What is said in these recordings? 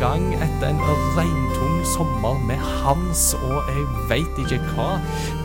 gang etter en regntung sommer med Hans og jeg veit ikke hva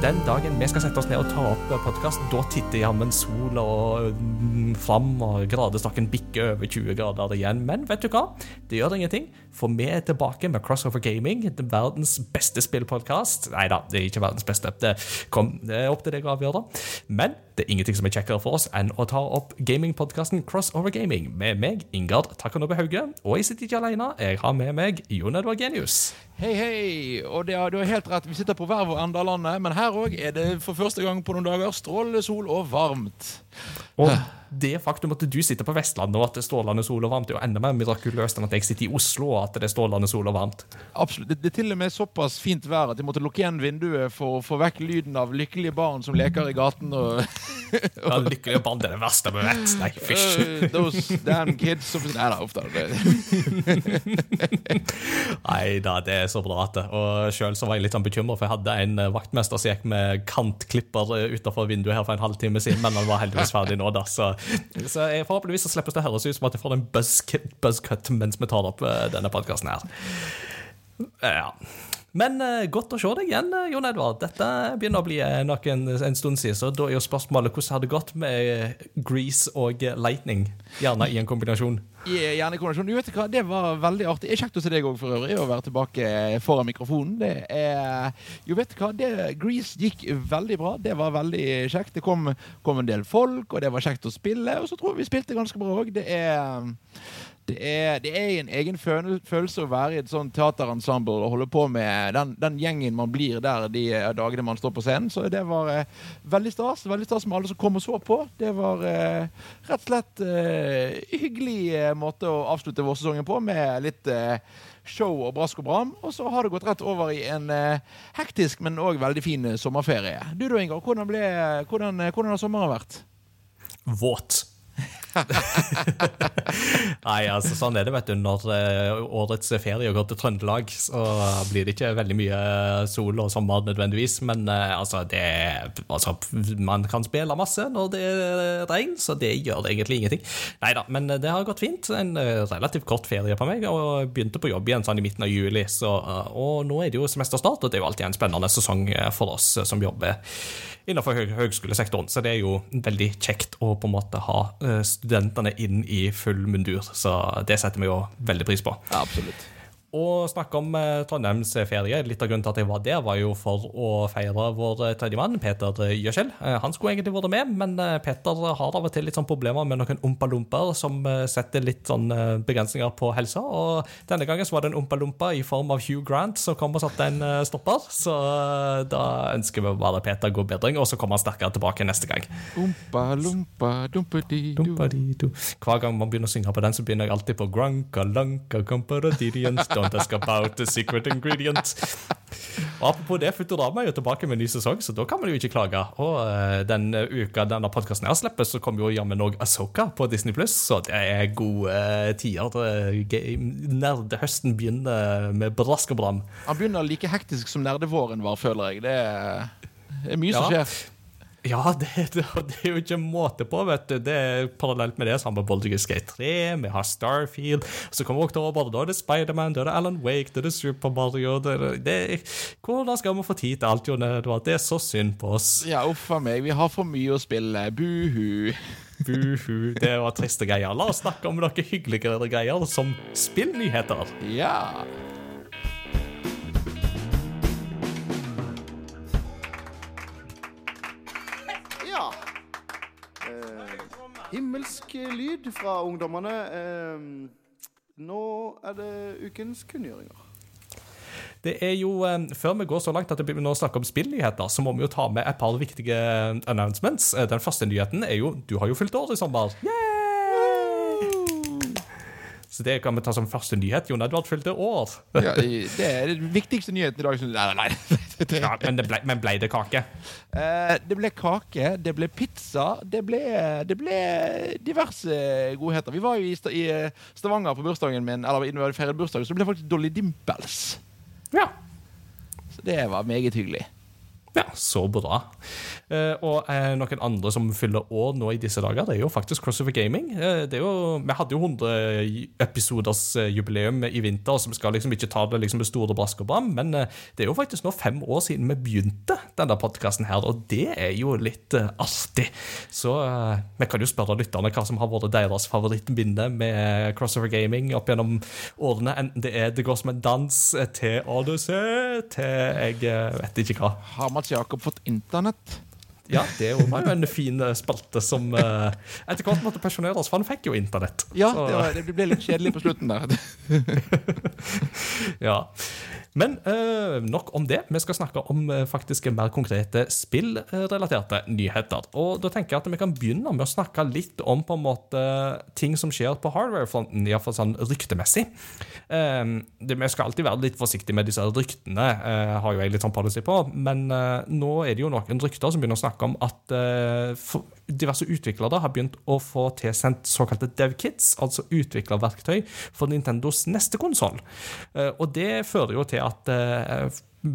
Den dagen vi skal sette oss ned og ta opp podkast, da titter jammen sola mm, fram, og gradestokken bikker over 20 grader igjen. Men vet du hva? Det gjør ingenting, for vi er tilbake med Crossover Gaming, verdens beste spillpodkast. Nei da, det er ikke verdens beste. Det, kom, opp til deg å avgjøre. Men det er ingenting som er kjekkere for oss enn å ta opp gamingpodkasten Crossover Gaming med meg, Ingard Takanobe Hauge. Og jeg sitter ikke alene, jeg har med meg Jon Edvard Genius. Hei, hei. Og det, du har helt rett, vi sitter på hver vår ende av landet, men her òg er det for første gang på noen dager strålende sol og varmt. Og det faktum at du sitter på Vestlandet og at det er strålende sol og varmt, er jo enda mer mirakuløst enn at jeg sitter i Oslo og at det er strålende sol og varmt. Absolutt. Det, er til og med såpass fint vær at jeg måtte lukke igjen vinduet for å få vekk lyden av lykkelige barn som leker i gaten. Og, ja, lykkelige barn det er det verste vi vet. Nei, fysj. Uh, those damn kids Nei da, uff da. Nei da, det er så bra at det. Og sjøl var jeg litt sånn bekymra, for jeg hadde en eh, vaktmester som gikk med kantklipper utafor utenfor vinduet her for en halvtime siden, men han var heldigvis ferdig nå, da. Så, så jeg forhåpentligvis så slippes det høres ut som at jeg får en buzzcut, buzz mens vi tar opp eh, denne podkasten her. Ja. Men uh, godt å se deg igjen, Jon Edvard. Dette begynner å bli nok en stund siden, så da er jo spørsmålet hvordan har det gått med Grease og Lightning? Gjerne i en kombinasjon. Gjerne i kombinasjon. Du vet hva, Det var veldig artig. Jeg kjekt å se deg òg, for øvrig, å være tilbake foran mikrofonen. Det er Jo, vet hva, det, Grease gikk veldig bra. Det var veldig kjekt. Det kom, kom en del folk, og det var kjekt å spille. Og så tror jeg vi spilte ganske bra òg. Det er det er, det er, en egen følelse å være i et sånt teaterensemble og holde på med den, den, gjengen man blir der de dagene man står på scenen. Så det var eh, veldig stas. Veldig stas med alle som kom og så på. Det var eh, rett og slett eh, hyggelig eh, måte å avslutte vårsesongen på, med litt eh, show og brask og bram. Og så har det gått rett over i en eh, hektisk, men òg veldig fin sommerferie. Du da, Ingar, hvordan, hvordan, hvordan har sommeren vært? Våt. Nei, altså sånn er det, vet du. Når uh, årets ferie går til Trøndelag, så blir det ikke veldig mye sol og sommer nødvendigvis. Men uh, altså, det altså, Man kan spille masse når det er regn, så det gjør egentlig ingenting. Nei da, men det har gått fint. En relativt kort ferie på meg, og begynte på jobb igjen sånn i midten av juli. Så, og nå er det jo semesterstart, og det er jo alltid en spennende sesong for oss som jobber innenfor høgskolesektoren. Så det er jo veldig kjekt å på en måte ha studentene inn i full mundur. Så det setter vi jo veldig pris på. Absolutt. Og snakke om eh, Trondheims ferie. Litt av grunnen til at jeg var der, var jo for å feire vår tredje tredjemann, Peter Gjøskjell. Eh, han skulle egentlig vært med, men eh, Peter har av og til litt sånn problemer med noen ompalomper som setter litt sånn begrensninger på helsa. Og denne gangen så var det en ompalompa i form av Hugh Grant som kom og satte en stopper. Så da ønsker vi bare Peter god bedring, og så kommer han sterkere tilbake neste gang. Umpa, lumpa. Hver gang man begynner å synge på den, så begynner jeg alltid på grunka, lanka, kamparadidians, don't ask about the secret ingredient. Og Apropos det, Futurama er jo tilbake med en ny sesong, så da kan man jo ikke klage. Og uh, den uka denne podkasten her slippes, så kommer jo jammen òg Asoka på Disney Pluss, så det er gode uh, tider. Nerdehøsten begynner med brask og bram. Han begynner like hektisk som nerdevåren var, føler jeg. Det er, det er mye ja. som skjer. Ja, det, det, det, er jo ikke måte på, vet du. Det er Parallelt med det så har vi Baldur's Skate 3, vi har Starfield, så kommer oktober, da er det Spiderman, da er det Alan Wake, da er det Super Mario det, det, Hvordan skal vi få tid til alt, Jon Edvard? Det er så synd på oss. Ja, uff a meg. Vi har for mye å spille. Buhu. Buhu. Det var triste greier. La oss snakke om noen hyggeligere greier, som spillnyheter. Ja. Himmelsk lyd fra ungdommene. nå er det ukens kunngjøringer. Det er jo, Før vi går så langt at vi begynner å snakke om spillnyheter, så må vi jo ta med et par viktige announcements. Den første nyheten er jo Du har jo fylt år i sommer. Yeah! Så det kan vi ta som første nyhet. Jon Edvard fylte år. ja, det er den viktigste nyheten i dag. Nei, nei, nei. ja, men, det ble, men ble det kake? Uh, det ble kake, det ble pizza, det ble, det ble diverse godheter. Vi var jo i, i Stavanger på bursdagen min, eller vi feiret bursdagen, så det ble faktisk Dolly Dimples. Ja. Så det var meget hyggelig. Ja, så bra. Eh, og eh, noen andre som fyller år nå i disse dager, det er jo faktisk Crossover Gaming. Eh, det er jo, vi hadde jo 100 episoders jubileum i vinter, så vi skal liksom ikke ta det liksom med store brask og bram, men det er jo faktisk nå fem år siden vi begynte denne podkasten her, og det er jo litt artig. Så vi kan jo spørre lytterne hva som har vært deres favorittminne med Crossover Gaming opp gjennom årene, enten det er Det går som en dans til Odyssey, til jeg vet ikke hva. Har Mats Jakob fått internett? Ja, det var jo en fin eh, spalte som eh, etter hvert måtte pensjoneres, for han fikk jo internett. Ja, det, var, det ble litt kjedelig på slutten der. ja. Men eh, nok om det. Vi skal snakke om eh, faktisk mer konkrete spillrelaterte nyheter. Og da tenker jeg at vi kan begynne med å snakke litt om på en måte ting som skjer på hardware-fronten, iallfall sånn ryktemessig. Det, vi skal alltid være litt forsiktige med disse ryktene, har jo jeg litt sånn policy på. Men nå er det jo noen rykter som begynner å snakke om at eh, for, diverse utviklere har begynt å få tilsendt såkalte devkits, altså utviklerverktøy for Nintendos neste konsoll. Eh, Og det fører jo til at eh,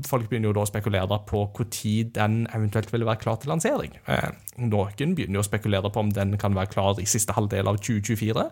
folk begynner jo da å spekulere på når den eventuelt vil være klar til lansering. Eh, Noen begynner jo å spekulere på om den kan være klar i siste halvdel av 2024.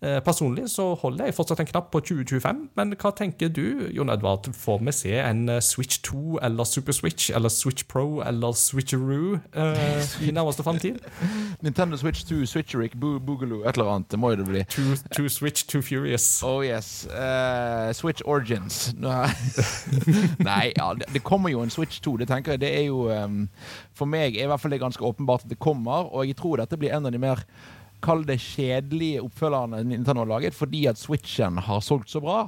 Eh, Personlig så holder jeg fortsatt en knapp på 2025, men hva tenker du, Jon Edvard? Får vi se en Switch 2 eller Super Switch eller Switch Pro eller Switcheroo eh, i nærmeste framtid? Nintendo Switch 2, Switcherick, Bo Boogaloo, et eller annet. Det må jo det bli. Two, two Switch, Two Furious. Oh yes. Uh, Switch Origins. Nei, ja, det, det kommer jo en Switch 2. Det tenker jeg, det er jo um, For meg er i hvert fall det ganske åpenbart at det kommer, og jeg tror dette blir en av de mer Kall det kjedelige oppfølgerne Nintendo har laget, fordi at Switchen har solgt så bra.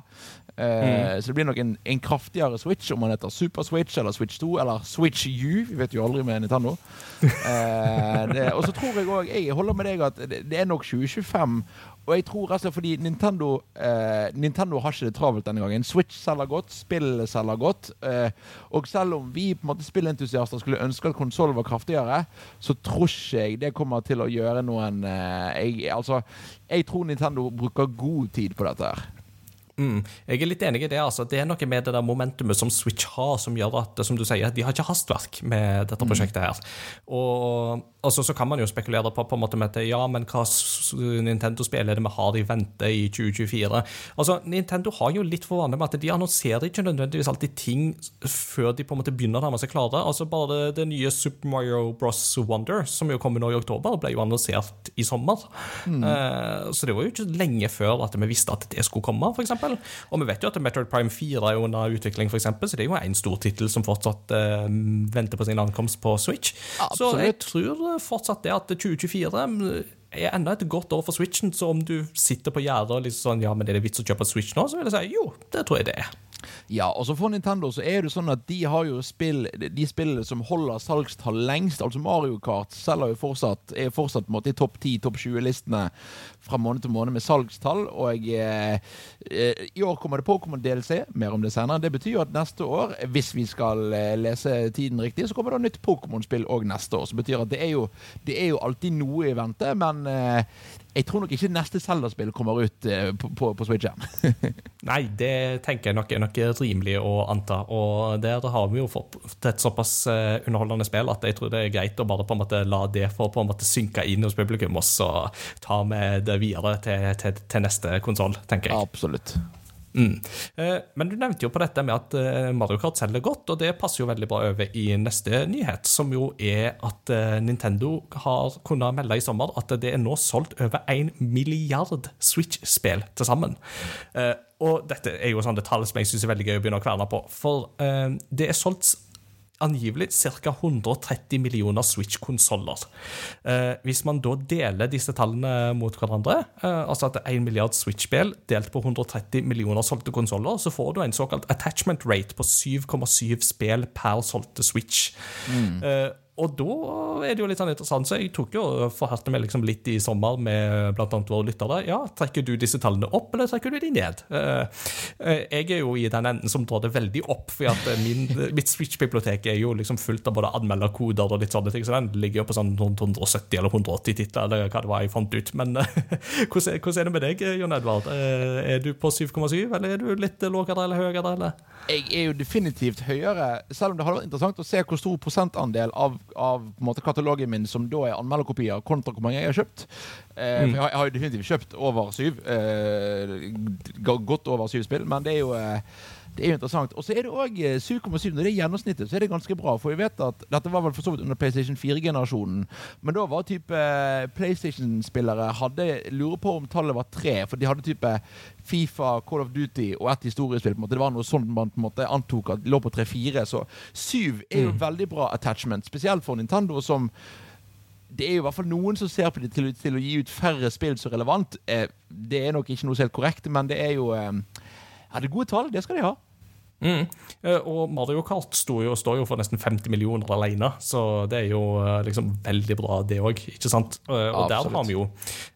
Eh, Så det blir nok en, en kraftigere Switch, om man heter Super Switch eller Switch 2 eller Switch U. Vi vet jo aldri med Nintendo. Eh, det, og så tror jeg òg Jeg holder med deg at det, det er nok 2025. Og jeg tror altså fordi Nintendo eh, Nintendo har ikke det travelt denne gangen. Switch selger godt, spill selger godt. Eh, og selv om vi på en måte spillentusiaster skulle ønske at konsollen var kraftigere, så tror ikke jeg det kommer til å gjøre noen eh, jeg, Altså, jeg tror Nintendo bruker god tid på dette her. Mm. Jeg er litt enig i det. altså. Det er noe med det der momentumet som Switch har, som gjør at som du sier, de har ikke hastverk med dette prosjektet. her. Og altså, Så kan man jo spekulere på på en måte med at ja, men hva Nintendo-spill er det vi har i vente i 2024? Altså, Nintendo har jo litt for vane med at de annonserer ikke nødvendigvis alltid ting før de på en måte begynner å nærme seg klare. Altså Bare det, det nye Super Mario Bros. Wonder, som jo kommer nå i oktober, ble jo annonsert i sommer. Eh, så det var jo ikke lenge før at vi visste at det skulle komme, f.eks. Og vi vet jo at Metroid Prime 4 er under utvikling, for eksempel, så det er jo en stor tittel som fortsatt eh, venter på sin ankomst på Switch. Så jeg tror fortsatt det at 2024 er enda et godt år for Switchen, så om du sitter på gjerdet og liksom sånn Ja, men er det vits å kjøpe Switch nå? Så vil jeg si jo, det tror jeg det er. Ja, og så for Nintendo så er det sånn at de har jo spill De spillene som holder salgstall lengst, altså Mario Kart, selger jo fortsatt er fortsatt måte i topp 10, topp 20-listene fra måned til måned med salgstall. Og eh, eh, i år kommer det Pokémon DLC, mer om det senere. Det betyr jo at neste år, hvis vi skal eh, lese tiden riktig, så kommer det nytt Pokémon-spill òg neste år. Som betyr at det er jo, det er jo alltid noe i vente, men eh, jeg tror nok ikke neste Zelda-spill kommer ut eh, på, på, på Switchen. Nei, det tenker jeg nok er noe rimelig å anta. Og der har vi jo fått et såpass underholdende spill at jeg tror det er greit å bare på en måte la det få på en måte synke inn hos publikum, og så ta med videre til, til, til neste konsoll, tenker jeg. Absolutt. Mm. Eh, Men du nevnte jo på dette med at eh, Mario Kart selger godt, og det passer jo veldig bra over i neste nyhet, som jo er at eh, Nintendo har kunnet melde i sommer at det er nå solgt over en milliard Switch-spill til sammen. Og dette er jo sånne tall som jeg syns er veldig gøy å begynne å kverne på, for det er solgt angivelig ca. 130 millioner Switch-konsoller. Eh, hvis man da deler disse tallene mot hverandre, eh, altså at det er 1 milliard Switch-spill delt på 130 millioner solgte konsoller, så får du en såkalt attachment rate på 7,7 spill per solgte Switch. Eh, og da er det jo litt sånn interessant, så jeg tok jo forhørte meg liksom litt i sommer med annet våre lyttere. Ja, trekker du disse tallene opp, eller trekker du de ned? Eh, eh, jeg er jo i den enden som drar det veldig opp, for at min, mitt Switch-bibliotek er jo liksom fullt av både anmelderkoder og litt sånne ting, så den ligger jo på sånn 170 eller 180 titler, eller hva det var jeg fant ut. Men hvordan, er det med deg, Jon Edvard? Er du på 7,7, eller er du litt lavere eller høyere, eller? Jeg er jo definitivt høyere, selv om det hadde vært interessant å se hvor stor prosentandel av av måte, katalogen min som da er anmelderkopier, kontra hvor mange jeg har kjøpt. Eh, mm. jeg, har, jeg, har, definitivt kjøpt over syv. Eh, godt over syv spill, men det er jo eh, det er jo interessant. Og så er det òg 7,7. Når det er gjennomsnittet, så er det ganske bra. For vi vet at dette var vel for så vidt under PlayStation 4-generasjonen. Men da var type eh, PlayStation-spillere hadde Lurer på om tallet var tre. For de hadde type Fifa, Call of Duty og ett historiespill. på en måte. Det var noe sånt man på en måte antok at lå på tre-fire. Så syv er jo mm. veldig bra attachment. Spesielt for Nintendo som det er jo i hvert fall noen som ser på det til, til å gi ut færre spill så relevant. Eh, det er nok ikke noe helt korrekt, men det er jo eh, ja, det er gode tall. Det skal de ha. Mm. Eh, og Mario Kart står jo, står jo, for nesten 50 millioner alene, så det er jo eh, liksom veldig bra, det òg. Ikke sant? Og og der har vi jo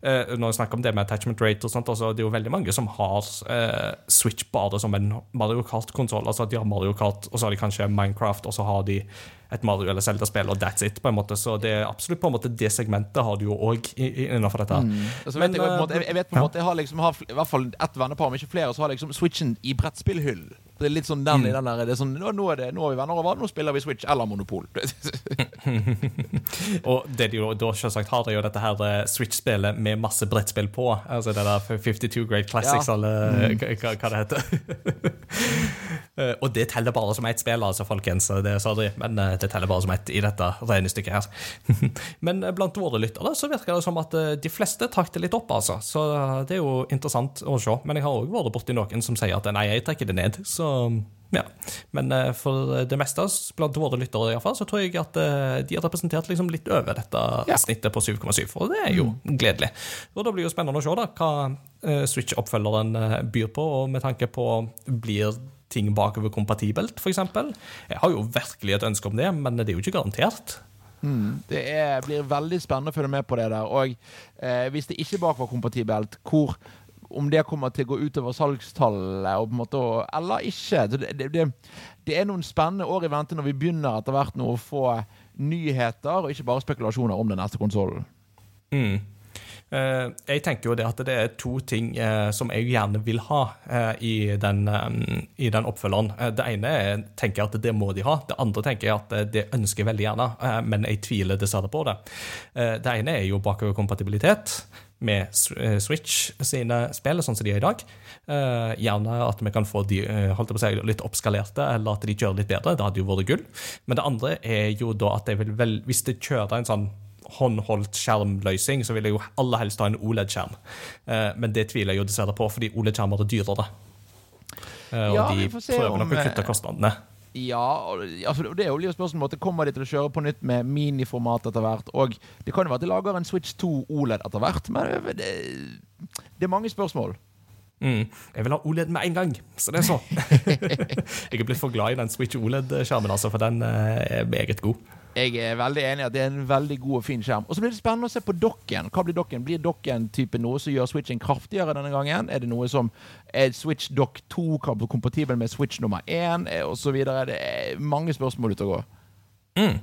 Når vi snakker om det med attachment rate og sånt, altså, det er jo veldig mange som har eh, Switch bare som en Mario Kart-konsoll. Altså, de har Mario Kart, og så har de kanskje Minecraft, og så har de et Mario eller Zelda-spill, og that's it. på en måte, Så det er absolutt på en måte det segmentet har du jo òg innenfor dette. Mm. Altså, Men, vet jeg, måte, jeg, vet på en måte, jeg har liksom har, i hvert fall ett vennepar, om ikke flere, så har liksom Switchen i brettspillhyll. Det er litt sånn den mm. i den der, det er sånn, nå, er det, nå er vi venner over, nå spiller vi Switch eller Monopol. og det de jo da selvsagt har, er jo dette her eh, Switch-spillet med masse brettspill på. Altså det der 52 Great Classics, ja. eller mm. hva, hva, det heter. Eh, og det teller bare som ett spill, altså, folkens. Det, sorry, men eh, det teller bare som ett i dette regnestykket her. men blant våre lyttere så virker det som at de fleste trakk det litt opp, altså. Så det er jo interessant å se. Men jeg har òg vært borti noen som sier at nei, jeg trekker det ned. Så ja. Men uh, for det meste, blant våre lyttere iallfall, så tror jeg at uh, de har representert liksom litt over dette ja. snittet på 7,7, og det er jo mm. gledelig. Og Da blir det jo spennende å se da, hva uh, Switch-oppfølgeren byr på, og med tanke på blir ting bakover kompatibelt, f.eks. Jeg har jo virkelig et ønske om det, men det er jo ikke garantert. Mm. Det er, blir veldig spennende å følge med på det der. Og eh, hvis det ikke er bakoverkompatibelt, hvor om det kommer til å gå utover salgstallet måte, eller ikke. Det, det, det, er noen spennende år i vente når vi begynner etter hvert nå å få nyheter, og ikke bare spekulasjoner om den neste konsollen. Mm. Uh, jeg tenker jo det at det er to ting uh, som jeg gjerne vil ha uh, i, den, um, i, den, oppfølgeren. det ene er, tenker jeg at det må de ha. Det andre tenker jeg at det ønsker jeg veldig gjerne, men jeg tviler dessverre på det. det ene er jo bakoverkompatibilitet med eh, Switch sine spill, sånn som de er i dag. Uh, gjerne at vi kan få de å si, litt oppskalerte, eller at de kjører litt bedre. Det hadde jo vært gull. Men det andre er jo da at jeg vil vel, hvis det kjører en sånn håndholdt skjermløsning, så vil jeg jo aller helst ha en OLED-skjerm. Men det tviler jeg jo dessverre på, fordi OLED-skjermer er dyrere. og ja, de prøver nok å kutte kostnadene. Ja, altså, det er jo litt spørsmål Kommer de til å kjøre på nytt med miniformat etter hvert? Og det kan jo være at de lager en Switch 2 OLED etter hvert, men det, det er mange spørsmål. Mm. Jeg vil ha OLED med en gang, så det er så. jeg er blitt for glad i den Switch OLED-skjermen, altså, for den eh, er meget god. Jeg er veldig enig i at det er en veldig god og fin skjerm. Og så blir det spennende å se på dokken. Hva Blir dokken Blir dokken type noe som gjør switchen kraftigere denne gangen? Er det noe som er Switch Dock 2 kompatibel med Switch nummer 1 eh, osv.? Det er mange spørsmål ute å gå. Mm.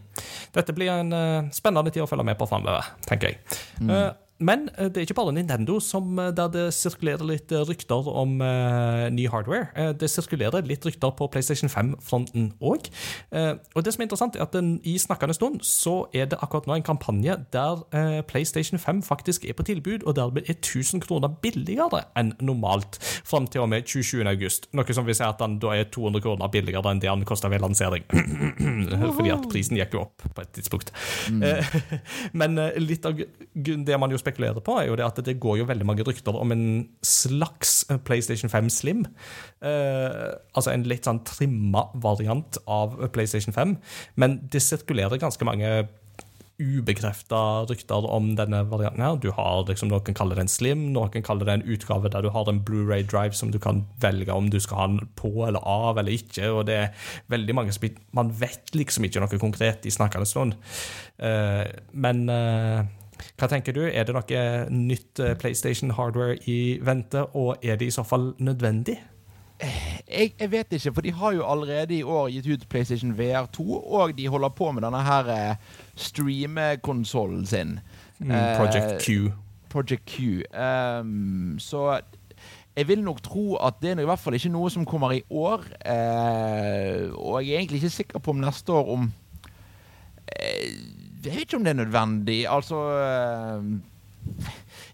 Dette blir en uh, spennende tid å følge med på framover, tenker jeg. Mm. Uh, men eh, det er ikke bare Nintendo som, eh, der det sirkulerer litt eh, rykter om uh, ny hardware. det sirkulerer litt rykter på PlayStation 5-fronten òg. Uh, og det som er interessant, er at den, i snakkende stund så er det akkurat nå en kampanje der uh, PlayStation 5 faktisk er på tilbud, og dermed er 1000 kroner billigere enn normalt fram til og med 27. august. Noe som vil si at den da er 200 kroner billigere enn det den kosta ved lansering. Fordi at prisen gikk jo opp på et tidspunkt. Mm. men litt av det man jo spekulerer spekulerer på, er jo det at det går jo veldig mange rykter om en slags eh, PlayStation 5 Slim. Eh, altså en litt sånn trimma variant av PlayStation 5. Men det sirkulerer ganske mange ubekrefta rykter om denne varianten. her. Du har liksom, Noen kaller det en slim, noen kaller det en utgave der du har en Blu-ray drive som du kan velge om du skal ha den på eller av eller ikke. og det er veldig mange som Man vet liksom ikke noe konkret i snakkende stund. Uh, men uh, hva tenker du? Er det noe nytt PlayStation hardware i vente, og er det i så fall nødvendig? jeg, jeg, vet ikke, for de har jo allerede i år gitt ut PlayStation VR2, og de holder på med denne her eh, streamekonsollen sin. Mm, Project Q. Eh, Project Q. Um, så jeg vil nok tro at det er i hvert fall ikke noe som kommer i år. Eh, og jeg er egentlig ikke sikker på om neste år om eh, Jeg vet ikke om det er nødvendig. Altså eh,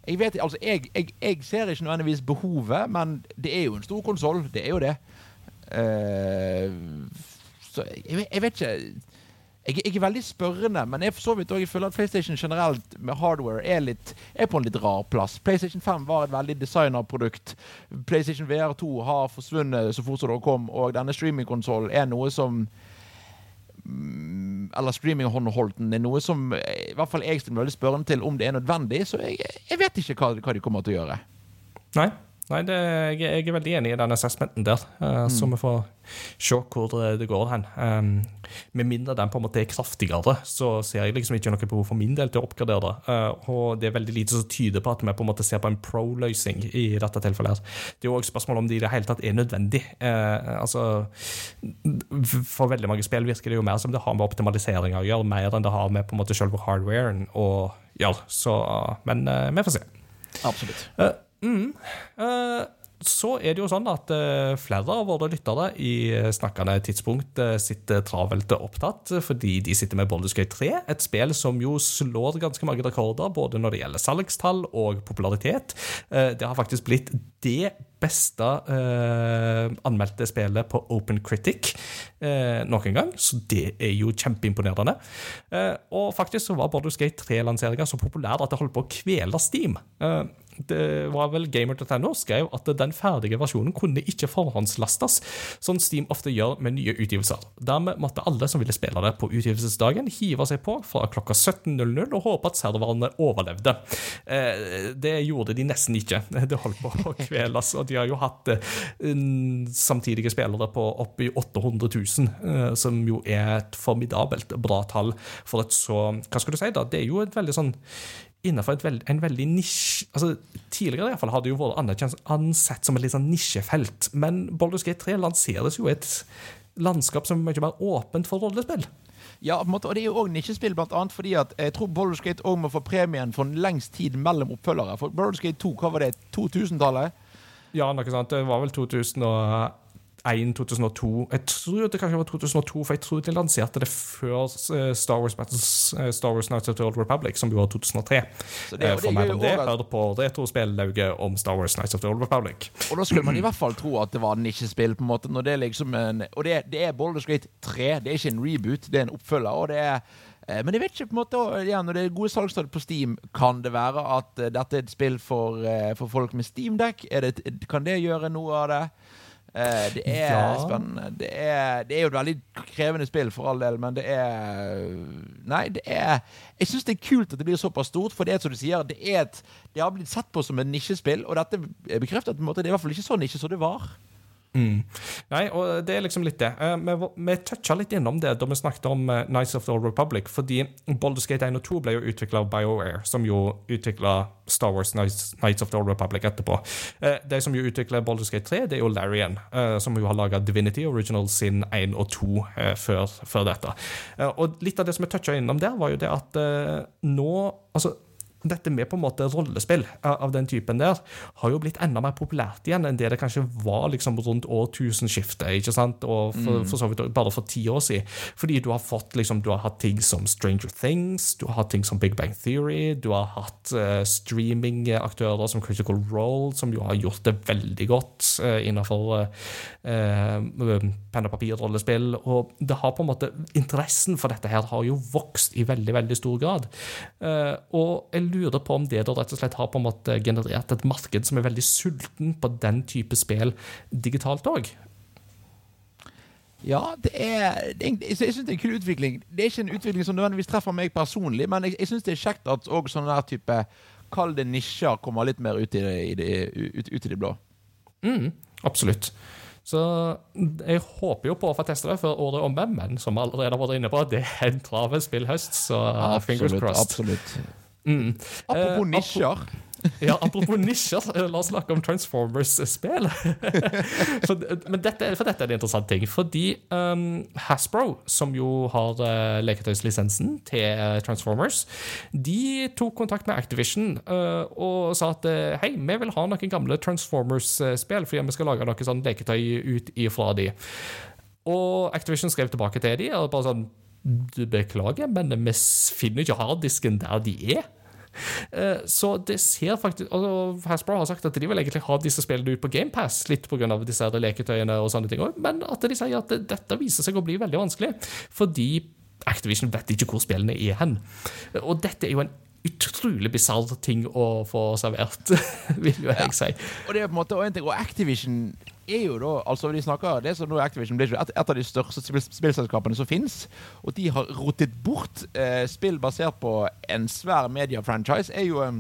jeg, vet, altså, jeg, jeg, jeg, ser ikke nødvendigvis behovet, men det er jo en stor konsoll. Det er jo det. Uh, så jeg, jeg, vet ikke jeg, jeg, er veldig spørrende, men jeg så vidt også, jeg føler at PlayStation generelt med hardware er, litt, er på en litt rar plass. PlayStation 5 var et veldig designerprodukt. PlayStation VR2 har forsvunnet så fort som det kom, og denne streamingkonsollen er noe som Mm, streaming håndholden er noe som i hvert fall jeg stiller veldig spørrende til om det er nødvendig. Så jeg, jeg vet ikke hva, hva de kommer til å gjøre. Nei, Nei, det, jeg, jeg, er veldig enig i den assessmenten der. Uh, mm. Så vi får se hvor det, det går hen. Um, med mindre den på en måte er kraftigere, så ser jeg liksom ikke noe behov for min del til å oppgradere det. Uh, og det er veldig lite som tyder på at vi på en måte ser på en pro-løsning i dette tilfellet. her. Det er også spørsmål om det i det hele tatt er nødvendig. Uh, altså, for veldig mange spill virker det jo mer som det har med optimalisering å gjøre, mer enn det har med på en måte selve hardwaren å gjøre. Så, men vi får se. Absolutt. Mm. Uh, så er det jo sånn at uh, flere av våre lyttere i snakkende tidspunkt uh, sitter travelt opptatt fordi de sitter med Baldur's Gate 3, et spill som jo slår ganske mange rekorder både når det gjelder salgstall og popularitet. Uh, det har faktisk blitt det beste anmeldte spillet på Open Critic noen gang, så det er jo kjempeimponerende. og faktisk så var Baldur's Gate 3-lanseringa så populær at det holdt på å kvele Steam. Uh, det var vel gamer.no skrev at den ferdige versjonen kunne ikke forhåndslastes, som Steam ofte gjør med nye utgivelser. Dermed måtte alle som ville spille det på utgivelsesdagen, hive seg på fra klokka 17.00 og håpe at serverne overlevde. Eh, det gjorde de nesten ikke. Det holdt på å kveles, og de har jo hatt eh, samtidige spillere på oppi 800 000, eh, som jo er et formidabelt bra tall for et så Hva skal du si, da? Det er jo et veldig sånn innenfor veld, en veldig nisje altså Tidligere i hvert fall hadde det jo vært anerkjent ansett som et litt sånn nisjefelt, men Baldur's Gate 3 lanseres jo i et landskap som er mye mer åpent for rollespill. Ja, på en måte, og det er jo òg nisjespill, blant annet fordi at jeg tror Baldur's Gate òg må få premien for en lengst tid mellom oppfølgere. For Baldur's Gate 2, hva var det? 2000-tallet? Ja, noe sant. Det var vel 2001 1, 2002 Jeg tror det kanskje var 2002, for jeg tror de lanserte det før eh, Star Wars Battles eh, Star Wars Nights of the Old Republic, som jo var 2003. Så det, eh, for mer om det, hør på retrospillauget om Star Wars Nights of the Old Republic. Og da skulle man i hvert fall tro at det var nisjespill, på en måte. Når det er liksom en, og det, det er Boulders Gate 3, det er ikke en reboot, det er en oppfølger. og det er men jeg vet ikke på en måte, ja, når det er gode salgstall på Steam, kan det være at dette er et spill for, for folk med Steam-dekk? Kan det gjøre noe av det? Eh, det er ja. spennende. Det er, det er, jo et veldig krevende spill, for all del, men det er Nei, det er Jeg syns det er kult at det blir såpass stort, for det er som du sier, det, er et, det har blitt sett på som et nisjespill, og dette bekrefter at det er i hvert fall ikke så nisje som det var. Mm. Nei, og det er liksom litt det. Uh, vi vi toucha litt innom det da vi snakket om uh, Nights of the Old Republic, fordi Baldur's Gate 1 og 2 ble jo utvikla av BioAir, som jo utvikla Star Wars Nights, of the Old Republic etterpå. Uh, de som jo utvikler Baldur's Gate 3, det er jo Larian, som jo har laga Divinity Original sin 1 og 2 før, før, dette. og litt av det som vi toucha innom der, var jo det at nå altså dette med på en måte rollespill av den typen der har jo blitt enda mer populært igjen enn det det kanskje var liksom rundt årtusenskiftet. ikke sant? Og for, mm. for, så vidt bare for ti år siden. Fordi du har fått liksom, du har hatt ting som Stranger Things, du har hatt ting som Big Bang Theory, du har hatt uh, streamingaktører som Critical Role, som jo har gjort det veldig godt uh, innenfor uh, penn og papir-rollespill. Og det har på en måte interessen for dette her har jo vokst i veldig, veldig stor grad. og jeg lurer på om det da rett og slett har på en måte generert et marked som er veldig sulten på den type spill digitalt òg. Ja, det er, det Jeg syns det er en kul utvikling. Det er ikke en utvikling som nødvendigvis treffer meg personlig, men jeg, jeg syns det er kjekt at òg sånne der type Kall det nisjer kommer litt mer ut i det, i det, ut, ut i det blå. Mm, absolutt. Så jeg håper jo på å få teste det før året er omme, men som allerede har vært inne på, det er en travel spillhøst, så fingers crossed. Absolutt. Mm. Apropos Eh, nisjer. Ja, Apropos nisjer, eh, la oss snakke om Transformers-spill. for, men dette, for dette er en interessant ting. Fordi um, Hasbro, som jo har uh, leketøyslisensen til eh, Transformers, de tok kontakt med Activision uh, og sa at hei, vi vil ha noen gamle Transformers-spill, fordi vi skal lage noe sånn leketøy ut ifra de. Og Activision skrev tilbake til de og bare sånn Beklager, men vi finner ikke harddisken der de er. Eh, Så det ser faktisk altså Hasbro har sagt at de vil egentlig ha disse spillene ut på GamePass, litt pga. disse leketøyene og sånne ting òg, men at de sier at dette viser seg å bli veldig vanskelig, fordi Activision vet ikke hvor spillene er hen. Og dette er jo en utrolig bisarr ting å få servert, vil jo jeg si. Og det er på en måte, og en ting, og Activision er jo da altså de snakker, det som nå Activision blir et, et av de største spillselskapene som fins. Og de har rotet bort eh, spill basert på en svær mediefranchise. Er jo um,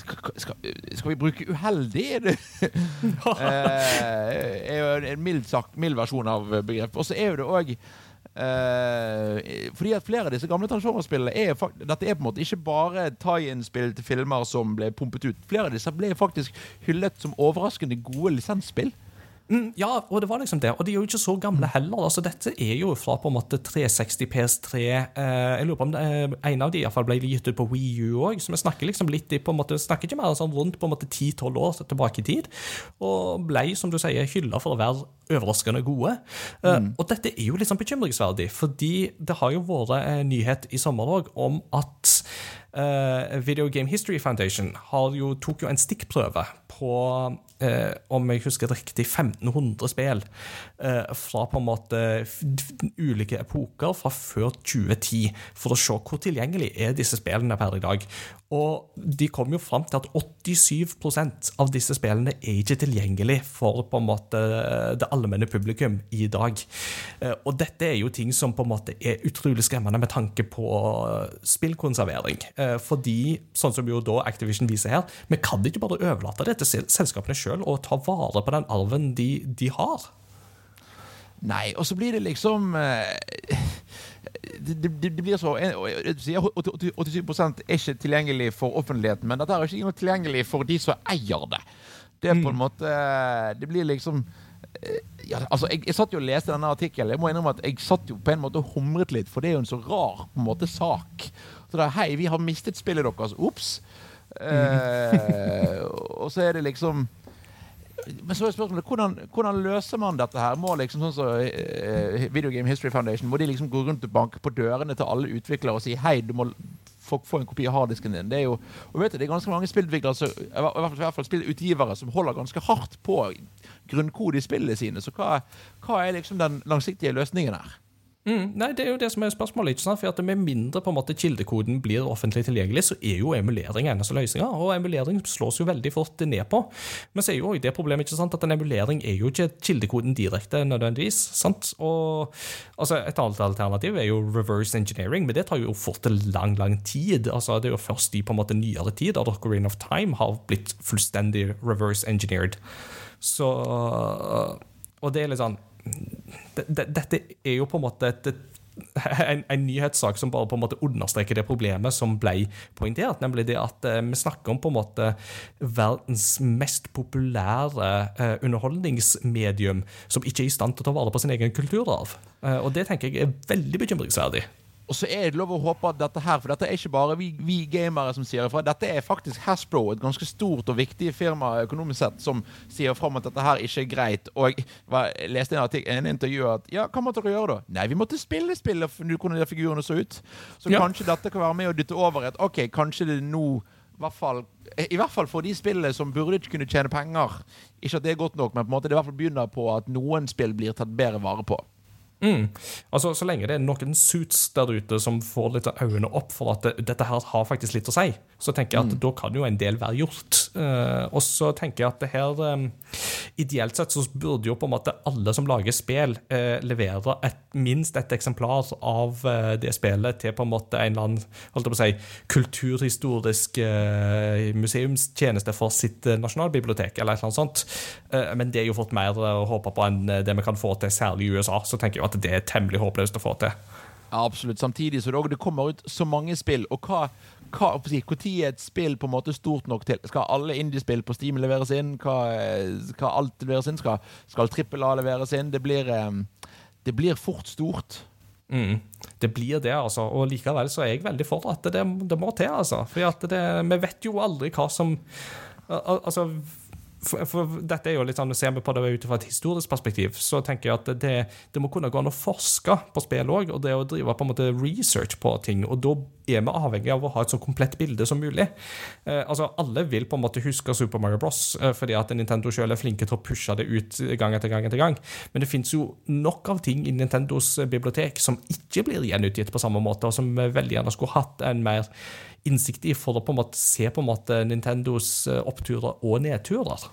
skal, skal vi bruke uheldig? Er det eh, er jo en mild, sagt, mild versjon av begrepet. Og så er jo det òg Eh, fordi at flere av disse gamle Transformers-spillene er, Dette er på en måte ikke bare tie-in-spill til filmer som ble pumpet ut. Flere av disse ble faktisk hyllet som overraskende gode lisensspill. Mm, ja, og det var liksom det. Og de er jo ikke så gamle heller. altså Dette er jo fra på en måte 360 PS3 eh, Jeg lurer på om det, eh, en av de i hvert fall ble gitt ut på Wii U òg, så vi snakker liksom litt i på en måte, snakker ikke mer sånn rundt på en måte 10-12 år tilbake i tid. Og ble, som du sier, hylla for å være overraskende gode. Eh, og dette er jo litt sånn bekymringsverdig, fordi det har jo vært en nyhet i sommer òg om at eh, Video Game History Foundation har jo, tok jo en stikkprøve på, eh, om jeg husker riktig, 1500 spill eh, fra på en måte ulike epoker fra før 2010, for å se hvor tilgjengelig er disse spillene per i dag. Og de kom jo fram til at 87% av disse spillene er ikke tilgjengelig for på en måte det allmenne publikum i dag. Eh, Og dette er jo ting som på en måte er utrolig skremmende med tanke på spillkonservering. Eh, Fordi, sånn som jo da Activision viser her, vi kan ikke bare overlate det til selskapene sjøl og ta vare på den arven de, de har. Nei, og så blir det liksom eh, det, det, det blir så en- og Du sier 80 87 er ikke tilgjengelig for offentligheten, men dette er ikke tilgjengelig for de som eier det. Det er på en måte Det blir liksom eh, ja, altså, jeg, jeg satt jo og leste denne artikkelen. Jeg må innrømme at jeg satt jo på en måte og humret litt, for det er jo en så rar på en måte sak. Så da, Hei, vi har mistet spillet deres. Ops. Eh, og så er det liksom men så er spørsmålet, hvordan, hvordan løser man dette her? Må liksom sånn som eh, Video Game History Foundation Må de liksom gå rundt og banke på dørene til alle utviklere og si hei, du må få, få en kopi av harddisken din? Det er jo, og vet du, det er ganske mange spillutviklere i hvert fall spillutgivere som holder ganske hardt på grunnkode i spillene sine. Så hva, hva er liksom den langsiktige løsningen her? Mm, nei, Det er jo det som er spørsmålet. ikke sant? For at Med mindre på en måte kildekoden blir offentlig tilgjengelig, så er jo emulering eneste løsninga. Og emulering slås jo veldig fort ned på. Men så er jo det problemet ikke sant, at en emulering er jo ikke kildekoden direkte nødvendigvis. sant? Og altså, Et annet alternativ er jo reverse engineering, men det tar jo fort lang lang tid. altså Det er jo først i på en måte nyere tid at Ocarina of Time har blitt fullstendig reverse engineered. Så Og det er litt sånn Dette er jo på en måte et, en, en nyhetssak som bare på en måte understreker det problemet som ble poengtert, nemlig det at eh, vi snakker om på en måte verdens mest populære eh, underholdningsmedium som ikke er i stand til å ta vare på sin egen kulturarv. Eh, og det tenker jeg er veldig bekymringsverdig. Og så er det lov å håpe at dette her, for dette er ikke bare vi, vi gamere som sier ifra. Dette er faktisk Hasbro, et ganske stort og viktig firma økonomisk sett, som sier fram at dette her ikke er greit. Og jeg var, jeg leste en, artik- en intervju at ja, hva måtte dere gjøre da? Nei, vi måtte spille spillet hvordan de figurene så ut. Så Ja. kanskje dette kan være med å dytte over et OK, kanskje det nå i hvert fall, I hvert fall for de spillene som burde ikke kunne tjene penger. Ikke at det er godt nok, men på en måte det i hvert fall begynner på at noen spill blir tatt bedre vare på. Mm. Altså, Så lenge det er noen suits der ute som får litt av øynene opp for at det, dette her har faktisk litt å si, så tenker jeg at da kan jo en del være gjort. Uh, og så tenker jeg at det her um, ideelt sett så burde jo på en måte alle som lager spill, uh, levere et, minst et eksemplar av uh, det spillet til på en måte en eller annen holdt jeg på å si, kulturhistorisk museumstjeneste for sitt nasjonalbibliotek, eller et eller annet sånt. Men det er jo fått mer å håpe på enn det vi kan få til, særlig i USA. Så tenker jeg at det er temmelig håpløst å få til. Ja, absolutt. Samtidig så det, det kommer ut så mange spill. Og hva hva, Når er et spill på en måte stort nok til Skal alle indiespill på Steam leveres inn? Skal alt leveres inn? Skal, skal trippel A leveres inn? Det blir, det blir fort stort. Mm, det blir det, altså. Og likevel så er jeg veldig for at det, det må til, altså. For vi vet jo aldri hva som Altså for, for, dette er jo litt sånn, Ser vi på det ut fra et historisk perspektiv, så tenker jeg at det, det må kunne gå an å forske på spill òg, og det å drive på en måte research på ting. og Da er vi avhengig av å ha et så komplett bilde som mulig. Eh, altså, Alle vil på en måte huske Super Mario Bros. Eh, fordi at Nintendo selv er flinke til å pushe det ut gang etter gang. etter gang. Men det fins jo nok av ting i Nintendos bibliotek som ikke blir gjenutgitt på samme måte, og som vi veldig gjerne skulle hatt en mer innsikt i for å på en måte se på en måte Nintendos eh, oppturer og nedturer.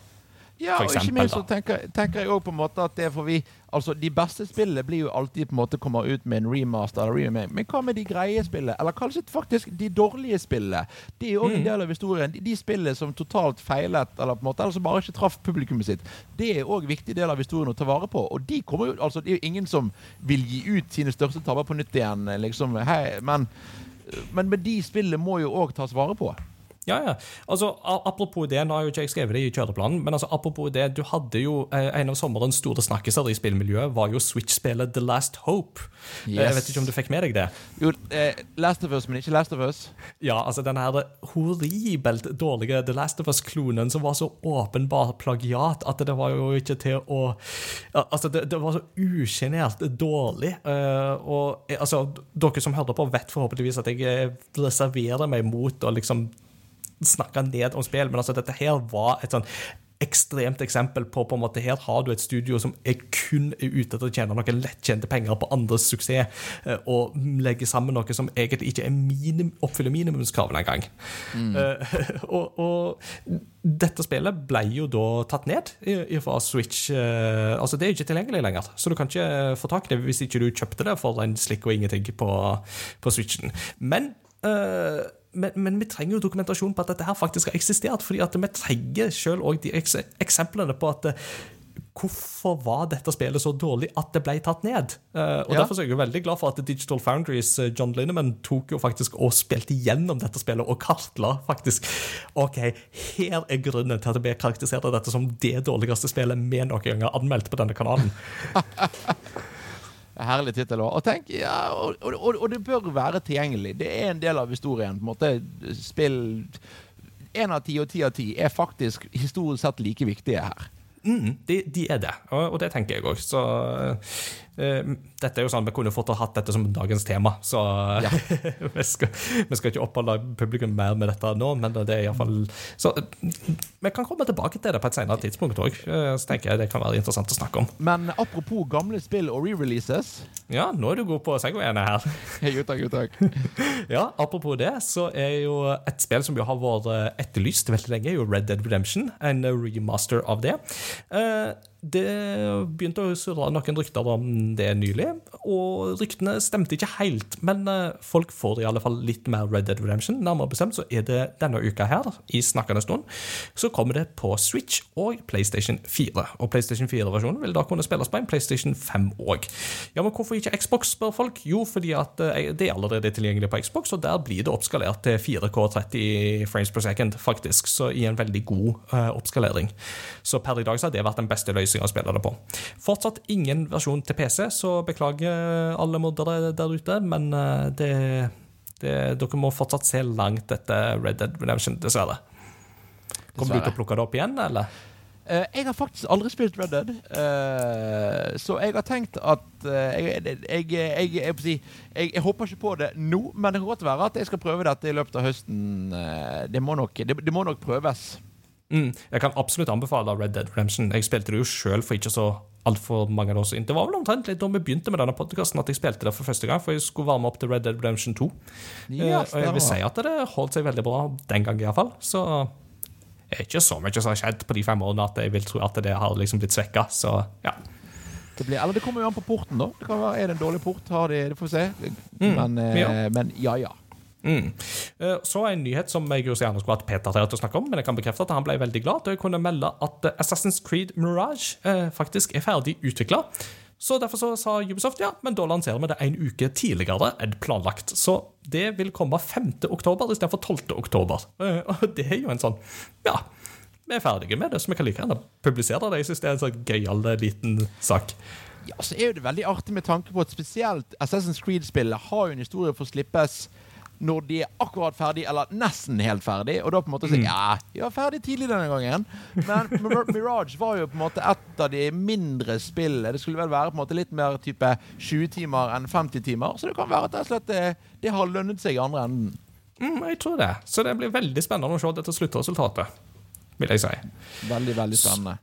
Ja, og ikke minst så tenker, tenker jeg også på en måte at det for vi Altså, De beste spillene blir jo alltid på en måte kommer ut med en remaster eller remake. Men hva med de greie spillene? Eller kanskje faktisk de dårlige spillene? Det er mm. en del av historien. De, de spillene som totalt feilet, eller på en måte, eller som bare ikke traff publikummet sitt. Det er òg en viktig del av historien å ta vare på. Og de kommer jo, altså, det er jo ingen som vil gi ut sine største tabber på nytt igjen, liksom. Hei, men men, men de spillene må jo òg tas vare på. Ja, ja. Altså, Apropos det, nå har jo ikke jeg skrevet det i kjøreplanen, men altså, apropos det, du hadde jo eh, en av sommerens store snakkiser i spillmiljøet, var jo Switch-spillet The Last Hope. Yes. Jeg vet ikke om du fikk med deg det? Jo, eh, Last of Us, men ikke Last of Us. Ja, altså den her horribelt dårlige The Last of Us-klonen som var så åpenbar plagiat at det var jo ikke til å Altså, det, det var så usjenert dårlig. Uh, og altså, dere som hører på, vet forhåpentligvis at jeg reserverer meg mot å liksom snakke ned om spill, men altså dette her var et sånn ekstremt eksempel på på en måte Her har du et studio som er kun er ute etter å tjene noen lettjente penger på andres suksess, eh, og legge sammen noe som egentlig ikke minim, oppfyller minimumskravene engang. Mm. Uh, og, og, dette spillet ble jo da tatt ned fra Switch. Uh, altså Det er ikke tilgjengelig lenger, så du kan ikke få tak i det hvis ikke du kjøpte det for en slikk og ingenting på, på Switchen. Men uh, men, men, vi trenger jo dokumentasjon på at dette her faktisk har eksistert. fordi at vi trenger selv òg de eksemplene på at eh, Hvorfor var dette spillet så dårlig at det ble tatt ned? Uh, og ja. Derfor er jeg jo veldig glad for at Digital Foundries uh, John Linneman tok jo faktisk og spilte gjennom dette spillet og kartla faktisk OK, her er grunnen til at vi av dette som det dårligste spillet vi noen gang har anmeldt på denne kanalen. Herlig tittel. Og, tenk, ja, og, og, og, det bør være tilgjengelig. Det er en del av historien. på en måte Spill Én av ti og ti av ti er faktisk historisk sett like viktige her. Mm, de, de, er det, og, det tenker jeg òg. Så dette er jo sånn, Vi kunne fått hatt dette som dagens tema, så ja. vi, skal, vi, skal, ikke oppholde publikum mer med dette nå. Men det er iallfall Så vi kan komme tilbake til det på et senere tidspunkt òg. Uh, så tenker jeg det kan være interessant å snakke om. Men apropos gamle spill og re-releases Ja, nå er du god på segwayene her. jo takk, takk. ja, apropos det, så er jo et spill som jo har vært etterlyst veldig lenge, jo Red Dead Redemption. En remaster av det. Uh, det begynte å surre noen rykter om det nylig, og ryktene stemte ikke helt. Men eh, folk får i alle fall litt mer Red Dead Redemption. Nærmere bestemt så er det denne uka her, i snakkende stund, så kommer det på Switch og PlayStation 4. Og PlayStation 4-versjonen vil da kunne spilles på en PlayStation 5 òg. Ja, men hvorfor ikke Xbox, spør folk? Jo, fordi at eh, det er allerede tilgjengelig på Xbox, og der blir det oppskalert til 4K30 frames per second, faktisk. Så i en veldig god uh, oppskalering. Så per i dag så har det vært den beste løsningen å spille det på. Fortsatt ingen versjon til PC, så beklager alle moddere der ute, men eh, det, det, dere må fortsatt se langt etter Red Dead Redemption, dessverre. Kommer du til å plukke det opp igjen, eller? Uh, jeg har faktisk aldri spilt Red Dead, uh, så jeg har tenkt at uh, jeg, jeg, jeg, jeg, håper ikke på det nå, men det kan godt være at jeg skal prøve dette i løpet av høsten. Det må, nok, det, det, må nok prøves. Mm, jeg kan absolutt anbefale Red Dead Redemption. Jeg spilte det jo sjøl for ikke så altfor mange år siden. Det var vel omtrent litt da vi begynte med denne podkasten at jeg spilte det for første gang, for jeg skulle varme opp til Red Dead Redemption 2. Ja, og jeg vil si at det holdt seg veldig bra den gang, iallfall. Så er ikke så mye som har skjedd på de fem årene at jeg vil tro at det har liksom blitt svekka. Så ja. Det blir, eller det kommer jo an på porten, da. Det kan være, Er det en dårlig port? Har de, det får vi se. Mm, Men, eh, ja. men ja, ja. Mm. Eh, Så en nyhet som jeg gjerne skulle hatt Peter til å snakke om, men jeg kan bekrefte at han ble veldig glad da jeg kunne melde at eh, Assassin's Creed Mirage eh, faktisk er ferdig utvikla. Så derfor så sa Ubisoft ja, men da lanserer vi det en uke tidligere enn planlagt. Så det vil komme 5. oktober istedenfor 12. oktober. Og det er jo en sånn Ja, vi er ferdige med det, så vi kan like gjerne publisere det. Jeg synes det er en sånn gøyal liten sak. Ja, så er jo det veldig artig med tanke på at spesielt Assassin's Creed-spillet har jo en historie for å slippes når de er akkurat ferdig, eller nesten helt ferdig. Og da på en måte sier ja, de var ferdig tidlig denne gangen. Men Mir- Mirage var jo på en måte et av de mindre spillene. Det skulle vel være på en måte litt mer type 20 timer enn 50 timer. Så det kan være at slett det, det har lønnet seg i andre enden. Mm, jeg tror det. Så det blir veldig spennende å se dette sluttresultatet, vil jeg si. Veldig, veldig spennende.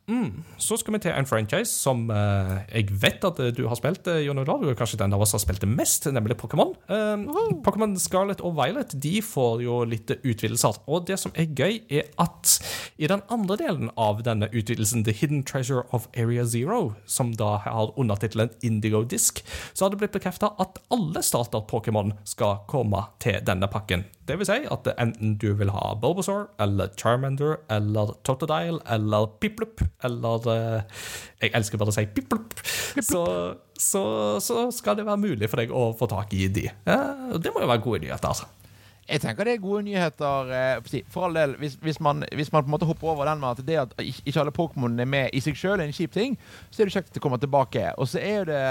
Så skal vi til en franchise som eh, jeg vet at eh, du har spilt, eh, Jon Olav. Du er kanskje den av oss har spilt det mest, nemlig Pokémon. Eh, Pokémon Scarlet og Violet de får jo litt utvidelser. Og det som er gøy, er at i den andre delen av denne utvidelsen, The Hidden Treasure of Area Zero, som da har undertittelen Indigo Disk, så har det blitt bekrefta at alle starter-Pokémon skal komme til denne pakken. Det vil si at enten du vil ha Bulbasaur eller Charmander eller Totodile eller Piplup eller eh, Jeg elsker bare å si Piplup. Så, så, så skal det være mulig for deg å få tak i de. Eh, det må jo være gode nyheter. altså. Jeg tenker det er gode nyheter. eh, For all del, hvis, hvis, man, hvis man på en måte hopper over den med at det at ikke alle Pokémon er med i seg sjøl, er en kjip ting, så er det kjekt at det kommer tilbake. Og så er jo det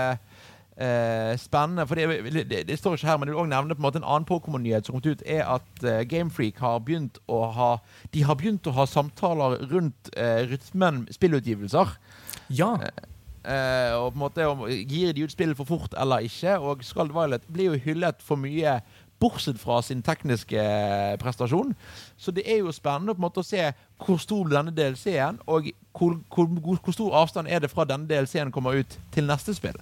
eh, spennende, for det, det, det står ikke her, men jeg vil også nevne på en måte en annen Pokémon-nyhet som kom ut, er at eh, Gamefreak har begynt å ha De har begynt å ha samtaler rundt eh, rytmen spillutgivelser. Ja. Eh, og på en måte om Gir de ut spillet for fort eller ikke? Og Skald Violet blir jo hyllet for mye, bortsett fra sin tekniske eh, prestasjon. Så det er jo spennende på en måte å se hvor stor denne DLC-en, og hvor, hvor, hvor stor avstand er det fra denne DLC-en kommer ut til neste spill.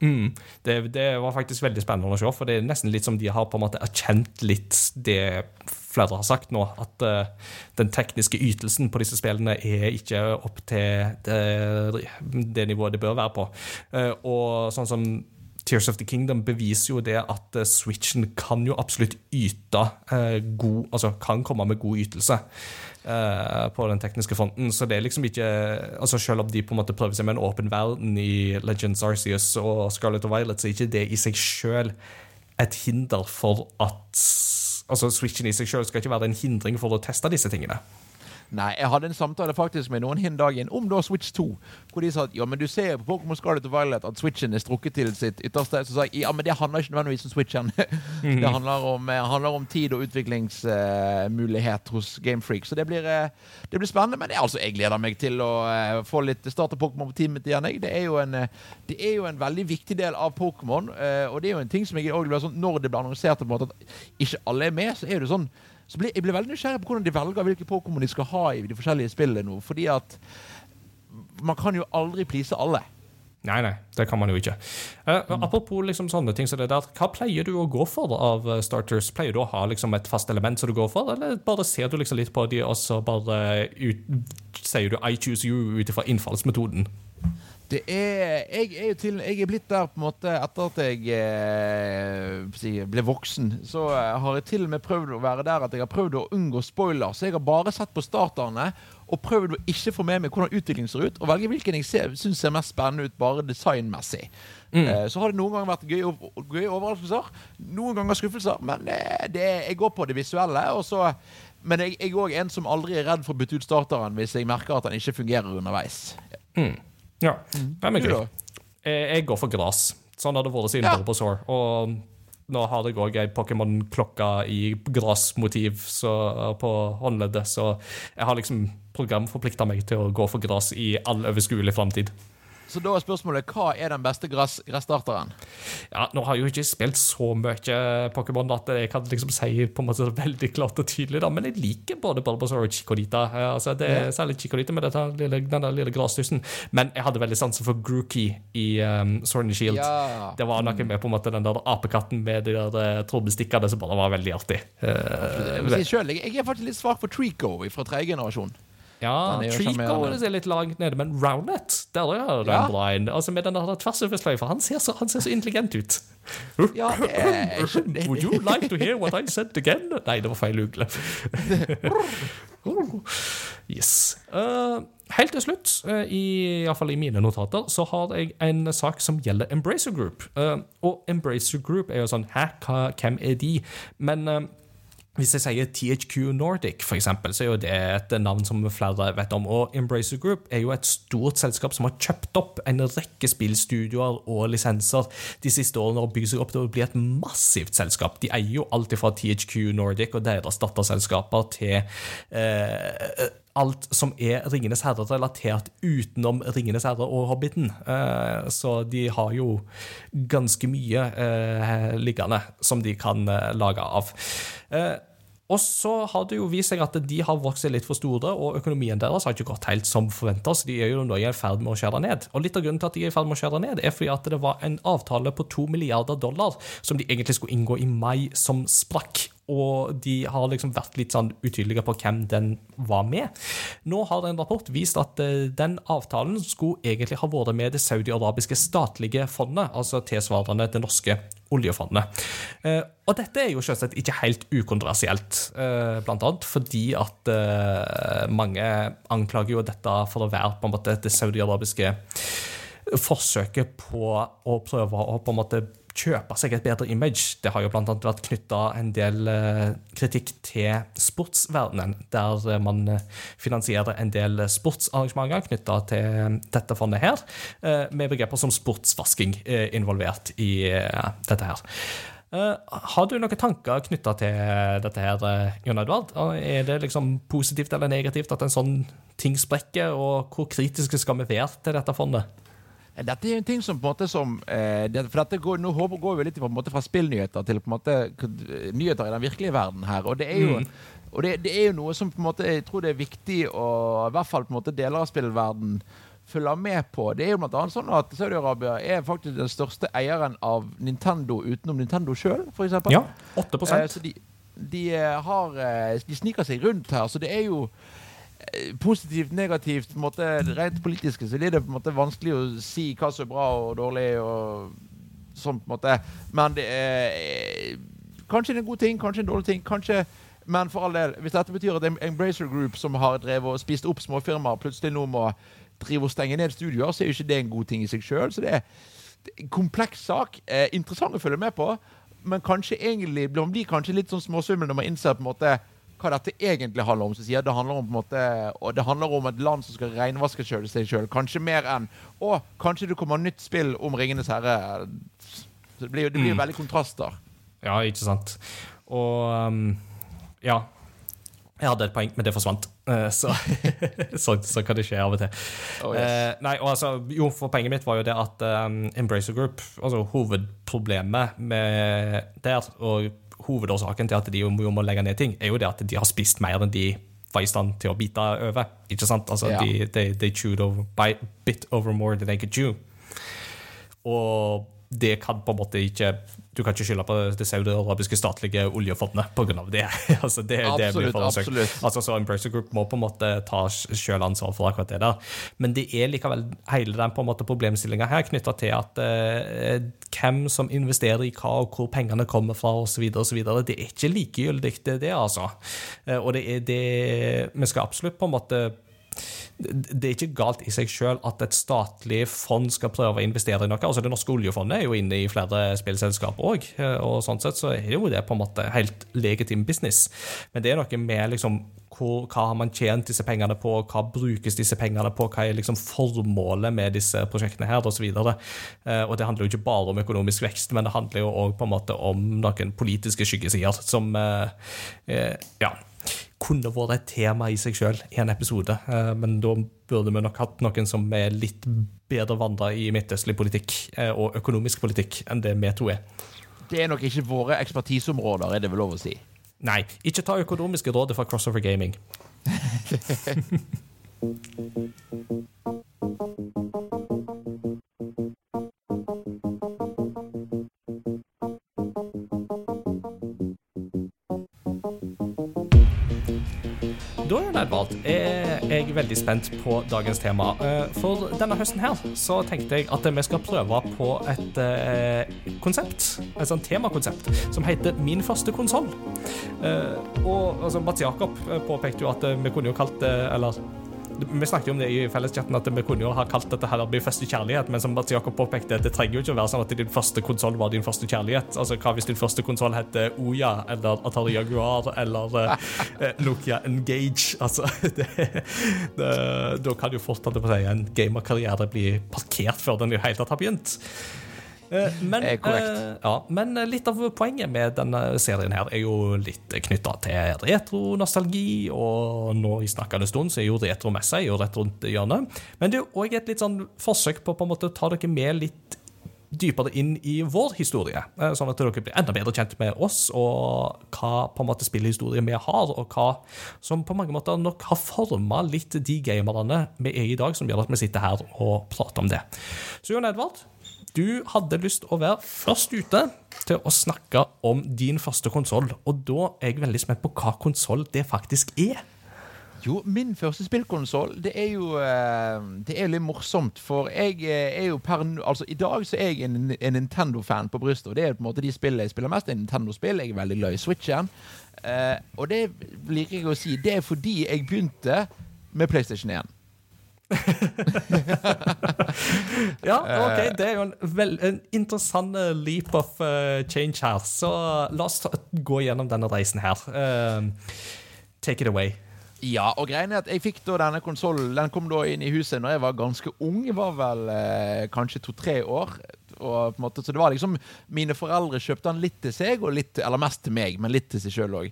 Mm. Det, det var faktisk veldig spennende å se, for det er nesten litt som de har på en måte erkjent litt det flere har sagt nå, at uh, den tekniske ytelsen på disse spillene er ikke opp til det, det nivået det bør være på. Uh, og sånn som Tears of the Kingdom beviser jo det at eh, Switchen kan jo absolutt yte eh, god Altså kan komme med god ytelse på den tekniske fronten. Så det er liksom ikke altså Selv om de på en måte prøver seg med en åpen verden i Legends Arceus og Scarlet og Violet, så er ikke det i seg sjøl et hinder for at Altså Switchen i seg sjøl skal ikke være en hindring for å teste disse tingene. Nei, jeg hadde en samtale faktisk med noen hin dagen om da Switch 2. Hvor de sa at ja, men du ser jo på Pokémon Scarlet og Violet at Switchen er strukket til sitt ytterste. Så sa jeg ja, men det handler ikke nødvendigvis om Switchen. det handler om, eh, handler om tid og utviklingsmulighet hos Gamefreak. Så det blir, uh, det blir spennende. Men det er altså, jeg gleder meg til å uh, få litt starte Pokémon på teamet igjen. Jeg. Det, er jo en, det er jo en veldig viktig del av Pokémon. og det er jo en ting som jeg også blir sånn, Når det blir annonsert på en måte at ikke alle er med, så er det sånn så ble, jeg ble veldig nysgjerrig på hvordan de velger hvilke Pokémon de skal ha i de forskjellige spillene nå. Fordi at man kan jo aldri please alle. Nei, nei, det kan man jo ikke. Eh, apropos liksom sånne ting som det der, hva pleier du å gå for av eh, starters? Pleier du å ha liksom et fast element som du går for, eller bare ser du liksom litt på de, og så bare ut, sier du 'I choose you' ut ifra innfallsmetoden? Det er, jeg er jo til Jeg er blitt der på en måte etter at jeg eh, ble voksen. Så eh, har jeg til og med prøvd å være der at jeg har prøvd å unngå spoiler. Så jeg har bare sett på starterne og prøvd å ikke få med meg hvordan utviklingen ser ut, og velge hvilken jeg syns ser mest spennende ut, bare designmessig. Eh, så har det noen ganger vært gøye, gøy overraskelser, noen ganger skuffelser, men eh, det, jeg går på det visuelle. Og så, men jeg, jeg er òg en som aldri er redd for å bytte ut starteren hvis jeg merker at den ikke fungerer underveis. Ja, Nei, er gøy? Jeg, går for gress. Sånn har det vært siden Ja. Bulbasaur. Og nå har jeg òg ei Pokémon-klokke i gressmotiv så- på håndleddet, så jeg har liksom programforplikta meg til å gå for gress i all overskuelig framtid. Så da er spørsmålet hva er den beste gress, gresstarteren? Ja, nå har jeg jo ikke spilt så mye Pokémon at jeg kan liksom si på en måte veldig klart og tydelig, da, men jeg liker både Bulbasaur og Chikorita. Altså, det er særlig Chikorita med lille, der lille grasstussen. Men jeg hadde veldig sansen for Grookey i um, Sword and Shield. Ja. Det var noe med på en måte den der apekatten med de der eh, trådbestikkene som bare var veldig artig. Selv, jeg, jeg er faktisk litt svak for Trico fra tredje generasjon. Ja, Den er Treacle er litt langt nede, men Rowlet, der er det Ja. bra. Altså med den der tversoversløyfa. Han, ser så- han ser så intelligent ut. Ja, jeg skjønner- Would you like to hear what I said again? Nei, det var feil ugle. yes. Uh, helt til slutt, uh, i, i hvert fall i mine notater, så har jeg en sak som gjelder Embracer Group. Uh, og Embracer Group er jo sånn Hæ, hva, hvem er de? Men uh, hvis jeg sier THQ Nordic, for eksempel, så er jo det et navn som flere vet om. Og Embracer Group er jo et stort selskap som har kjøpt opp en rekke spillstudioer og lisenser de siste årene og bygd seg opp til å bli et massivt selskap. De eier jo alt fra THQ Nordic og deres datterselskaper til eh, alt som er Ringenes herre-relatert utenom Ringenes herre og Hobbiten. Eh, så de har jo ganske mye eh, liggende som de kan eh, lage av. Og så har det jo vist seg at de har vokst seg litt for store, og økonomien deres har ikke gått helt som forventa, så de er jo nå i ferd med å skjære ned. Og litt av grunnen til at de er i ferd med å skjære ned, er fordi at det var en avtale på to milliarder dollar som de egentlig skulle inngå i mai, som sprakk. Og de har liksom vært litt sånn utydelige på hvem den var med. Nå har en rapport vist at eh, den avtalen skulle egentlig ha vært med det saudi-arabiske statlige fondet, altså tilsvarende det norske oljefondet. Eh, og dette er jo selvsagt ikke helt ukontroversielt, eh, blant annet fordi at mange anklager jo dette for å være på en måte det saudi-arabiske forsøket på å prøve å på en måte kjøpe seg et bedre image. Det har jo annet vært knytta en del eh, kritikk til sportsverdenen, der eh, man eh, finansierer en del sportsarrangementer knytta til dette fondet her, med begreper som sportsvasking involvert i dette her. Har du noen tanker knytta til dette her, Jon Edvard? Er det liksom positivt eller negativt at en sånn ting sprekker, og hvor kritiske skal vi være til dette fondet? Dette er jo en ting som på en måte som eh, det, For dette går, Nå går vi litt på en måte fra spillnyheter til på en måte nyheter i den virkelige verden her. Og det er jo, og det, det er jo noe som på en måte jeg tror det er viktig å I hvert fall på en måte deler av spillverden følger med på. Det er jo blant annet sånn at Saudi-Arabia er faktisk den største eieren av Nintendo utenom Nintendo sjøl, f.eks. Ja, 8 Eh, så de, de, eh, har, eh, de sniker seg rundt her, så det er jo eh, positivt, negativt, på en måte, rent politiske, så blir det på en måte vanskelig å si hva som er bra og dårlig. og sånn på en måte. Men det er kanskje en god ting, kanskje en dårlig ting. kanskje men for all del, hvis dette betyr at en Embracer Group, som har drevet og spist opp småfirmaer, plutselig nå må drive og stenge ned studioer, så er jo ikke det en god ting i seg sjøl. Så det det er en kompleks sak. Eh, interessant å følge med på, men kanskje egentlig man blir kanskje litt sånn småsvimmel når man innser på en måte hva dette egentlig handler om. Så sier det handler om på en måte Og det handler om et land som skal renvaske seg sjøl. Kanskje mer enn Å, kanskje det kommer nytt spill om Ringenes herre. Så det blir, jo- det blir jo veldig kontraster. Ja, ikke sant. Og um, ja. Jeg hadde et poeng, men det forsvant. Eh, Så, så, så kan det skje av og til. Oh, yes. Eh, nei, og altså, jo, for Poenget mitt var jo det at um, Embracer Group altså Hovedproblemet med der, og hovedårsaken til at de jo må legge ned ting, er jo det at de har spist mer enn de var i stand til å bite over. Ikke sant? Altså, Ja. de, de, they chewed over, by, bit over more than they could chew. Og det kan på en måte ikke Du kan ikke skylde på det saudi-arabiske statlige oljefondet pga. det. altså, det, det Absolutt, søkt. absolutt. Altså, så Embracer Group må på en måte ta sjøl ansvar for akkurat det der. Men det er likevel hele den på en måte problemstillinga her knytta til at eh, hvem som investerer i hva, og hvor pengene kommer fra, osv., osv. Det er ikke likegyldig, det, det altså. Eh, og det er det Vi skal absolutt på en måte det er ikke galt i seg sjøl at et statlig fond skal prøve å investere i noe. Altså Det norske oljefondet er jo inne i flere spillselskaper òg, og sånn sett så er jo det på en måte helt legitim business. Men det er noe med liksom hva har man tjent disse pengene på, hva brukes disse pengene på, hva er liksom formålet med disse prosjektene her, osv. Og, så og det handler jo ikke bare om økonomisk vekst, men det handler jo òg om noen politiske skyggesider som eh, eh, ja, kunne vært et tema i seg sjøl i en episode, eh, men da burde vi nok hatt noen som er litt bedre vandra i midtøstlig politikk eh, og økonomisk politikk enn det vi to er. Det er nok ikke våre ekspertiseområder, er det vel lov å si. Nei, ikke ta økonomiske råd fra Crossover Gaming. Da er jeg veldig spent på dagens tema. Eh, For denne høsten her så tenkte jeg at vi skal prøve på et eh, konsept, et sånt temakonsept, som heter Min første konsoll. Eh, og altså, Mats Jakob påpekte jo at vi kunne jo kalt det Eller vi snakket jo om det i felleschatten at vi kunne jo ha kalt dette her Min første kjærlighet, men som Mats Jakob påpekte, det trenger jo ikke å være sånn at din første konsoll var din første kjærlighet. Altså, Hva hvis din første konsoll heter Oya eller Atari Jaguar eller eh, Nokia Engage? Altså, da kan jo fort seg en gamerkarriere bli parkert før den i det hele tatt har begynt. Eh, Men, korrekt. eh, ja, men litt av poenget med denne serien her er jo litt knytta til retronostalgi, og nå i snakkende stund så er jo retromessa er jo rett rundt hjørnet. Men det er òg et litt sånn forsøk på på en måte å ta dere med litt dypere inn i vår historie, eh, sånn at dere blir enda bedre kjent med oss, og hva på en måte spillehistorie vi har, og hva som på mange måter nok har forma litt de gamerne vi er i dag, som gjør at vi sitter her og prater om det. Så Jon Edvard, du hadde lyst å være først ute til å snakke om din første konsoll, og da er jeg veldig spent på hva konsoll det faktisk er. Jo, min første spillkonsoll, det er jo eh, Det er litt morsomt, for jeg eh, er jo per Altså, i dag så er jeg en, en Nintendo-fan på brystet, og det er på en måte de spillene jeg spiller mest, er Nintendo-spill. Jeg er veldig glad i Switchen. Eh, og det liker jeg å si. Det er fordi jeg begynte med PlayStation 1. Ja, ok, Det er jo en, vel, en interessant eh, leap of uh, change her. Så la oss ta, gå gjennom denne reisen her. Uh, take it away. Ja, og greien er at jeg fikk da denne konsollen Den kom da inn i huset når jeg var ganske ung. Jeg var vel eh, kanskje to-tre år. Og måte, så det var liksom Mine foreldre kjøpte den litt til seg, og litt, eller mest til meg, men litt til seg sjøl òg.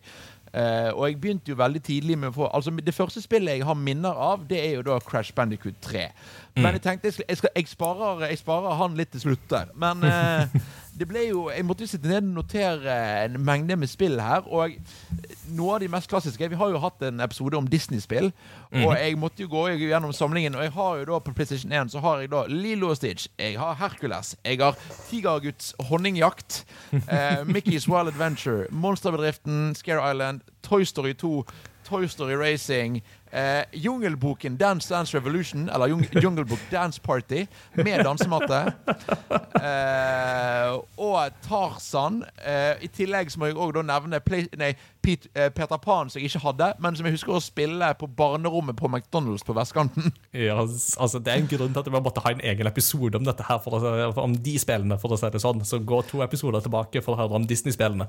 Eh, og jeg begynte jo veldig tidlig med å få Altså Det første spillet jeg har minner av, det er jo da Crash Bandicoot 3. Men jeg tenkte jeg, skal, jeg, skal, jeg, sparer, jeg sparer han litt til slutt der. Men eh, det ble jo Jeg måtte jo sitte ned og notere en mengde med spill her. Og noe av de mest klassiske Vi har jo hatt en episode om Disney-spill. Og jeg måtte jo gå gjennom samlingen. Og jeg har jo da på PlayStation 1 så har jeg da Lilo og Stitch. Jeg har Hercules. Jeg har Tigerguds honningjakt. Eh, Mickey's Wild Adventure. Monsterbedriften. Scare Island. Toy Story 2. Toy Story Racing. Eh, Jungelboken Dance Dance Revolution, eller Jung Jungelbook Dance Party, med dansematte. Eh, og Tarzan. Eh, I tillegg så må jeg også nevne Play nei, Pete, eh, Peter Pan, som jeg ikke hadde, men som jeg husker å spille på barnerommet på McDonald's på vestkanten. Ja, altså Det er en grunn til at vi måtte ha en egen episode om dette her, å, om de spillene, for å si det sånn. Så gå to episoder tilbake for å høre om Disney-spillene.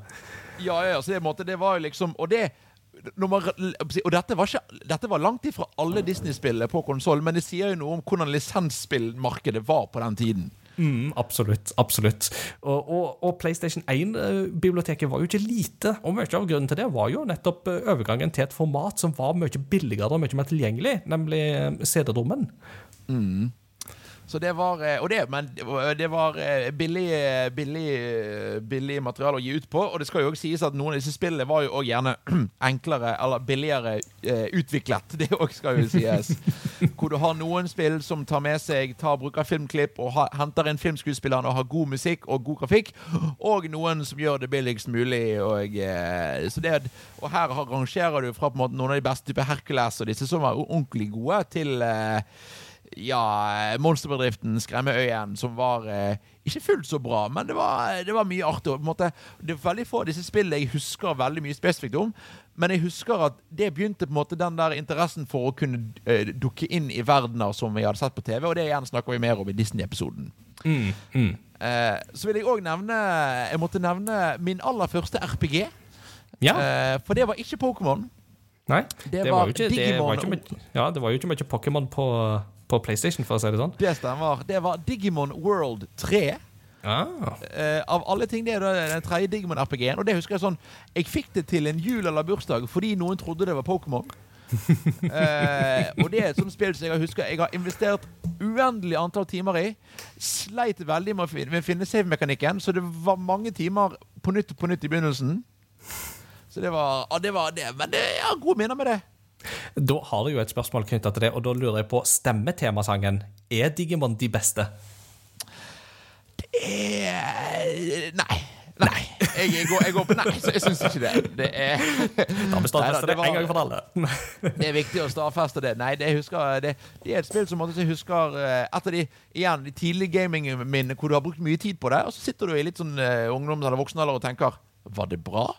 Ja, ja, så det, måtte, det var jo liksom Og det man, og dette var, ikke, dette var langt ifra alle Disney-spillene på konsoll, men det sier jo noe om hvordan lisensspillmarkedet var på den tiden. Mm, absolutt. absolutt. Og, og, og PlayStation 1-biblioteket var jo ikke lite, og mye av grunnen til det var jo nettopp eh, overgangen til et format som var mye billigere og mye mer tilgjengelig, nemlig eh, CD-rommen. Så det var eh, Og det, men det var eh, billig, eh, billig, eh, billig materiale å gi ut på. Og det skal jo også sies at noen av disse spillene var jo også gjerne enklere eller billigere eh, utviklet. Det også skal jo sies. Hvor du har noen spill som tar med seg tar, bruker filmklipp og ha, henter inn filmskuespillerne og har god musikk og god grafikk. Og noen som gjør det billigst mulig. Og, eh, det, og her rangerer du fra på en måte noen av de beste type Hercules og disse som var ordentlig gode, til eh, ja, Monsterbedriften, Skremmeøyen, som var eh, ikke fullt så bra, men det var, det var mye artig. måte, det er veldig få av disse spillene jeg husker veldig mye spesifikt om, men jeg husker at det begynte på en måte den der interessen for å kunne eh, dukke inn i verdener som vi hadde sett på TV, og det igjen snakker vi mer om i Disney-episoden. Mm, mm. Eh, så vil jeg òg nevne Jeg måtte nevne min aller første RPG. Ja. Eh, for det var ikke Pokémon. Nei, det det, var var jo ikke, det var ikke ja, det var jo ikke mye Pokémon på, på PlayStation, for å si det sånn. Det stemmer. Det var Digimon World 3. Ah. Uh, av alle ting, det er den tredje Digimon RPG-en. Og det husker jeg sånn Jeg fikk det til en jul eller bursdag fordi noen trodde det var Pokémon. uh, og det er et sånt spill som jeg husker Jeg har investert uendelig antall timer i. Sleit veldig med å finne, finne save-mekanikken, så det var mange timer på nytt på nytt i begynnelsen. Så det var, ja, det var det. Men det, jeg har gode minner med det. Da har jeg jo et spørsmål knytta til det, og da lurer jeg på stemmetemasangen. Er Digimon de beste? Eh, nei. Nei. jeg, jeg, går, jeg går på Nei, så jeg syns ikke det. Det er, Da består Neida, det det en gang for alle. det er viktig å stadfeste det. Nei, det, husker, det, det er et spill som jeg husker etter Et av de igjen, de tidlige gamingminnene hvor du har brukt mye tid på det, og så sitter du i litt sånn uh, ungdoms- eller voksenalder og tenker Var det bra?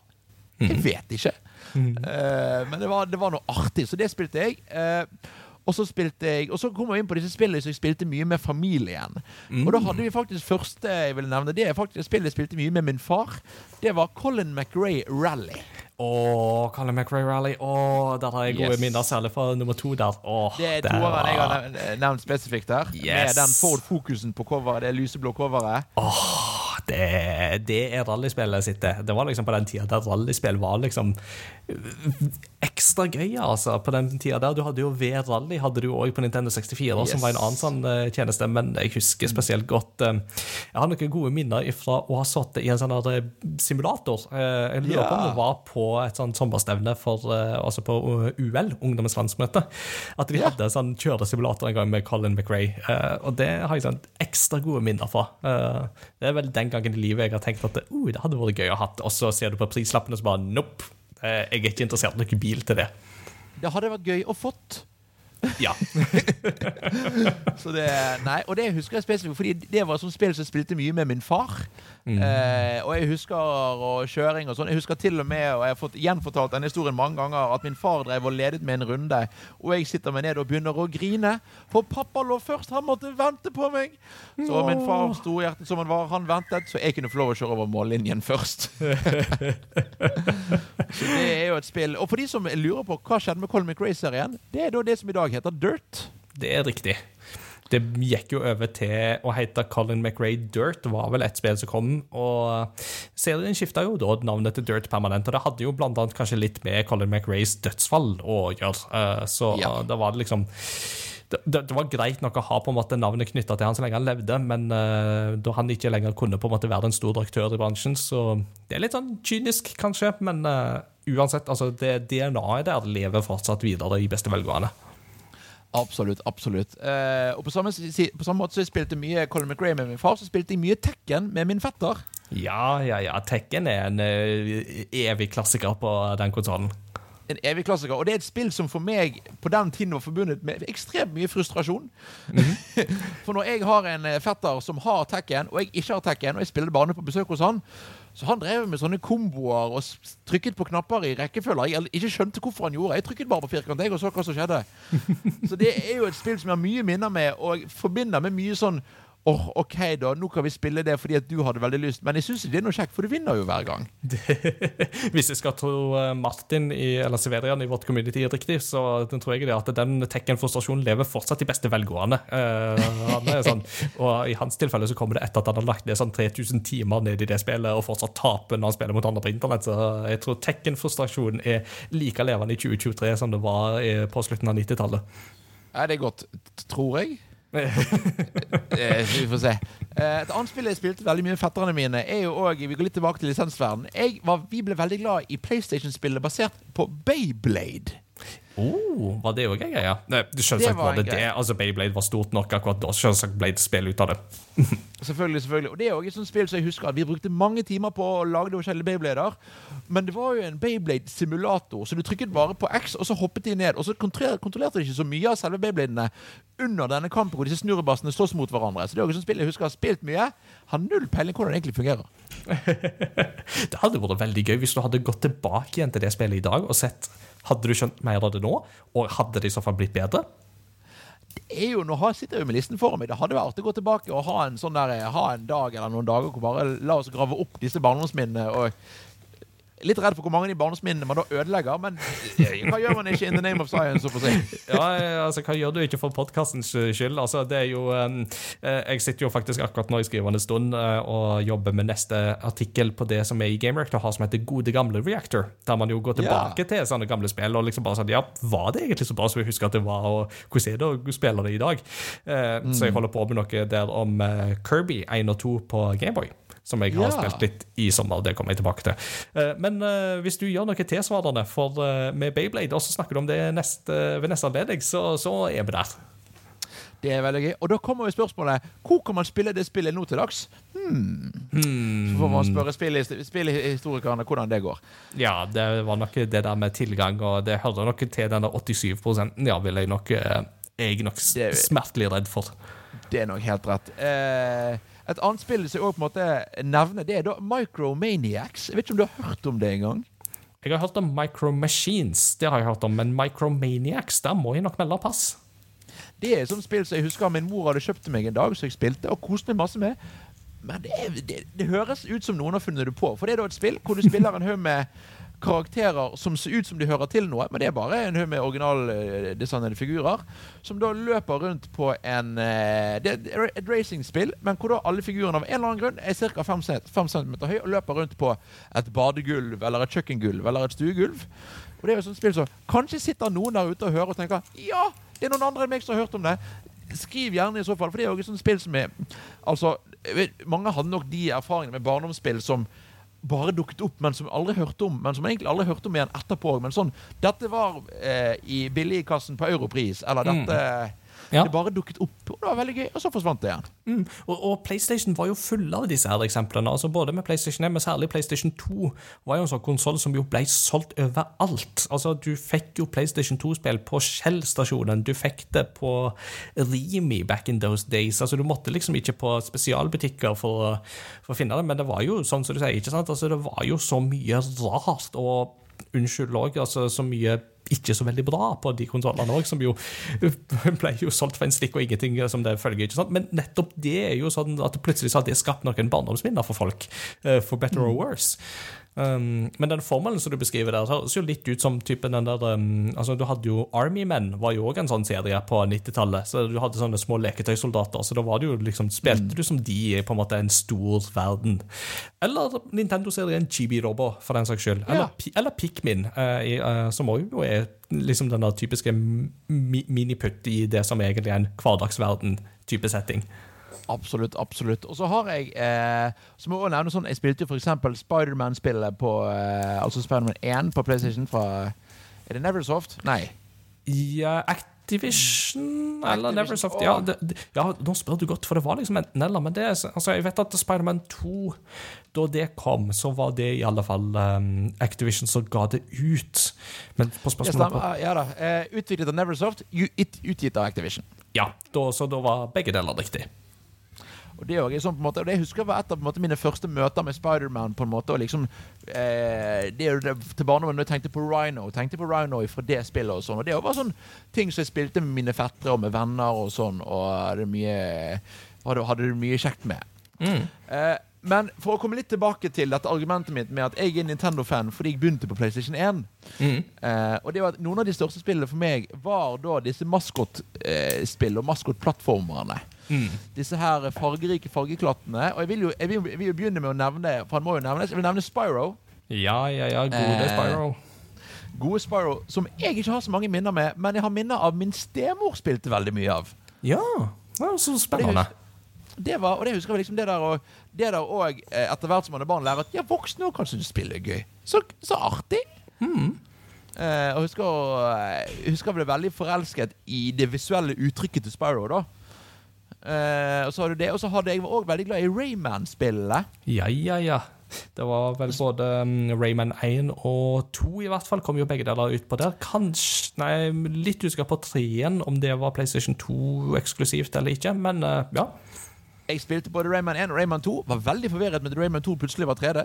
Jeg vet ikke. Eh, men det var, det var noe artig, så det spilte jeg. Eh, og så spilte jeg Og så kom jeg inn på disse spillene som jeg spilte mye med familien. Og da hadde vi faktisk første jeg vil nevne. Det er faktisk spillet jeg spilte mye med min far. Det var Colin McRae Rally. Åh, Colin McRae Rally. Åh, der har jeg gode Yes. minner, særlig fra nummer to der. Åh, Det er toeren jeg har var- nevnt spesifikt der. Med den Ford-fokusen på coveret, det lyseblå coveret. Åh, det, det er rallyspillet sitt, det. Det var liksom på den tida der rallyspill var liksom ekstra gøy, altså. På den tida der. Du hadde jo V-rally hadde du òg på Nintendo 64, som var en annen sånn eh, tjeneste, men jeg husker spesielt godt eh, Jeg har noen gode minner fra å ha sittet i en sånn eh, simulator. Eh, Jeg lurer på om det var på et sånt sommerstevne for eh, Altså på UL, Ungdommens landsmøte. At de hadde sånn kjøresimulator en gang med Colin McRae. eh, og det har jeg sånn ekstra gode minner fra. Eh, det er vel den gangen i livet jeg har tenkt at uh, det hadde vært gøy å ha og så ser du på prislappene og så bare nope. eh, jeg er ikke interessert i noen bil til det. Det hadde vært gøy å fått. Ja. Så det, nei, og det husker jeg spesifikt, fordi det var et sånt spill som jeg spilte mye med min far. Eh, og jeg husker og kjøring og sånn. Jeg husker til og med, og jeg har fått gjenfortalt denne historien mange ganger, at min far drev og ledet med en runde, og jeg sitter meg ned og begynner å grine. For pappa lå først, han måtte vente på meg. Så min far, storhjertet som han var, han ventet, så jeg kunne få lov å kjøre over mållinjen først. så det er jo et spill. Og for de som lurer på hva skjedde med Colin McRae-serien, det er da det som i dag heter Dirt. Det er riktig. Det gikk jo over til å hete Colin McRae Dirt, var vel et spill som kom. Og serien skifta jo da navnet til Dirt permanent, og det hadde jo blant annet kanskje litt med Colin McRaes dødsfall å gjøre. Eh, Så Ja. da var det liksom det, det var greit nok å ha på en måte navnet knytta til han så lenge han levde, men uh, da han ikke lenger kunne på en måte være en stor aktør i bransjen, så det er litt sånn kynisk, kanskje, men uh, uansett, altså det DNA-et der lever fortsatt videre i beste velgående. Absolutt. absolutt eh, Og på samme, på samme måte så jeg spilte mye Colin McRae med min far, så spilte jeg mye Tekken med min fetter. Ja, ja, ja. Tekken er en uh, evig klassiker på den konsollen. En evig klassiker. Og det er et spill som for meg på den tiden var forbundet med ekstremt mye frustrasjon. for når jeg har en eh, fetter som har Tekken, og jeg ikke har Tekken, og jeg spiller bare på besøk hos han, så han drev med sånne komboer og trykket på knapper i rekkefølge. Jeg ikke skjønte hvorfor han gjorde. Jeg trykket bare på firkant jeg, og så hva som skjedde. Så det er jo et spill som jeg har mye minner med, og forbinder med mye sånn Åh, OK, da. Nå kan vi spille det fordi at du hadde veldig lyst. Men jeg syns det er noe kjekt, for du vinner jo hver gang. Hvis jeg skal tro eh, Martin i, eller Severian i vårt community riktig, så tror jeg det at den Tekken-frustrasjonen lever fortsatt i beste velgående. Eh, han er sånn, og I hans tilfelle så kommer det etter at han har lagt ned sånn 3000 timer ned i det spillet og fortsatt taper når han spiller mot andre på internett. Så jeg tror Tekken-frustrasjonen er like levende i 2023 som det var på slutten av 90-tallet. Er det godt? Tror jeg. Eh, vi får se. Eh, et annet spill jeg spilte veldig mye med fetterne mine, er jo òg Vi går litt tilbake til lisensverden. Jeg var, vi ble veldig glad i PlayStation-spillet basert på Bayblade. Oh, var det òg en greie? Nei, Selvsagt Det var var det det. Altså, Bayblade var stort nok akkurat da. Selvsagt ble det spill ut av det. Selvfølgelig, selvfølgelig. Og det er også et sånt spill som jeg husker at vi brukte mange timer på å lage de forskjellige Beyblader. Men det var jo en Beyblade-simulator, så du trykket bare på X, og så hoppet de ned. Og så kontrollerte de ikke så mye av selve Beybladene under denne kampen hvor disse snurrebassene slåss mot hverandre. Så det er også et sånt spill jeg husker har spilt mye. Har null peiling hvordan det egentlig fungerer. Det hadde vært veldig gøy hvis du hadde gått tilbake igjen til det spillet i dag og sett Hadde du skjønt mer av det nå, og hadde det i så fall blitt bedre? Det er jo, Nå sitter jeg jo med listen foran meg. Det hadde vært artig å gå tilbake og ha en sånn der, ha en dag eller noen dager hvor bare la oss grave opp disse barndomsminnene. og Litt redd for hvor mange av de barndomsminnene man da ødelegger, men eh, hva gjør man ikke in the name of science? Ja, altså, Hva gjør du ikke for podkastens skyld? Altså, det er jo, um, eh, Jeg sitter jo faktisk akkurat nå i skrivende stund eh, og jobber med neste artikkel på det som er i og har som heter Gode gamle Reactor. Der man jo går tilbake til sånne gamle spill og liksom bare sånn Ja, var det egentlig så bra som jeg husker at det var, og hvordan er det å spille det i dag? Eh, Så jeg holder på med noe der om eh, Kirby 1 og 2 på Gameboy. Som jeg har Ja. spilt litt i sommer. Det kommer jeg tilbake til. Eh, Men eh, hvis du gjør noe tilsvarende for, eh, med Bayblade, og så snakker du om det neste, ved neste anledning, så, så er vi der. Det er veldig gøy. Og da kommer jo spørsmålet hvor kan man spille det spillet nå til dags? Hmm. Så får man spørre spillhistorikerne hvordan det går. Ja, det var nok det der med tilgang, og det hører nok til den der 87 ja, vil jeg nok Jeg nok smertelig redd for. Det er nok helt rett. Eh, et annet spill som jeg også på en måte nevner, det er da Micromaniacs. Jeg vet ikke om du har hørt om det engang? Jeg har hørt om Micromachines, det har jeg hørt om, men Micromaniacs, der må jeg nok melde pass. Det er et sånt spill som jeg husker min mor hadde kjøpt til meg en dag, så jeg spilte og koste meg masse med. Men det, det, det høres ut som noen har funnet det på. For det er da et spill hvor du spiller en haug med karakterer som ser ut som de hører til noe, men det er bare en haug med originaldesignede figurer, som da løper rundt på en eh, Det er et racingspill, men hvor da alle figurene av en eller annen grunn er ca. 5 cm høy og løper rundt på et badegulv eller et kjøkkengulv eller et stuegulv. Og det er jo sånn spill som Kanskje sitter noen der ute og hører og tenker Ja, det er noen andre enn meg som har hørt om det. Skriv gjerne i så fall, for det er jo et sånt spill som er Altså, Mange hadde nok de erfaringene med barndomsspill som bare dukket opp, men som aldri hørte om. Men som egentlig aldri hørte om igjen etterpå. Men sånn Dette var eh, i billigkassen på Europris, eller Mm. Ja. Det bare dukket opp, og det var veldig gøy, og så forsvant det igjen. Mm. Og, og PlayStation var jo full av disse her eksemplene. altså Både med PlayStation 1, men særlig PlayStation 2 var jo en sånn konsoll som jo ble solgt overalt. Altså Du fikk jo PlayStation 2-spill på Shell-stasjonen, du fikk det på Rimi back in those days. altså Du måtte liksom ikke på spesialbutikker for, for å finne det, men det var jo sånn som du sier, ikke sant? altså Det var jo så mye rart. og Unnskyld òg, altså så mye ikke så veldig bra på de konsollene òg, som jo ble jo solgt for en slikk og ingenting som det følger. ikke sant? Men nettopp det er jo sånn at plutselig så har det skapt noen barndomsminner for folk. eh, For better or worse. Um, men den formelen som du beskriver der, høres jo litt ut som typen den der um, altså Du hadde jo Army Men, var jo òg en sånn serie på 90-tallet. Så du hadde sånne små leketøysoldater. Så da var det jo liksom spilte du som de i på en måte en stor verden. Eller Nintendo-serien Chibi Robo, for den saks skyld. Eller, Ja. Eller Pikmin, uh, i, uh, som òg jo er liksom den typiske mi miniputt i det som egentlig er en hverdagsverden-type setting. Absolutt, absolutt. Og så har jeg eh, Så må jeg også nevne sånn Jeg spilte jo eksempel Spiderman-spillet på eh, Altså Spiderman 1 på PlayStation fra Er det Neversoft? Nei. Ja, Activision eller Neversoft ja, det, det, ja, nå spør du godt, for det var liksom enten eller. Men det, altså, jeg vet at Spiderman 2, da det kom, så var det i alle fall um, Activision som ga det ut. Men på spørsmålet på. Ja da. Eh, utviklet av Neversoft, utgitt av Activision. Ja, da, så da var begge deler riktig. Og det, er sånn, på en måte, og det husker jeg var et av på en måte, mine første møter med Spiderman. liksom, eh, det det, til barndommen når jeg tenkte på Rhino. tenkte på Rhino fra det spillet og sånn. Og det var sånn ting som jeg spilte med mine fettere og med venner og sånn. Og hadde mye, hadde, hadde det mye kjekt med. Eh, men for å komme litt tilbake til dette argumentet mitt med at jeg er Nintendo-fan fordi jeg begynte på PlayStation 1. Eh, og det var at Noen av de største spillene for meg var da disse maskotspill og maskotplattformerne. Disse her fargerike fargeklattene. Og jeg vil, jo, jeg, vil, jeg vil jo begynne med å nevne For han må jo nevnes Jeg vil nevne Spyro. Ja, ja, ja, gode Eh, Spyro. Gode Spyro, som jeg ikke har så mange minner med, men jeg har minner av min stemor spilte veldig mye av. Ja, det var så spennende. Det var, og det husker jeg liksom det der og, det der og eh, etter hvert som man er barn lærer at ja, voksne òg kan synes spill er gøy. Så, så artig! Eh, og husker, eh, husker jeg ble veldig forelsket i det visuelle uttrykket til Spyro. da Eh, og så har du det, og så hadde jeg òg veldig glad i Rayman-spillet. Ja, ja, ja. Det var vel både um, Rayman 1 og 2 i hvert fall, kom jo begge deler ut på der. Kanskje Nei, litt usikker på 3-en, om det var PlayStation 2 eksklusivt eller ikke, men uh, ja. Jeg spilte både Rayman 1 og Rayman 2. Var veldig forvirret med at Rayman 2 plutselig var 3D.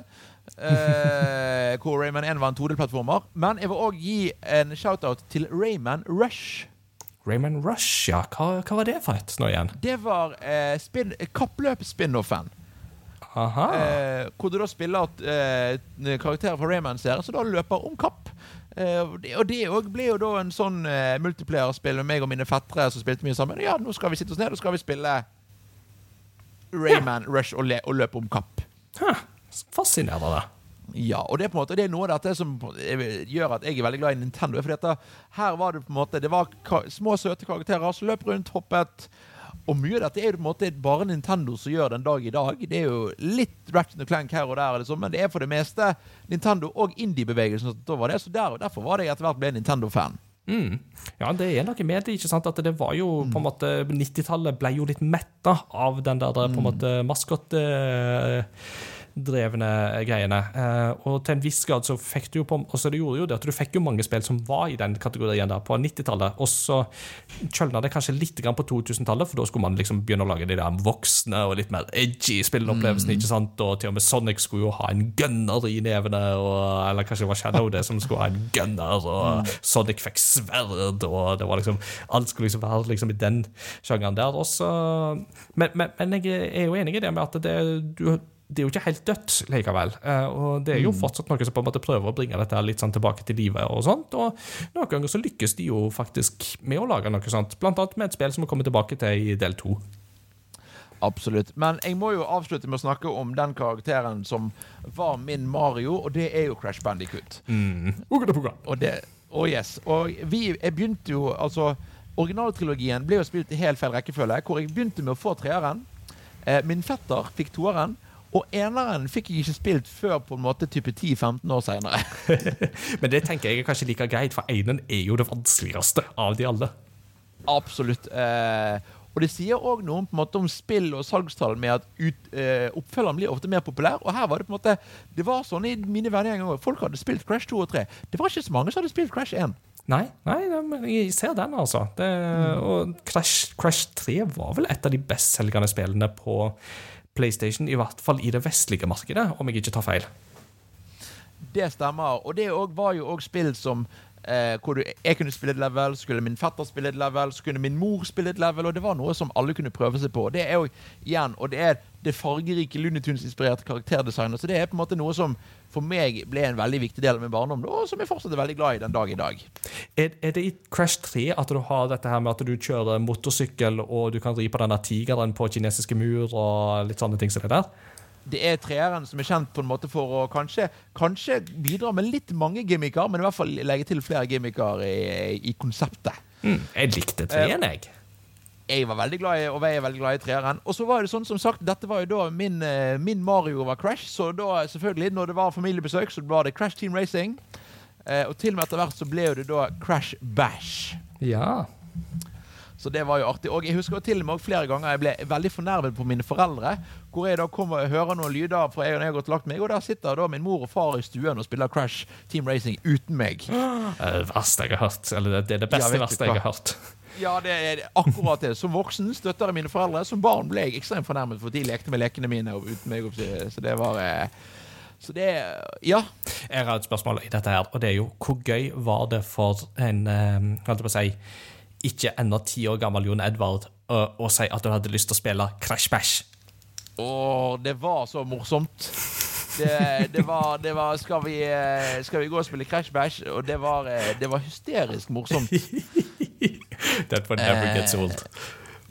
Uh, hvor Rayman 1 var en 2D-plattformer. Men jeg vil òg gi en shout-out til Rayman Rush. Rayman Rush, ja. Hva, hva var det for et nå igjen? Det var eh, spin- kappløp-spin-offen. Aha. Eh, hvor du da spiller eh, karakterer fra Rayman-serien som da løper om kapp. Eh, og det- òg ble jo da en sånn eh, multiplayer-spill med meg og mine fettere som spilte mye sammen. Ja, nå skal vi sitte oss ned og skal vi spille Rayman Rush og, og løpe om kapp. Huh. Fascinerende. Ja, og det er på en måte Det er noe av dette som gjør at jeg er veldig glad i Nintendo. For her var det på en måte Det var små, søte karakterer som løp rundt, hoppet. Og mye av dette er jo på en måte bare Nintendo som gjør den dag i dag. Det er jo litt Ratchet Clank her og der, liksom, men det er for det meste Nintendo og indie-bevegelsen som står over det. Så der, derfor var det jeg etter hvert ble Nintendo-fan. Mm. Ja, det er noe med det. ikke sant? At det var jo på en måte 90-tallet ble jo litt metta av den der på en måte maskot... eh, drevne greiene. Eh, og til en viss grad så fikk du jo på altså det gjorde jo det at du fikk jo mange spill som var i den kategorien der på 90-tallet. Og så kjølna det kanskje litt grann på 2000-tallet, for da skulle man liksom begynne å lage de der voksne og litt mer edgy spilleopplevelsene. ikke sant? Og til og med Sonic skulle jo ha en gunner i nevene, og, eller kanskje det var Shadow det som skulle ha en gunner, og Sonic fikk sverd, og det var liksom Alt skulle liksom være liksom i den sjangeren der. Også, men, men, men jeg er jo enig i det med at det, du det er jo ikke helt dødt likevel. Eh, og det er jo fortsatt noen som på en måte prøver å bringe dette litt sånn tilbake til livet. Og sånt, og noen ganger så lykkes de jo faktisk med å lage noe sånt. Blant annet med et spill som vi kommer tilbake til i del to. Absolutt. Men jeg må jo avslutte med å snakke om den karakteren som var min Mario, og det er jo Crash Bandicoot. Mm. Og det Oh yes. Og vi Jeg begynte jo Altså, originaltrilogien ble jo spilt i helt feil rekkefølge, hvor jeg begynte med å få treeren. Eh, min fetter fikk toeren. Og eneren fikk jeg ikke spilt før på en måte type 10-15 år seinere. Men det tenker jeg er kanskje like greit, for eneren er jo det vanskeligste av de alle. Absolutt. Eh, og det sier òg noe på en måte om spill og salgstall med at ut, eh, oppfølgeren blir ofte mer populær. Og her var det på en måte Det var sånn i mine vennegjenger òg. Folk hadde spilt Crash 2 og 3. Det var ikke så mange som hadde spilt Crash 1. Nei, nei, nei, jeg ser den, altså. Det, og Crash, Crash 3 var vel et av de bestselgende spillene på PlayStation, i hvert fall i det vestlige markedet, om jeg ikke tar feil. Det stemmer. Og det var jo òg spill som eh, hvor du, jeg kunne spille et level, så skulle min fetter spille et level, så kunne min mor spille et level, og det var noe som alle kunne prøve seg på. Det er jo igjen, og det er det fargerike Looney Tunes-inspirerte karakterdesignet, så det er på en måte noe som for meg ble en veldig viktig del av min barndom, og som jeg fortsatt er veldig glad i den dag i dag. Er, er det i Crash 3 at du har dette her med at du kjører motorsykkel, og du kan ri på denne tigeren på kinesiske mur og litt sånne ting som det der? Det er treeren som er kjent på en måte for å kanskje, kanskje bidra med litt mange gimmicker, men i hvert fall legge til flere gimmicker i, i konseptet. Mm, jeg likte treen, jeg. Jeg var veldig glad i og jeg er veldig glad i treeren. Og så var det sånn som sagt, dette var jo da min, eh, min Mario var Crash, så da selvfølgelig, når det var familiebesøk, så var det Crash Team Racing. Eh, og til og med etter hvert så ble det da Crash Bash. Ja. Så det var jo artig. Og jeg husker til og med flere ganger jeg ble veldig fornærmet på mine foreldre. Hvor jeg da kommer og hører noen lyder fra jeg og jeg har gått lagt meg, og der sitter da min mor og far i stuen og spiller Crash Team Racing uten meg. Det det verste jeg har hørt. Eller det er det beste ja, verste jeg har hørt. Ja, det er akkurat det. Som voksen støtter jeg mine foreldre. Som barn ble jeg ekstremt fornærmet for de lekte med lekene mine og uten meg. Så det var eh, Så det Ja. Jeg har et spørsmål i dette her, og det er jo hvor gøy var det for en eh, holdt jeg på å si, ikke ennå ti år gammel Jon Edvard og, og si at du hadde lyst til å spille Crash Bash? Å, det var så morsomt. Det, det, var, det var skal vi, eh, skal vi gå og spille Crash Bash? Og det var, eh, det var hysterisk morsomt. That one never Eh, gets old.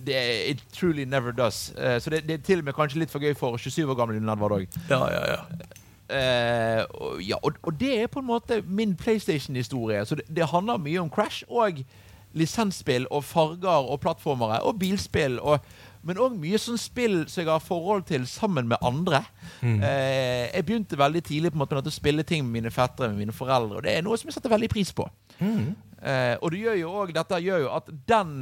Det, it truly never does. Eh, Så det, det er til og med kanskje litt for gøy for 27 år gamle Jon Edvard òg. Ja, ja, ja. Uh, og, ja, og, og det er på en måte min PlayStation-historie. Så det, det handler mye om Crash og lisensspill og farger og plattformere og bilspill. Og, men òg mye sånn spill som jeg har forhold til sammen med andre. Eh, jeg begynte veldig tidlig på en måte å spille ting med mine fettere med mine foreldre, og det er noe som jeg setter veldig pris på. Eh, og det gjør jo også, dette gjør jo at den,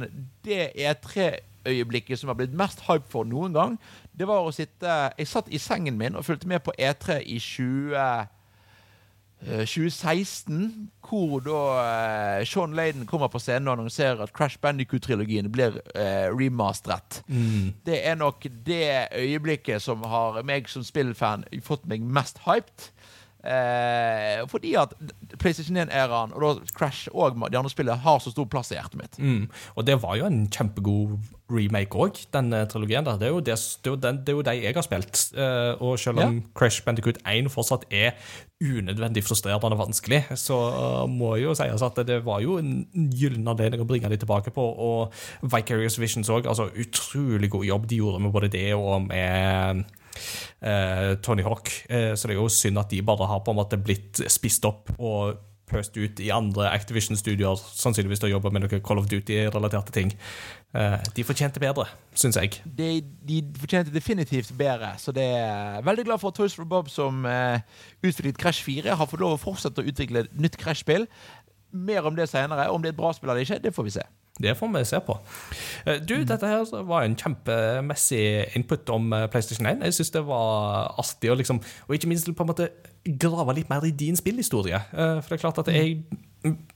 det E3-øyeblikket som har blitt mest hype for noen gang, det var å sitte Jeg satt i sengen min og fulgte med på E3 i 20, eh, 2016, hvor da eh, Sean Layden kommer på scenen og annonserer at Crash Bandicoot-trilogien blir eh, Mm. Det er nok det øyeblikket som har meg som spillfan fått meg mest hyped. Eh, fordi at PlayStation 1-æraen og da Crash og de andre spillene har så stor plass i hjertet mitt. Mm. Og det var jo en kjempegod remake òg, den eh, trilogien der. Det er jo, det, det er jo, den, det er jo de jeg har spilt. Eh, og selv om Crash Bandicoot 1 fortsatt er unødvendig frustrerende og vanskelig, så eh, må jo sies at det var jo en gyllen anledning å bringe de tilbake på. Og Vicarious Visions òg, altså utrolig god jobb de gjorde med både det og med uh, Tony Hawk. Uh, så det er jo synd at de bare har på en måte blitt spist opp og pøst ut i andre Activision-studioer, sannsynligvis til å jobbe med noen Call of Duty-relaterte ting. Eh, de fortjente bedre, syns jeg. De, de fortjente definitivt bedre, så det er veldig glad for at Toys for Bob, som uh, utviklet Crash 4, har fått lov å fortsette å utvikle et nytt Crash-spill. mer om det senere. Om det er et bra spill eller ikke, det får vi se. Det får vi se på. Eh, Du, dette her var en kjempemessig input om PlayStation 1. Jeg syns det var artig å liksom Og ikke minst på en måte grave litt mer i din spillhistorie. Eh, For det er klart at jeg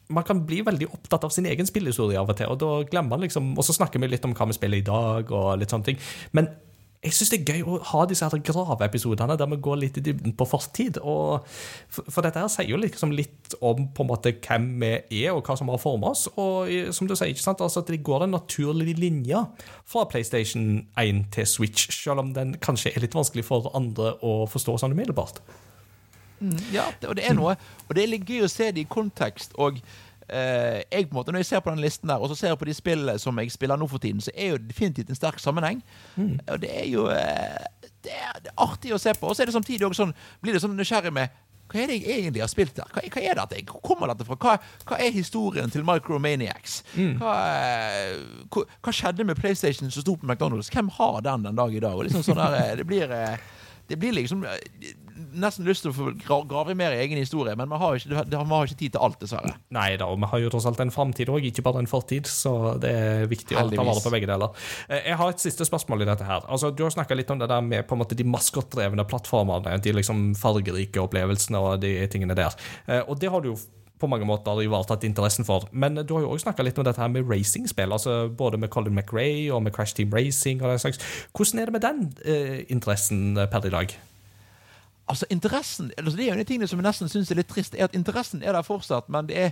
Man kan bli veldig opptatt av sin egen spillhistorie av og til, og da glemmer man liksom Og så snakker vi litt om hva vi spiller i dag, og litt sånne ting. Men jeg syns det er gøy å ha disse her graveepisodene der vi går litt i dybden på fortid. Og for, dette her sier jo liksom litt om på en måte hvem vi er, og hva som har formet oss. Og som du sier, ikke sant, altså at det går en naturlig linje fra PlayStation 1 til Switch, selv om den kanskje er litt vanskelig for andre å forstå sånn umiddelbart. Ja, det, og det er noe. Og det er litt gøy å se det i kontekst. Og eh, jeg på en måte, når jeg ser på den listen der, og så ser jeg på de spillene som jeg spiller nå for tiden, så er jo definitivt en sterk sammenheng. Og det er jo eh, det, er, det er artig å se på. Og så er det samtidig også sånn, blir det sånn nysgjerrig med hva er det jeg egentlig har spilt der? Hva, hva er dette? Hvor kommer dette fra? Hva, hva er historien til Micromaniacs? Hva, eh, hva, hva skjedde med PlayStation som sto på McDonald's? Hvem har den den dag i dag? Og liksom sånn der, det blir det blir liksom nesten lyst til å grave mer i egen historie, men vi har ikke, vi har ikke tid til alt, dessverre. Nei da, og vi har jo tross alt en framtid òg, ikke bare en fortid, så det er viktig å ta vare på begge deler. Eh, Jeg har et siste spørsmål i dette her. Altså, Du har snakka litt om det der med på en måte de maskotdrevne plattformene, de liksom fargerike opplevelsene og de tingene der. Eh, Og det har du jo på mange måter ivaretatt interessen for. Men du har jo òg snakka litt om dette her med racingspill, altså både med Colin McRae og med Crash Team Racing og den slags. Hvordan er det med den eh, interessen eh, per i dag? Altså, interessen altså, Det er jo en av tingene som jeg nesten syns er litt trist, er at interessen er der fortsatt, men det er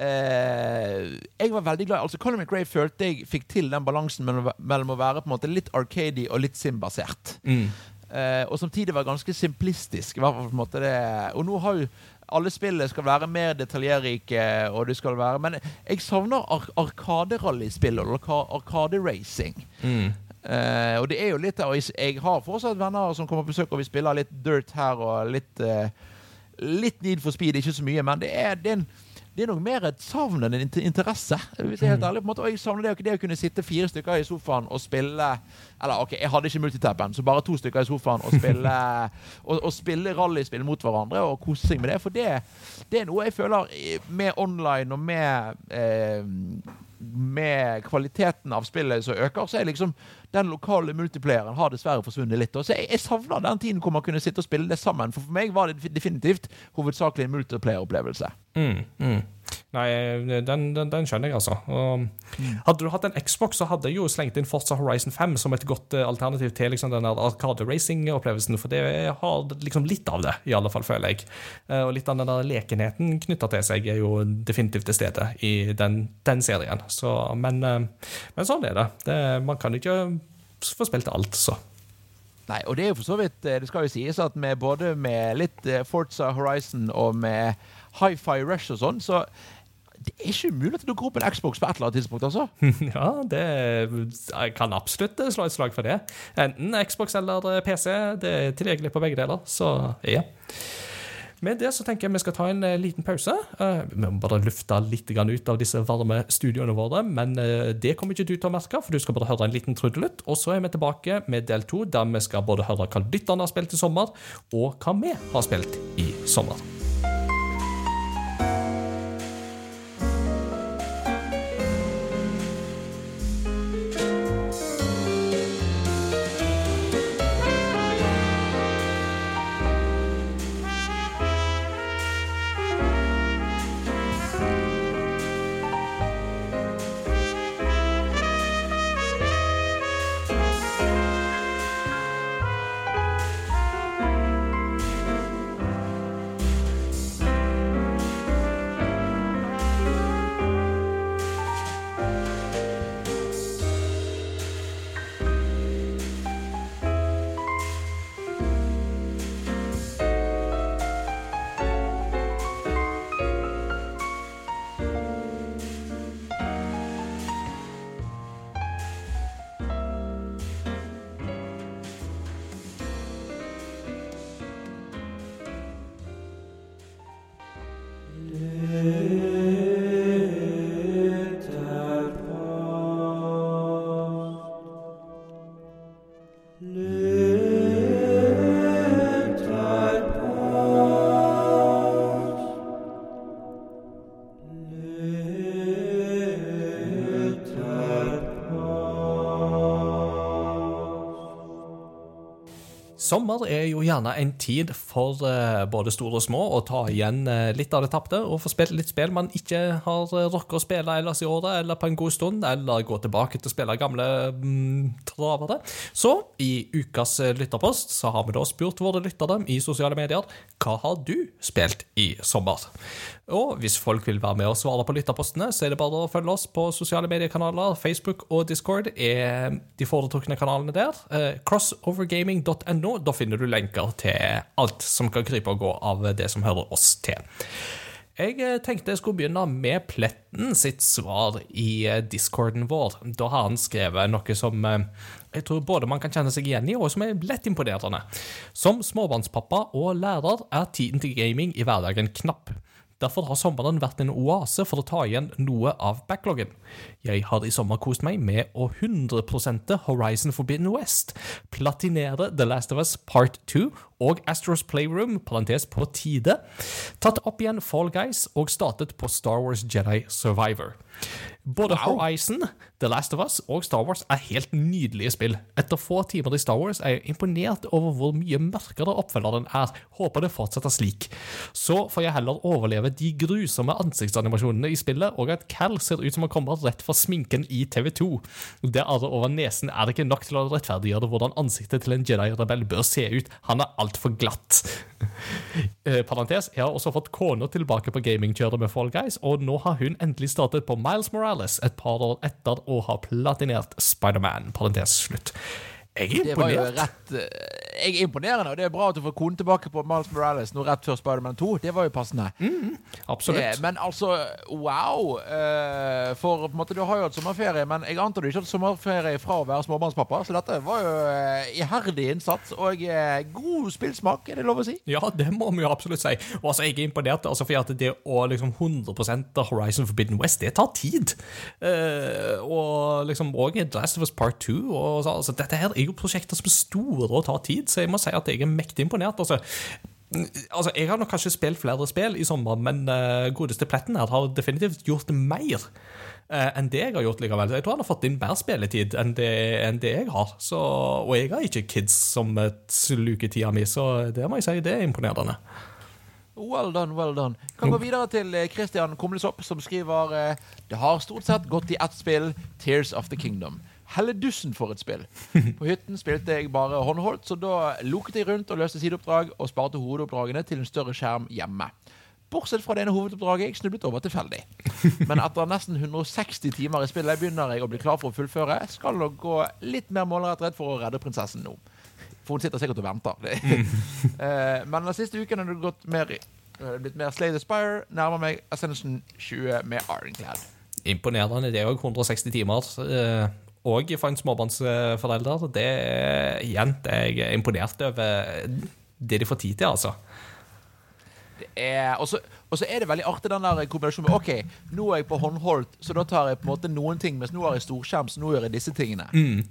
eh, Jeg var veldig glad altså Colin McRae følte jeg fikk til den balansen mellom, mellom å være på en måte litt arcady og litt sim-basert. Eh, og samtidig være ganske simplistisk. På en måte det Og nå har jo alle spillene skal være mer detaljrike, og det skal være Men jeg savner ar arkaderallyspill og arkaderacing. arkaderacing. Eh, og det er jo litt og jeg, jeg har fortsatt venner som kommer på besøk, og vi spiller litt Dirt her og litt uh, Litt Need for Speed, ikke så mye, men det er, det er, en, det er nok mer et savn enn en interesse. Hvis jeg er helt ærlig på en måte Og jeg savner det, det å kunne sitte fire stykker i sofaen og spille Eller ok, jeg hadde ikke multitappen, så bare to stykker i sofaen og spille og, og spille rallyspill mot hverandre og kose seg med det. For det, det er noe jeg føler med online og med eh, med kvaliteten av spillet som øker, så er liksom den lokale multiplayeren har dessverre forsvunnet litt. Og så jeg, jeg savner den tiden hvor man kunne sitte og spille det sammen. For for meg var det definitivt hovedsakelig en multiplayer-opplevelse. Mm, mm. Nei, den, den, den skjønner jeg, altså. Og hadde du hatt en Xbox, så hadde jeg jo slengt inn Forza Horizon 5 som et godt uh, alternativ til liksom, den der Arcade-racing-opplevelsen, for det har liksom litt av det, i alle fall, føler jeg. Uh, Og litt av den der lekenheten knytta til seg er jo definitivt til stede i den, den serien. Så, men, uh, men sånn er det. det. Man kan ikke få spilt alt, så. Nei, og det er jo for så vidt eh, Det skal jo sies at med både med litt eh, Forza Horizon og med Hi-Fi Rush og sånn, så det er ikke umulig at det dukker opp en Xbox på et eller annet tidspunkt, altså. Ja, det jeg kan absolutt slå et slag for det. Enten Xbox eller eh, PC. Det er tilgjengelig på begge deler, så ja. Med det så tenker jeg vi skal ta en eh, liten pause. Eh, vi må bare lufte litt ut av disse varme studioene våre, men det kommer ikke du til å merke, for du skal bare høre en liten trudelutt. Og så er vi tilbake med del to, der vi skal både høre hva lytterne har spilt i sommer, og hva vi har spilt i sommer. Sommer er jo gjerne en tid for eh, både store og små å ta igjen eh, litt av det tapte, og få spilt litt spill man ikke har uh, rukket å spille ellers i året, eller på en god stund, eller gå tilbake til å spille gamle mm, travere. Så i ukas eh, lytterpost så har vi da spurt våre lyttere i sosiale medier hva har du spilt i sommer? Og hvis folk vil være med og svare på lytterpostene, så er det bare å følge oss på sosiale mediekanaler. Facebook og Discord er de foretrukne kanalene der. Eh, crossovergaming.no. Da finner du lenker til alt som kan krype og gå av det som hører oss til. Jeg eh, tenkte jeg skulle begynne med Pletten sitt svar i eh, discorden vår. Da har han skrevet noe som jeg tror både man kan kjenne seg igjen i, og som er lett imponerende. Som småbarnspappa og lærer er tiden til gaming i hverdagen knapp. Derfor har sommeren vært en oase for å ta igjen noe av backloggen. Jeg har i sommer kost meg med å 100% Horizon Forbidden West, platinere The Last of Us Part 2 og Astros Playroom, parentes på tide, tatt opp igjen Fall Guys og startet på Star Wars Jedi Survivor. Både wow. Horizon, The Last of Us og Star Wars er helt nydelige spill. Etter få timer i Star Wars er jeg imponert over hvor mye mørkere oppfølgeren er. Håper det fortsetter slik. Så får jeg heller overleve de grusomme ansiktsanimasjonene i spillet, og at Cal ser ut som han kommer rett fra sminken i TV2. Det arret over nesen er ikke nok til å rettferdiggjøre hvordan ansiktet til en Jedi-rebell bør se ut. Han er altfor glatt. Eh, parentes, jeg har også fått kona tilbake på gamingkjøret med Fall Guys, og nå har hun endelig startet på Miles Morales et par år etter å ha platinert Spiderman. Parentes slutt. Jeg er imponert. Det var jo rett eh, jeg er imponerende, og det er bra at du får konen tilbake på Miles Morales nå rett før Spiderman 2. Det var jo passende. Mm, absolutt. Eh, men altså, wow. Eh, for på en måte, du har jo hatt sommerferie, men jeg antar du ikke har hatt sommerferie fra å være småbarnspappa, så dette var jo iherdig innsats og god spillsmak, er det lov å si? Ja, det må vi jo absolutt si. Og altså, jeg er imponert, altså, for at det å liksom 100 av Horizon Forbidden West, det tar tid. Eh, og liksom òg Last of Us Part 2. Og, altså, dette her er jo prosjekter som er store og tar tid så jeg må si at jeg er mektig imponert. altså Altså, Jeg har nok kanskje spilt flere spill i sommer, men uh, godeste Pletten her har definitivt gjort mer uh, enn det jeg har gjort likevel. Jeg tror han har fått inn mer spilletid enn det, enn det jeg har. Så, og jeg har ikke kids som sluker tida mi, så det må jeg si, det er imponerende. Well done, well done. Kan gå videre til Christian Kumlesopp, som skriver Det har stort sett gått i ett spill, Tears of the Kingdom. Helledussen for et spill. På hytten spilte jeg bare håndholdt, så da loket jeg rundt og løste sideoppdrag og sparte hovedoppdragene til en større skjerm hjemme. Bortsett fra det ene hovedoppdraget jeg snublet over tilfeldig. Men etter nesten 160 timer i spillet begynner jeg å bli klar for å fullføre. Skal nok gå litt mer målrettet for å redde prinsessen nå. For hun sitter sikkert og venter. Eh, men den siste uken har det gått mer, eh, blitt mer Slay the Spire. Nærmer meg Ascension 20 med Ironclad. Imponerende. Det er jo 160 timer. Og for en småbarnsforelder. Det igjen, det er jeg imponert over det de får tid til, altså. Og så er det veldig artig den der kombinasjonen med OK, nå er jeg på håndholdt, så da tar jeg på en måte noen ting, mens nå har jeg storskjerm, så nå gjør jeg disse tingene. Mm.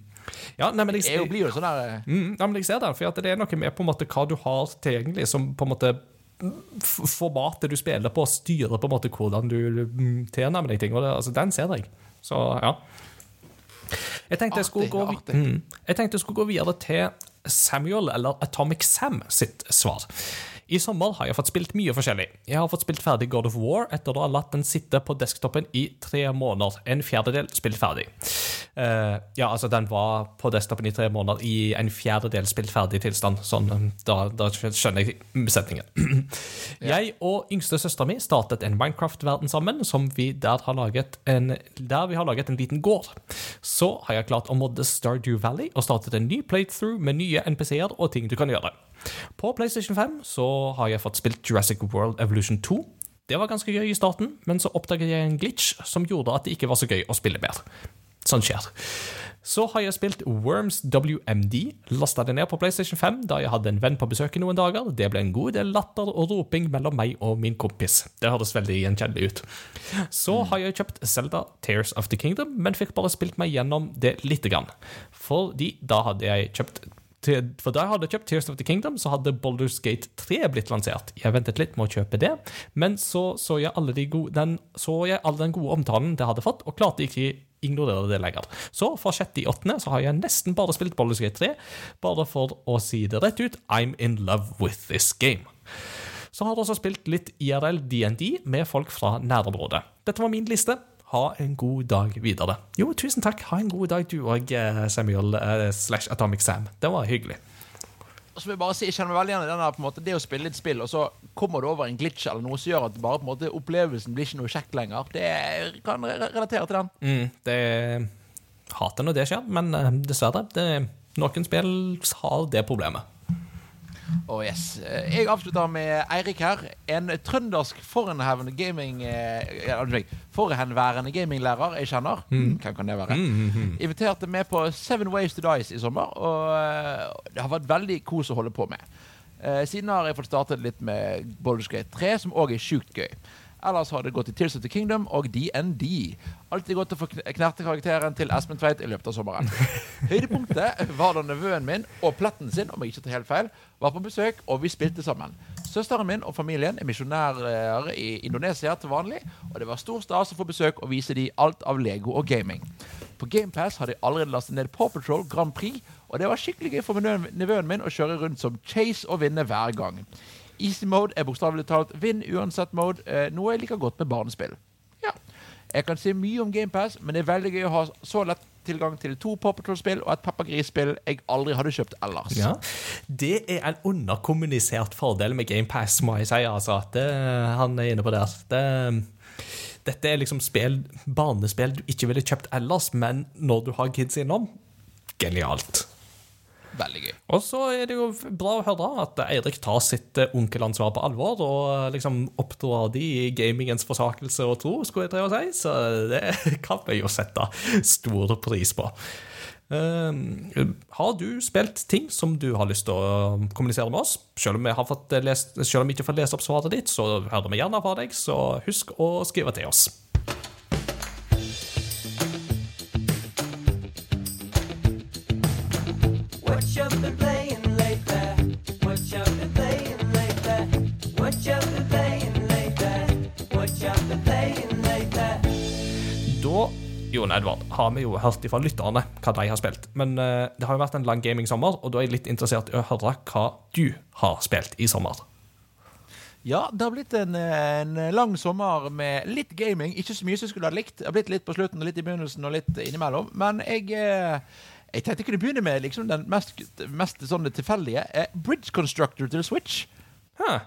Ja, nei, men jeg, jeg, blir jo sånn der eh, mm, ja, men jeg ser det, for det er noe med på en måte hva du har tilgjengelig, som på en måte Formatet du spiller på, styrer på en måte hvordan du mm, tilnærmer deg ting. Og det, altså, den ser jeg. Så ja. Jeg tenkte jeg, skulle gå, mm, jeg tenkte jeg skulle gå videre til Samuel, eller Atomic Sam, sitt svar. I sommer har jeg fått spilt mye forskjellig. Jeg har fått spilt ferdig God of War etter å ha latt den sitte på desktopen i tre måneder. En fjerdedel spilt ferdig. Uh, ja, altså, den var på desktopen i tre måneder i en fjerdedel spilt ferdig tilstand. Sånn, da, da skjønner jeg setningen. jeg og yngste søstera mi startet en Minecraft-verden sammen, som vi der, har laget en, der vi har laget en liten gård. Så har jeg klart å modde Stardew Valley og startet en ny playthrough med nye NPC-er og ting du kan gjøre. På PlayStation 5 så har jeg fått spilt Jurassic World Evolution 2. Det var ganske gøy i starten, men så oppdaget jeg en glitch som gjorde at det ikke var så gøy å spille mer. Sånn skjer. Så har jeg spilt Worms WMD. Lasta det ned på PlayStation 5 da jeg hadde en venn på besøk i noen dager. Det ble en god del latter og roping mellom meg og min kompis. Det høres veldig gjenkjennelig ut. Så har jeg kjøpt Zelda Tears of the Kingdom, men fikk bare spilt meg gjennom det lite grann. Fordi da hadde jeg kjøpt for da jeg hadde kjøpt Tears of the Kingdom, så hadde Boulders Gate 3 blitt lansert. Jeg ventet litt med å kjøpe det, men så så jeg alle, de gode, den, så jeg all den gode omtalen det hadde fått, og klarte ikke ignorerer det lenger. Så fra sjette i åttende så har jeg nesten bare spilt Baldur's Gate 3, bare for å si det rett ut I'm in love with this game. Så har jeg også spilt litt IRL DND med folk fra nærområdet. Dette var min liste. Ha en god dag videre. Jo, tusen takk. Ha en god dag, du òg, Samuel eh, slash Atomic Sam. Det var hyggelig. Vil jeg bare si, jeg kjenner meg veldig igjen i den der, på en måte, det å spille et spill, og så kommer du over en glitch eller noe som gjør at bare på en måte opplevelsen blir ikke noe kjekk lenger. Det kan re- relatere til den. Mm, det hater når det skjer, men eh, dessverre. Det, noen spill har det problemet. Oh yes. Eh, Jeg avslutter med Eirik her. En trøndersk forhenværende gaming eh, Forhenværende gaminglærer jeg kjenner. Hvem kan det være? Inviterte meg på Seven Ways to Dice i sommer, og eh, det har vært veldig kos å holde på med. Siden har jeg fått startet litt med Boulderskate 3, som òg er sjukt gøy. Ellers har det gått i Tears of the Kingdom og DND. Alltid godt å få knerte karakteren til Espen Tveit i løpet av sommeren. Høydepunktet var da nevøen min og pletten sin om jeg ikke tar helt feil, var på besøk, og vi spilte sammen. Søsteren min og familien er misjonærer i Indonesia til vanlig, og det var stor stas å få besøk og vise dem alt av Lego og gaming. På GamePass har de allerede lastet ned Paw Patrol Grand Prix, og det var skikkelig gøy for nevøen nevøen min å kjøre rundt som Chase og vinne hver gang. Easy mode er bokstavelig talt vinn uansett mode, eh, noe jeg liker godt med barnespill. Ja. Jeg kan si mye om GamePass, men det er veldig gøy å ha så lett tilgang til to Paw Patrol-spill og et pappagrisspill jeg aldri hadde kjøpt ellers. Ja, Det er en underkommunisert fordel med GamePass, må jeg si. altså. Det, han er inne på der. Det, dette er liksom spill, barnespill du ikke ville kjøpt ellers, men når du har kids innom genialt. Veldig gøy. Og så er det jo bra å høre at Eirik tar sitt eh, onkelansvar på alvor og eh, liksom oppdrar de i gamingens forsakelse og tro, skulle jeg til å si. Så det kan vi jo sette stor pris på. Uh, har du spilt ting som du har lyst til å kommunisere med oss? Selv om vi, har fått lest, selv om vi ikke får lest opp svaret ditt, så hører vi gjerne fra deg, så husk å skrive til oss. Jon Edvard, har vi jo hørt fra lytterne hva de har spilt. Men uh, det har jo vært en lang gamingsommer, og da er jeg litt interessert i å høre hva du har spilt i sommer. Ja, det har blitt en, en lang sommer med litt gaming. Ikke så mye som jeg skulle ha likt. Det har blitt litt på slutten, og litt i begynnelsen og litt innimellom. Men jeg, eh, jeg tenkte jeg kunne begynne med liksom den mest, mest sånn tilfeldige. Eh, Bridge Constructor til Switch. Huh.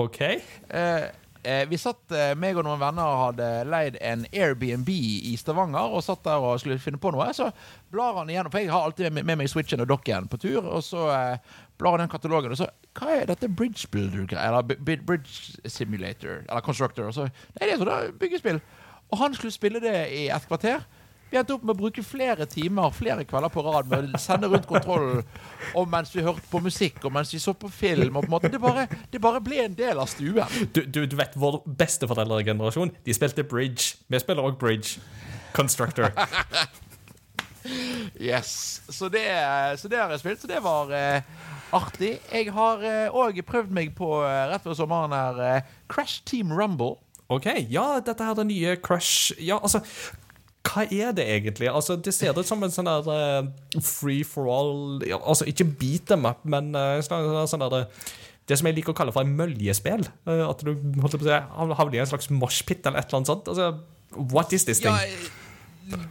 OK. Eh, eh, vi satt, eh, meg og noen venner hadde leid en Airbnb i Stavanger og satt der og skulle finne på noe. Så blar han igjennom, for jeg har alltid med, med meg Switchen og dokken på tur. Og så eh, blar han den katalogen, og så Hva er dette Bridge Builder-greia? Eller Bridge Simulator? Eller Constructor? Og så, Nei, det er sånn byggespill. Og han skulle spille det i et kvarter. Vi endte opp med å bruke flere timer flere kvelder på rad med å sende rundt kontrollen. Og mens vi hørte på musikk, og mens vi så på film. Og på en måte, det, bare, det bare ble en del av stuen. Du, du, du vet, vår besteforeldregenerasjon de spilte bridge. Vi spiller også bridge. Constructor. Yes. Så det, så det har jeg spilt, så det var eh, artig. Jeg har òg prøvd meg på, eh, rett før sommeren her, eh, Crash Team Rumble. OK, ja, dette her er det nye Crash Ja, altså hva er det egentlig? Altså, Det ser ut som en sånn der uh, free for all ja, Altså ikke beat them up, men uh, sånn, sånn der eh, Det som jeg liker å kalle for en møljespill. Uh, at du holdt på å si, havner i en slags moshpit eller et eller annet sånt. Altså, what is this thing? Ja,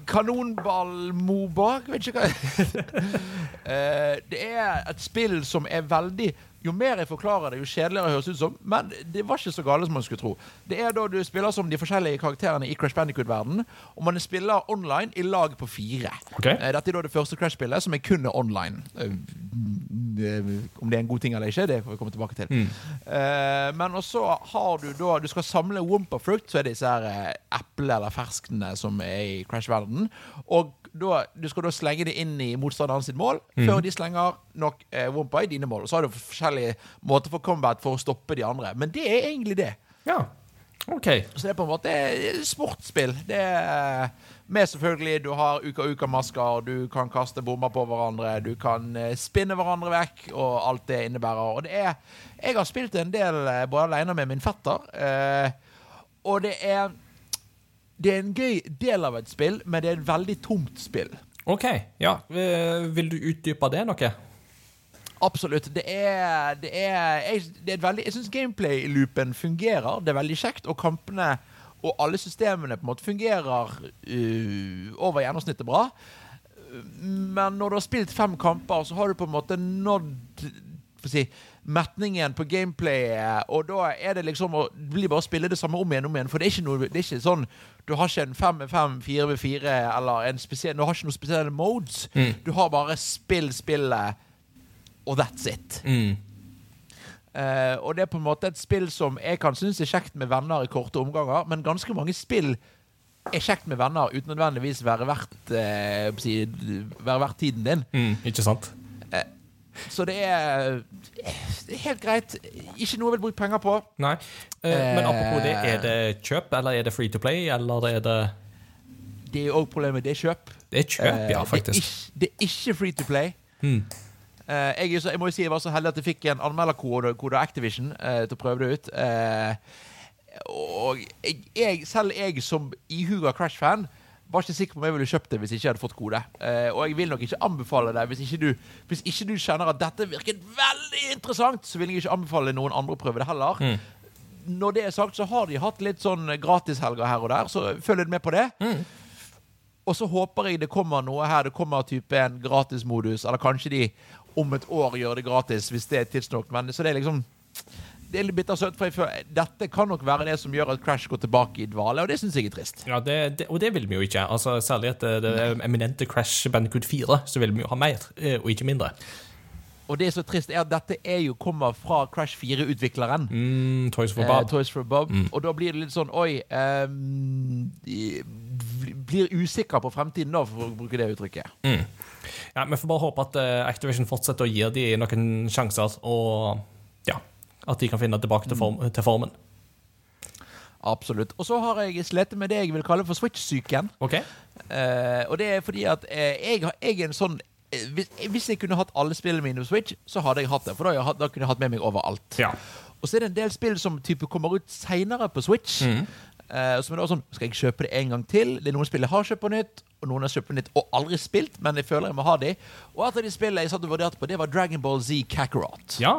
Kanonball-Moba Vet ikke hva uh, Det er et spill som er veldig Jo mer jeg forklarer det, jo kjedeligere høres ut som. Men det var ikke så gale som man skulle tro. Det er da du spiller som de forskjellige karakterene i Crash Bandicoot-verdenen. Og man spiller online i lag på fire. Ok. Eh, Dette er da det første Crash-spillet som er kun online. Eh, eh, Om det er en god ting eller ikke, det får vi komme tilbake til. Mm. men også har du da Du skal samle Wompa Fruit, så er det disse her eple eller ferskene som er i Crash-verdenen. Og da, du skal da slenge det inn i motstanderen sitt mål før de slenger nok eh, Wompa i dine mål. Og så har du forskjellige måter for combat for å stoppe de andre. Men det er egentlig det. Ja, OK. Så det er på en måte eh, sportsspill. Det er med selvfølgelig Du har uka-uka-masker, du kan kaste bomber på hverandre, du kan eh, spinne hverandre vekk, og alt det innebærer. Og det er Jeg har spilt en del eh, både alene med min fetter, eh, og det er det er en gøy del av et spill, men det er et veldig tomt spill. OK. Ja. Eh, Vil du utdype det noe? Absolutt. Det er, det er, jeg, det er veldig, jeg syns gameplay-loopen fungerer. Det er veldig kjekt, og kampene og alle systemene på en måte fungerer uh, over gjennomsnittet bra. Men når du har spilt fem kamper, så har du på en måte nådd si, metningen på gameplayet, og da er det liksom å bli bare å spille det samme om igjen om igjen. For det er ikke, noe, det er ikke sånn Du har ikke en 5 med 5, 4 med 4 eller en spesiell Du har ikke noen spesielle modes. Mm. Du har bare spill spillet, og that's it. Mm. Uh, og det er på en måte et spill som jeg kan synes er kjekt med venner i korte omganger, men ganske mange spill er kjekt med venner uten nødvendigvis være verdt, uh, si, være verdt tiden din. Mm. Ikke sant? Så det er, det er helt greit. Ikke noe jeg vil bruke penger på. Nei. Eh, men apropos det, Eh. er det kjøp, eller er det free to play, eller er det Det er òg problemet. Det er kjøp. Det er kjøp, ja, Eh, faktisk. Det er, ikke, det er ikke free to play. Hmm. Eh, jeg, så, jeg må jo si jeg var så heldig at jeg fikk en anmelderkode kode av Activision eh, til å prøve det ut. Eh, og jeg, jeg, selv jeg som ihuga Crash-fan var ikke sikker på om jeg ville kjøpt det hvis jeg ikke hadde fått kode. Eh, og jeg vil nok ikke anbefale det hvis ikke, du, hvis ikke du kjenner at dette virket veldig interessant, så vil jeg ikke anbefale noen andre å prøve det heller. Mm. Når det er sagt, så har de hatt litt sånn gratishelger her og der, så følg litt med på det. Mm. Og så håper jeg det kommer noe her. Det kommer type en gratismodus, eller kanskje de om et år gjør det gratis, hvis det er tidsnok. Men så det er liksom Det er litt bittersøtt, for jeg føler dette kan nok være det som gjør at Crash går tilbake i dvale, og det syns jeg er trist. Ja, det, det, og det vil vi jo ikke. Altså, særlig etter det eminente Crash Bandicoot 4, så vil vi jo ha mer, eh, og ikke mindre. Og det er så trist, er at dette er jo kommer fra Crash 4-utvikleren. Mm, Toys for Eh, Bob. Toys for Bob. Og da blir det litt sånn Oi ehm, Blir usikker på fremtiden, da, for å bruke det uttrykket. Mm. Ja, Vi får bare håpe at eh, Activision fortsetter å gi dem noen sjanser, og at de kan finne tilbake til, form, til formen. Absolutt. Og så har jeg slitt med det jeg vil kalle for Switch-syken. OK? Eh, og det er fordi at eh, jeg, har- jeg er en sånn eh, hvis, hvis jeg kunne hatt alle spillene mine på Switch, så hadde jeg hatt det. For da, jeg da kunne jeg hatt med meg overalt. Ja. Og så er det en del spill som type kommer ut seinere på Switch. Mm. Eh, som er da sånn Skal jeg kjøpe det en gang til? Det er noen spill jeg har kjøpt på nytt, og noen har kjøpt på nytt og aldri spilt, men jeg føler jeg må ha de. Og et av de spillene jeg satt og vurderte på, det var Dragon Ball Z Kakarot. ja.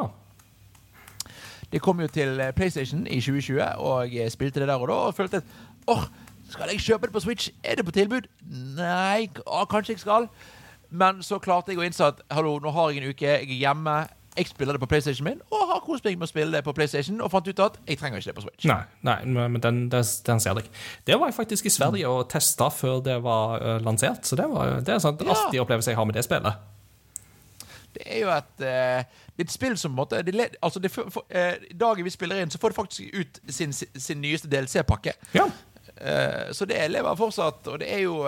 Det kom jo til eh, PlayStation i 2020, og jeg spilte det der og da, og følte at åh, skal jeg kjøpe det på Switch? Er det på tilbud? Nei, å, kanskje jeg skal. Men så klarte jeg å innse at hallo, nå har jeg en uke, jeg er hjemme, jeg spiller det på PlayStation min, og har kost meg med å spille det på PlayStation, og fant ut at jeg trenger ikke det på Switch. Nei, nei men den, den, den ser jeg. Det var jeg faktisk i Sverige og testa før det var eh, lansert, så det, var, det er sånn en Ja. artig opplevelse jeg har med det spillet. Det er jo et, eh, et spill som på en måte altså det, for, eh, Dagen vi spiller inn, så får det faktisk ut sin, sin nyeste DLC-pakke. Ja. Eh, så det lever fortsatt, og det er jo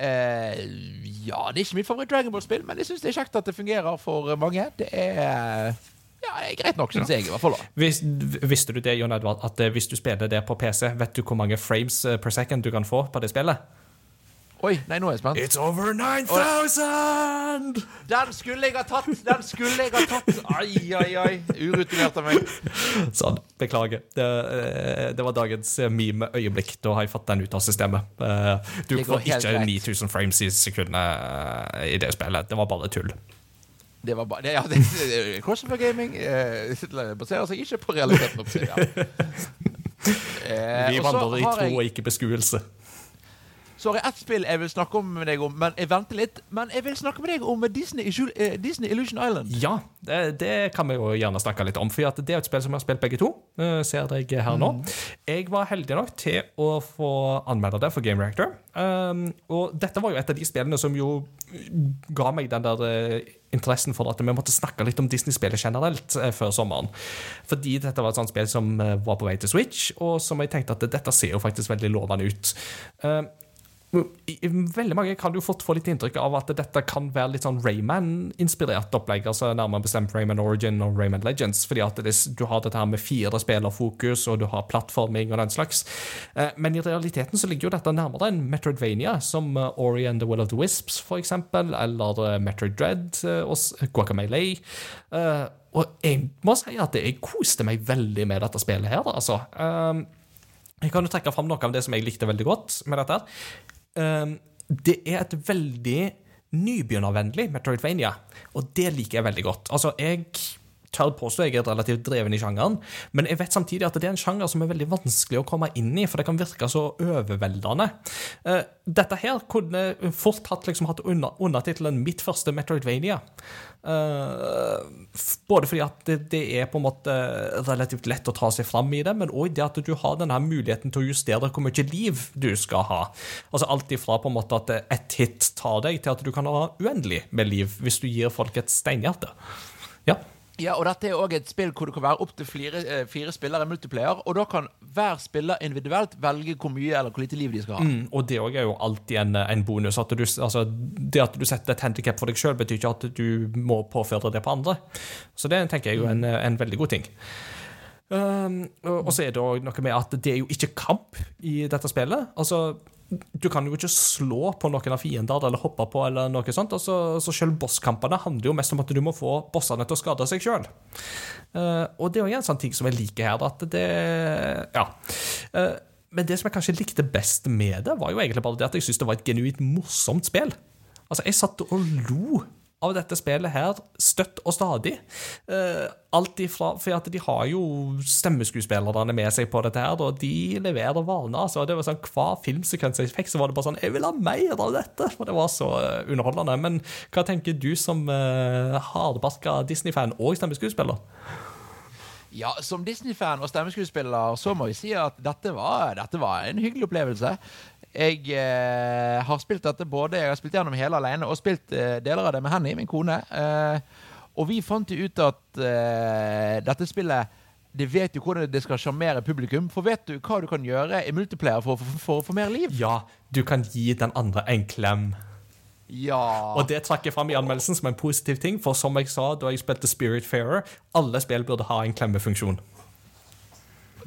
Ja, det er ikke mitt favoritt-Dragon Ball-spill, men jeg syns det er kjekt at det fungerer for mange. Det er ja, det er greit nok, syns jeg. i hvert fall da. Vis, visste du det, Jon Edvard, at hvis du spiller det på PC, vet du hvor mange frames per second du kan få på det spillet? Oi, nei, nå er jeg spent. It's over 9000! Den skulle jeg ha tatt! Den skulle jeg ha tatt! Ai, ai, ai. Urutinert av meg. Sånn, beklager. Det, eh, det var dagens eh, meme-øyeblikk. Da har jeg fått den ut av systemet. Eh, Du får ikke 9000 frames i sekundet i det spillet. Det var bare tull. Det var bare ja, det, det, Crossover Gaming eh, baserer seg ikke på realiteten. Ja. Eh, Vi vandrer i tro og ikke beskuelse. Så har jeg ett spill jeg vil snakke om med deg om, men jeg venter litt. Men jeg vil snakke med deg om Disney, eh, Disney Illusion Island. Ja, det, det kan vi jo gjerne snakke litt om. For det er et spill som vi har spilt begge to. eh, ser deg her nå. Jeg var heldig nok til å få anmelde det for Game Reactor. Um, og dette var jo et av de spillene som jo ga meg den der eh, interessen for at vi måtte snakke litt om Disney-spillet generelt før sommeren. Fordi dette var et sånt spill som var på vei til Switch, og som jeg tenkte at dette ser jo faktisk veldig lovende ut. I- Veldig mange kan jo fått få litt inntrykk av at dette kan være litt sånn Rayman-inspirert opplegg. altså Nærmere bestemt Rayman Origin og Rayman Legends. fordi at det, du har dette her med fire spillerfokus, og du har plattforming og den slags. Eh, Men i realiteten så ligger jo dette nærmere en Metroidvania, som eh, Ori and the Will of the Wisps, for eksempel, eller eh, Metroid Dread og Guacamelei. Og jeg må si at jeg koste meg veldig med dette spillet her, altså. Jeg kan jo trekke fram noe av det som jeg likte veldig godt med dette. her. Um, det er et veldig nybegynnervennlig Metroidvania, og det liker jeg veldig godt. Altså, jeg tør påstå jeg er relativt dreven i sjangeren, men jeg vet samtidig at det er en sjanger som er veldig vanskelig å komme inn i, for det kan virke så overveldende. Eh, dette her kunne fort hatt, liksom, hatt under, undertittelen 'Mitt første Metroidvania'. Eh, både fordi at det, det er på en måte relativt lett å ta seg fram i det, men òg det at du har denne muligheten til å justere hvor mye liv du skal ha. Altså Alt ifra på en måte at ett hit tar deg, til at du kan ha uendelig med liv hvis du gir folk et steinhjerte. Ja. Ja, og dette er òg et spill hvor det kan være opptil fire, eh, fire spillere multiplayer, og da kan hver spiller individuelt velge hvor mye eller hvor lite liv de skal ha. Mm, og det òg er jo alltid en, en bonus. At du, altså, det at du setter et handikap for deg sjøl, betyr ikke at du må påføre det på andre. Så det tenker jeg er jo en, en veldig god ting. Um, og så er det også noe med at det er jo ikke kamp i dette spillet. Altså, du kan jo ikke slå på noen av fiender eller hoppe på, eller noe sånt. Altså, så selv bosskampene handler jo mest om at du må få bossene til å skade seg sjøl. og det er jo en sånn ting som jeg liker her, at det Ja. Uh, men det som jeg kanskje likte best med det, var jo egentlig bare det at jeg syntes det var et genuint morsomt spill. Altså, jeg satt og lo av dette spillet her støtt og stadig. Eh, alt ifra For at de har jo stemmeskuespillerne med seg på dette her, og de leverer varene. Altså. Det var sånn, Hver filmsekvens jeg fikk, så var det bare sånn Jeg vil ha mer av dette! For det var så eh, underholdende. Men hva tenker du som uh, hardbarka Disney-fan og stemmeskuespiller? Ja, Som Disney-fan og stemmeskuespiller så må jeg si at dette var, dette var en hyggelig opplevelse. Jeg eh, har spilt dette både Jeg har spilt gjennom hele alene og spilt eh, deler av det med Henny, min kone. Eh, og vi fant jo ut at eh, dette spillet det vet jo hvordan det skal sjarmere publikum. For vet du hva du kan gjøre i multiplayer for, for, for å få mer liv? Ja, du kan gi den andre en klem. Ja. Og det trakk jeg fram i anmeldelsen som en positiv ting, for som jeg sa da jeg spilte Spiritfarer, alle spill burde ha en klemmefunksjon.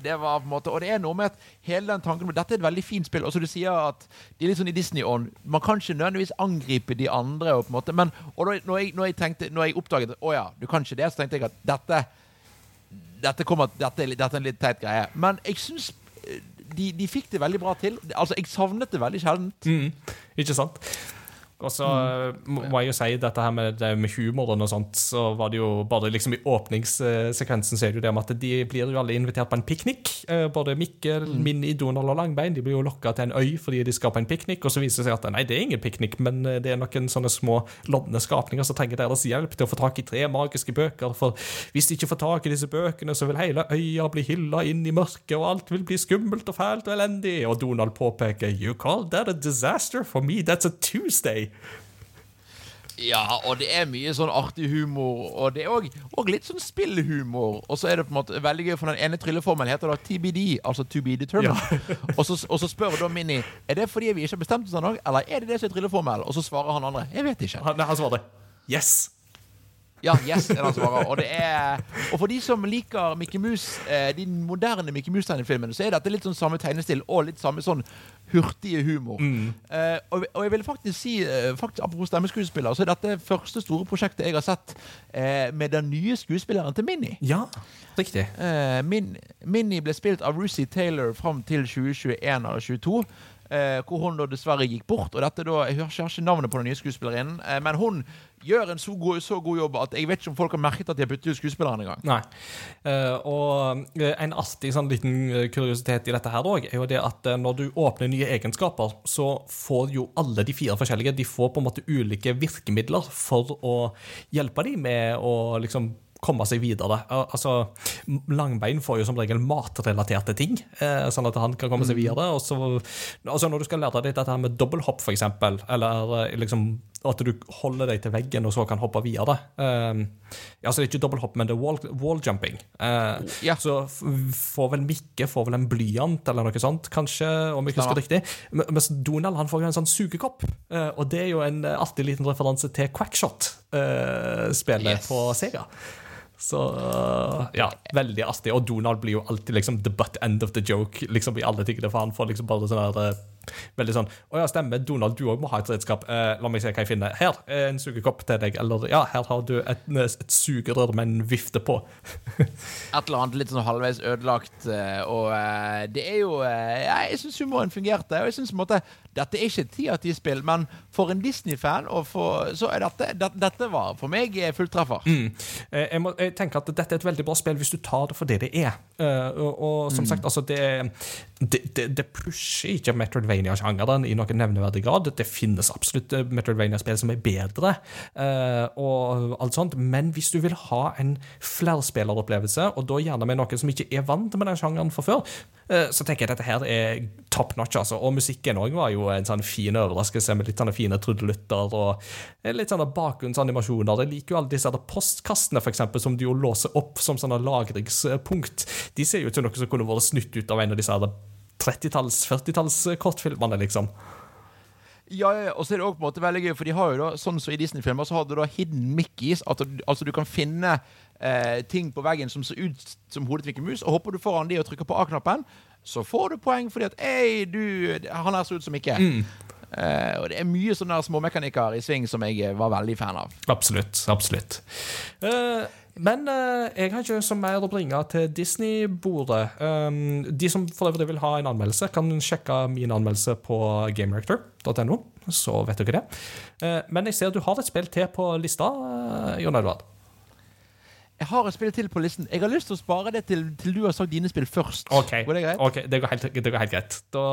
Det var på en måte, og det er noe med at hele den tanken Dette er et veldig fint spill. Og så du sier at de er litt sånn i Disney-ånd. Man kan ikke nødvendigvis angripe de andre. På en måte, men og da, når, jeg, når, jeg tenkte, når jeg oppdaget at å ja, du kan ikke det, så tenkte jeg at dette Dette, kommer, dette, dette er en litt teit greie. Men jeg syns eh, de, de fikk det veldig bra til. Altså, Jeg savnet det veldig sjeldent. Mm, ikke sant? Og så eh, må jeg jo si dette her med, med humoren og sånt, så var det jo bare liksom i åpningssekvensen så er det jo det med at de blir jo alle invitert på en piknik. Eh, Både Mikkel, Minni, Donald og Langbein de blir jo lokka til en øy fordi de skal på en piknik, og så viser det seg at nei, det er ingen piknik, men eh, det er noen sånne små lodne skapninger som trenger deres hjelp til å få tak i tre magiske bøker, for hvis de ikke får tak i disse bøkene, så vil hele øya bli hylla inn i mørket, og alt vil bli skummelt og fælt og elendig. Og Donald påpeker You call that a disaster? For me, that's a Tuesday. Ja, og det er mye sånn artig humor, og det er òg litt sånn spillhumor. Og så er det på en måte veldig gøy, for den ene trylleformelen heter da TBD, altså To Be Determined. og, så, og så spør da Minni Er det fordi vi ikke har bestemt oss ennå, eller er det det som er trylleformel? Og så svarer han andre Jeg vet ikke. Han, han svarer yes. Ja, yes, er det han svarer. Og, det er, og for de som liker Mickey Mouse, eh, de moderne Mickey Mouse-tegnefilmene, så er dette litt sånn samme tegnestil og litt samme sånn hurtige humor. Eh, og, og jeg vil faktisk si, eh, faktisk, apropos stemmeskuespiller, så er dette første store prosjektet jeg har sett eh, med den nye skuespilleren til Minnie. Ja, riktig. Eh, Min, Minnie ble spilt av Lucy Taylor fram til 2021 eller 2022. Eh, hvor hun da dessverre gikk bort. Og dette da, Jeg har ikke, navnet på den nye skuespillerinnen, men hun gjør en så god, så god jobb at jeg vet ikke om folk har merket at de har byttet ut skuespilleren engang. Nei. Eh, og eh, en artig sånn liten eh, kuriositet i dette her òg, er jo det at når du åpner nye egenskaper, så får jo alle de fire forskjellige De får på en måte ulike virkemidler for å hjelpe dem med å liksom komme seg videre. Altså, Langbein får jo som regel matrelaterte ting, sånn at han kan komme seg videre. Og så, altså Når du skal lære deg dette her med dobbelthopp, f.eks., eller liksom at du holder deg til veggen og så kan hoppe videre Ja, Altså det er ikke dobbelthopp, men det er wall, walljumping. Uh, Ja. Så får vel Mikke får vel en blyant eller noe sånt, kanskje, om jeg husker riktig. Men- Mens Donald han får jo en sånn sugekopp, uh, og det er jo en eh, artig liten referanse til Quackshot-spillet Yes. på Sega. Så ja, veldig artig. Og Donald blir jo alltid liksom the butt end of the joke liksom i alle tingene, for han får liksom bare sånn her veldig sånn Å ja, stemmer, Donald, du òg må ha et redskap. Eh, la meg se hva jeg finner. Her er en sugekopp til deg. Eller ja, her har du et, et sugerør med en vifte på. et eller annet litt sånn halvveis ødelagt. eh, Og eh, det er jo eh, ja, Jeg syns humoren fungerte. Og jeg synes på en måte Dette er ikke et ti av ti-spill, men for en Disney-fan så er dette, det, dette var for meg eh, fulltreffer. Mm. Eh, Jeg, må, jeg tenker at dette er et veldig bra spill hvis du tar det for det det er. Eh, og, og som sagt, altså det, det, det, det pusher ikke Metroidvania-sjangeren i noen nevneverdig grad. Det finnes absolutt eh, Metroidvania-spill som er bedre, uh, og alt sånt. men hvis du vil ha en flerspilleropplevelse, og da gjerne med noen som ikke er vant med den sjangeren fra før, uh, så tenker jeg at dette her er top notch. altså. Og musikken òg var jo en sånn fin overraskelse med litt sånne fine trudelutter og litt sånne bakgrunnsanimasjoner. Jeg liker jo alle disse postkassene, for eksempel, som du jo låser opp som sånne lagringspunkt. De ser jo ut som noe som kunne vært snytt ut av en av disse her 30-talls, 40-talls kortfilmene, liksom. Ja, og så er det også på en måte veldig gøy, for de har jo da, sånn som i Disney-filmer, så har du da hidden Mickeys. Du, altså du kan finne eh, ting på veggen som ser ut som hodet til Mickey Mouse, og hopper du foran de og trykker på A-knappen, så får du poeng fordi at Ei, du, han her ser ut som Mickey. Eh, og det er mye sånne småmekanikker i sving som jeg eh, var veldig fan av. Absolutt. Absolutt. Eh, men uh, jeg har ikke så mer å bringe til Disney-bordet. Um, de som for øvrig vil ha en anmeldelse, kan sjekke min anmeldelse på gamerector.no. Så vet dere det. Uh, men jeg ser du har et spill til på lista, eh, Jon Edvard. Jeg har et spill til på listen. Jeg har lyst til å spare det til, til du har sagt dine spill først. Ok, Går det greit? Okay, det går, helt, det går helt greit. Da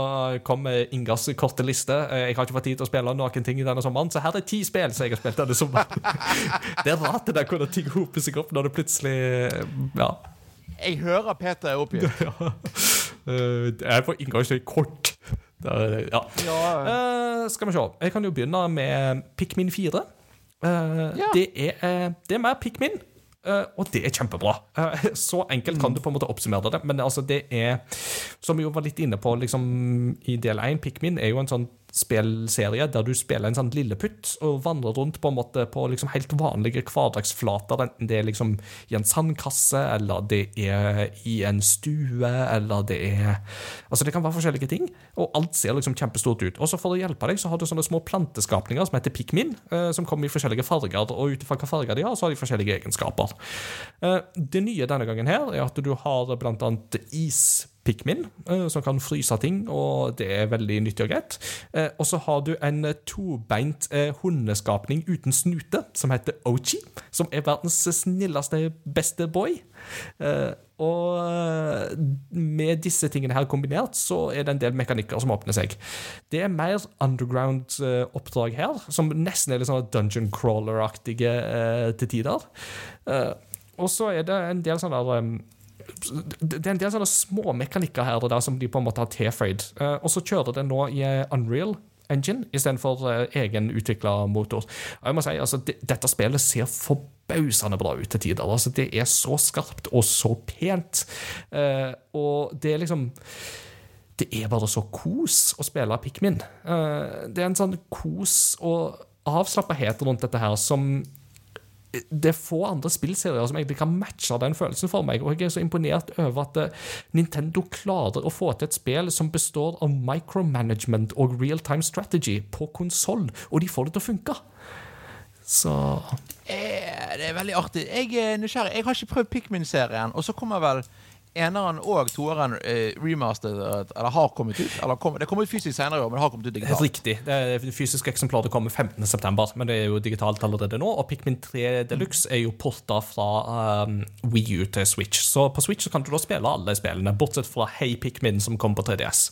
kommer Ingas korte liste. Eh, Jeg har ikke fått tid til å spille noen ting denne sommeren, så her er ti spill som jeg har spilt denne sommeren. det er rart det der hvordan ting hoper seg opp når det plutselig Ja. Jeg hører Peter er oppgitt. ja. Jeg er for inngang kort. Det er- ja. Uh, skal vi se. Jeg kan jo begynne med Pikmin 4. Uh, Ja. det, er, uh, det er mer Pikmin. Eh, og det er kjempebra. Eh, så enkelt kan du på en måte oppsummere det. Men altså, det er, som vi jo var litt inne på liksom, i del 1, Pikmin er jo en sånn spillserie der du spiller en sånn lilleputt og vandrer rundt på en måte på liksom helt vanlige hverdagsflater, enten det er liksom i en sandkasse, eller det er i en stue, eller det er Altså, det kan være forskjellige ting, og alt ser liksom kjempestort ut. Og så for å hjelpe deg, så har du sånne små planteskapninger som heter pikmin, eh, som kommer i forskjellige farger, og ut ifra hva farger de har, så har de forskjellige egenskaper. Eh, det nye denne gangen her er at du har blant annet is Pikmin, eh, som kan fryse ting, og det er veldig nyttig og greit. Eh, Og så har du en eh, tobeint hundeskapning uten snute, som heter Ochi, som er verdens snilleste, beste boy. Og med disse tingene her kombinert, så er det en del mekanikker som åpner seg. Det er mer underground-oppdrag her, som nesten er litt sånn dungeon crawler-aktige til tider. Og så er det en del sånne der, det er en del sånne små mekanikker her der som de på en måte har tilføyd. Eh, og så kjører det nå i eh, Unreal Engine istedenfor egenutvikla egen utvikla motor. Og jeg må si, altså, det, Dette spillet ser forbausende bra ut til tider. altså Det er så skarpt og så pent. Eh, og det er liksom det er bare så kos å spille Pikmin. Eh, det er en sånn kos og avslappenhet rundt dette her som det er få andre spillserier som egentlig kan matche den følelsen for meg. Og jeg er så imponert over at eh, Nintendo klarer å få til et spill som består av micromanagement og real-time strategy på konsoll, og de får det til å funke. Så Eh, det er veldig artig. Jeg er nysgjerrig. Jeg har ikke prøvd Pikmin-serien, og så kommer vel eneren og toeren eh, remastered, eller har kommet ut. Eller kom, det kommer ut fysisk senere i år, men det har kommet ut digitalt. Riktig. Det er det fysiske eksemplaret kommer 15.9., men det er jo digitalt allerede nå. Og Pikmin 3 Deluxe er jo porta fra um, Wii U til Switch. Så på Switch så kan du da spille alle spillene, bortsett fra Hey Pikmin, som kom på 3DS.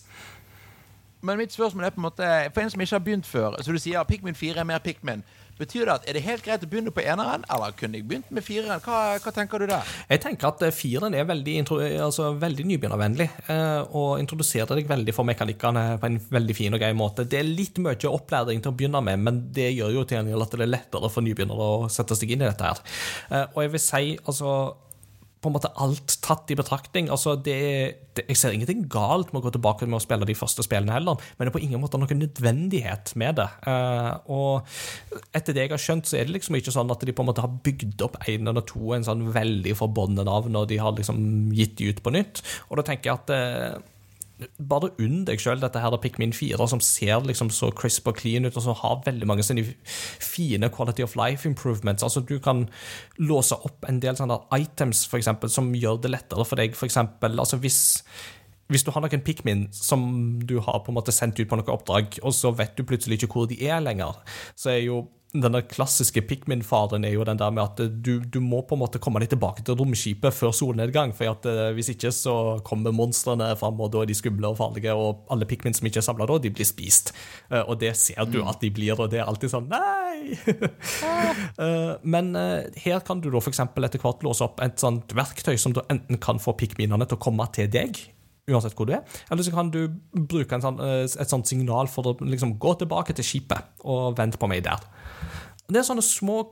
Men mitt spørsmål er på en måte For en som ikke har begynt før, så du sier Pikmin 4 er mer Pikmin. Betyr det at er det helt greit å begynne på eneren, eller kunne jeg begynt med fireren? Hva, hva tenker du der? Jeg tenker at fireren er veldig, altså veldig nybegynnervennlig, eh, og introduserer deg veldig for mekanikkene på en veldig fin og grei måte. Det er litt mye opplæring til å begynne med, men det gjør jo til at det er lettere for nybegynnere å sette seg inn i dette her. Eh, og jeg vil si, altså på en måte alt tatt i betraktning. altså det, det, Jeg ser ingenting galt med å gå tilbake med å spille de første spillene heller, men det er på ingen måte noen nødvendighet med det. Uh, og etter det jeg har skjønt, så er det liksom ikke sånn at de på en måte har bygd opp en eller to en sånn veldig forbundet navn, og de har liksom gitt de ut på nytt. Og da tenker jeg at eh, bare unn deg sjøl dette her Pikmin 4, som ser liksom så crisp og clean ut, og som har veldig mange sånne fine quality of life improvements. Altså Du kan låse opp en del sånne items for eksempel, som gjør det lettere for deg. For eksempel, altså hvis, hvis du har noen Pikmin som du har på en måte sendt ut på noe oppdrag, og så vet du plutselig ikke hvor de er lenger, så er jo denne klassiske Pikmin-faren er jo den der med at du, du, må på en måte komme deg tilbake til romskipet før solnedgang. for at eh, Hvis ikke så kommer monstrene fram, og da er de skumle og farlige. Og alle Pikmin som ikke er samla da, de blir spist. Eh, og det ser du at de blir, og det er alltid sånn Nei! Eh, Men eh, her kan du da eksempel etter hvert låse opp et sånt verktøy som du enten kan få Pikminene til å komme til deg. Uansett hvor du er. Eller så kan du bruke sånn, eh, et sånt signal for å liksom gå tilbake til skipet og vente på meg der. Det er sånne små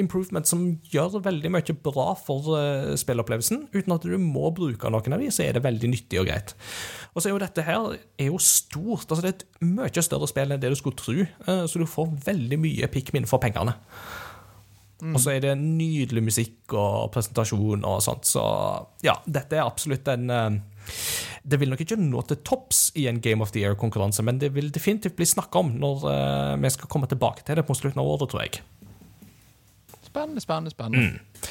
improvements som gjør veldig mye bra for uh, spillopplevelsen. Uten at du må bruke noen av de, så er det veldig nyttig og greit. Og så er jo dette her er jo stort. altså Det er et mye større spill enn det du skulle tro. uh, så du får veldig mye Pikmin for pengene. Og så er det nydelig musikk og presentasjon og sånt. Så ja, dette er absolutt en uh, det vil nok ikke nå til topps i en Game of the Year-konkurranse, men det vil definitivt bli snakka om når uh, vi skal komme tilbake til det på slutten av året, tror jeg. Spennende, spennende, spennende.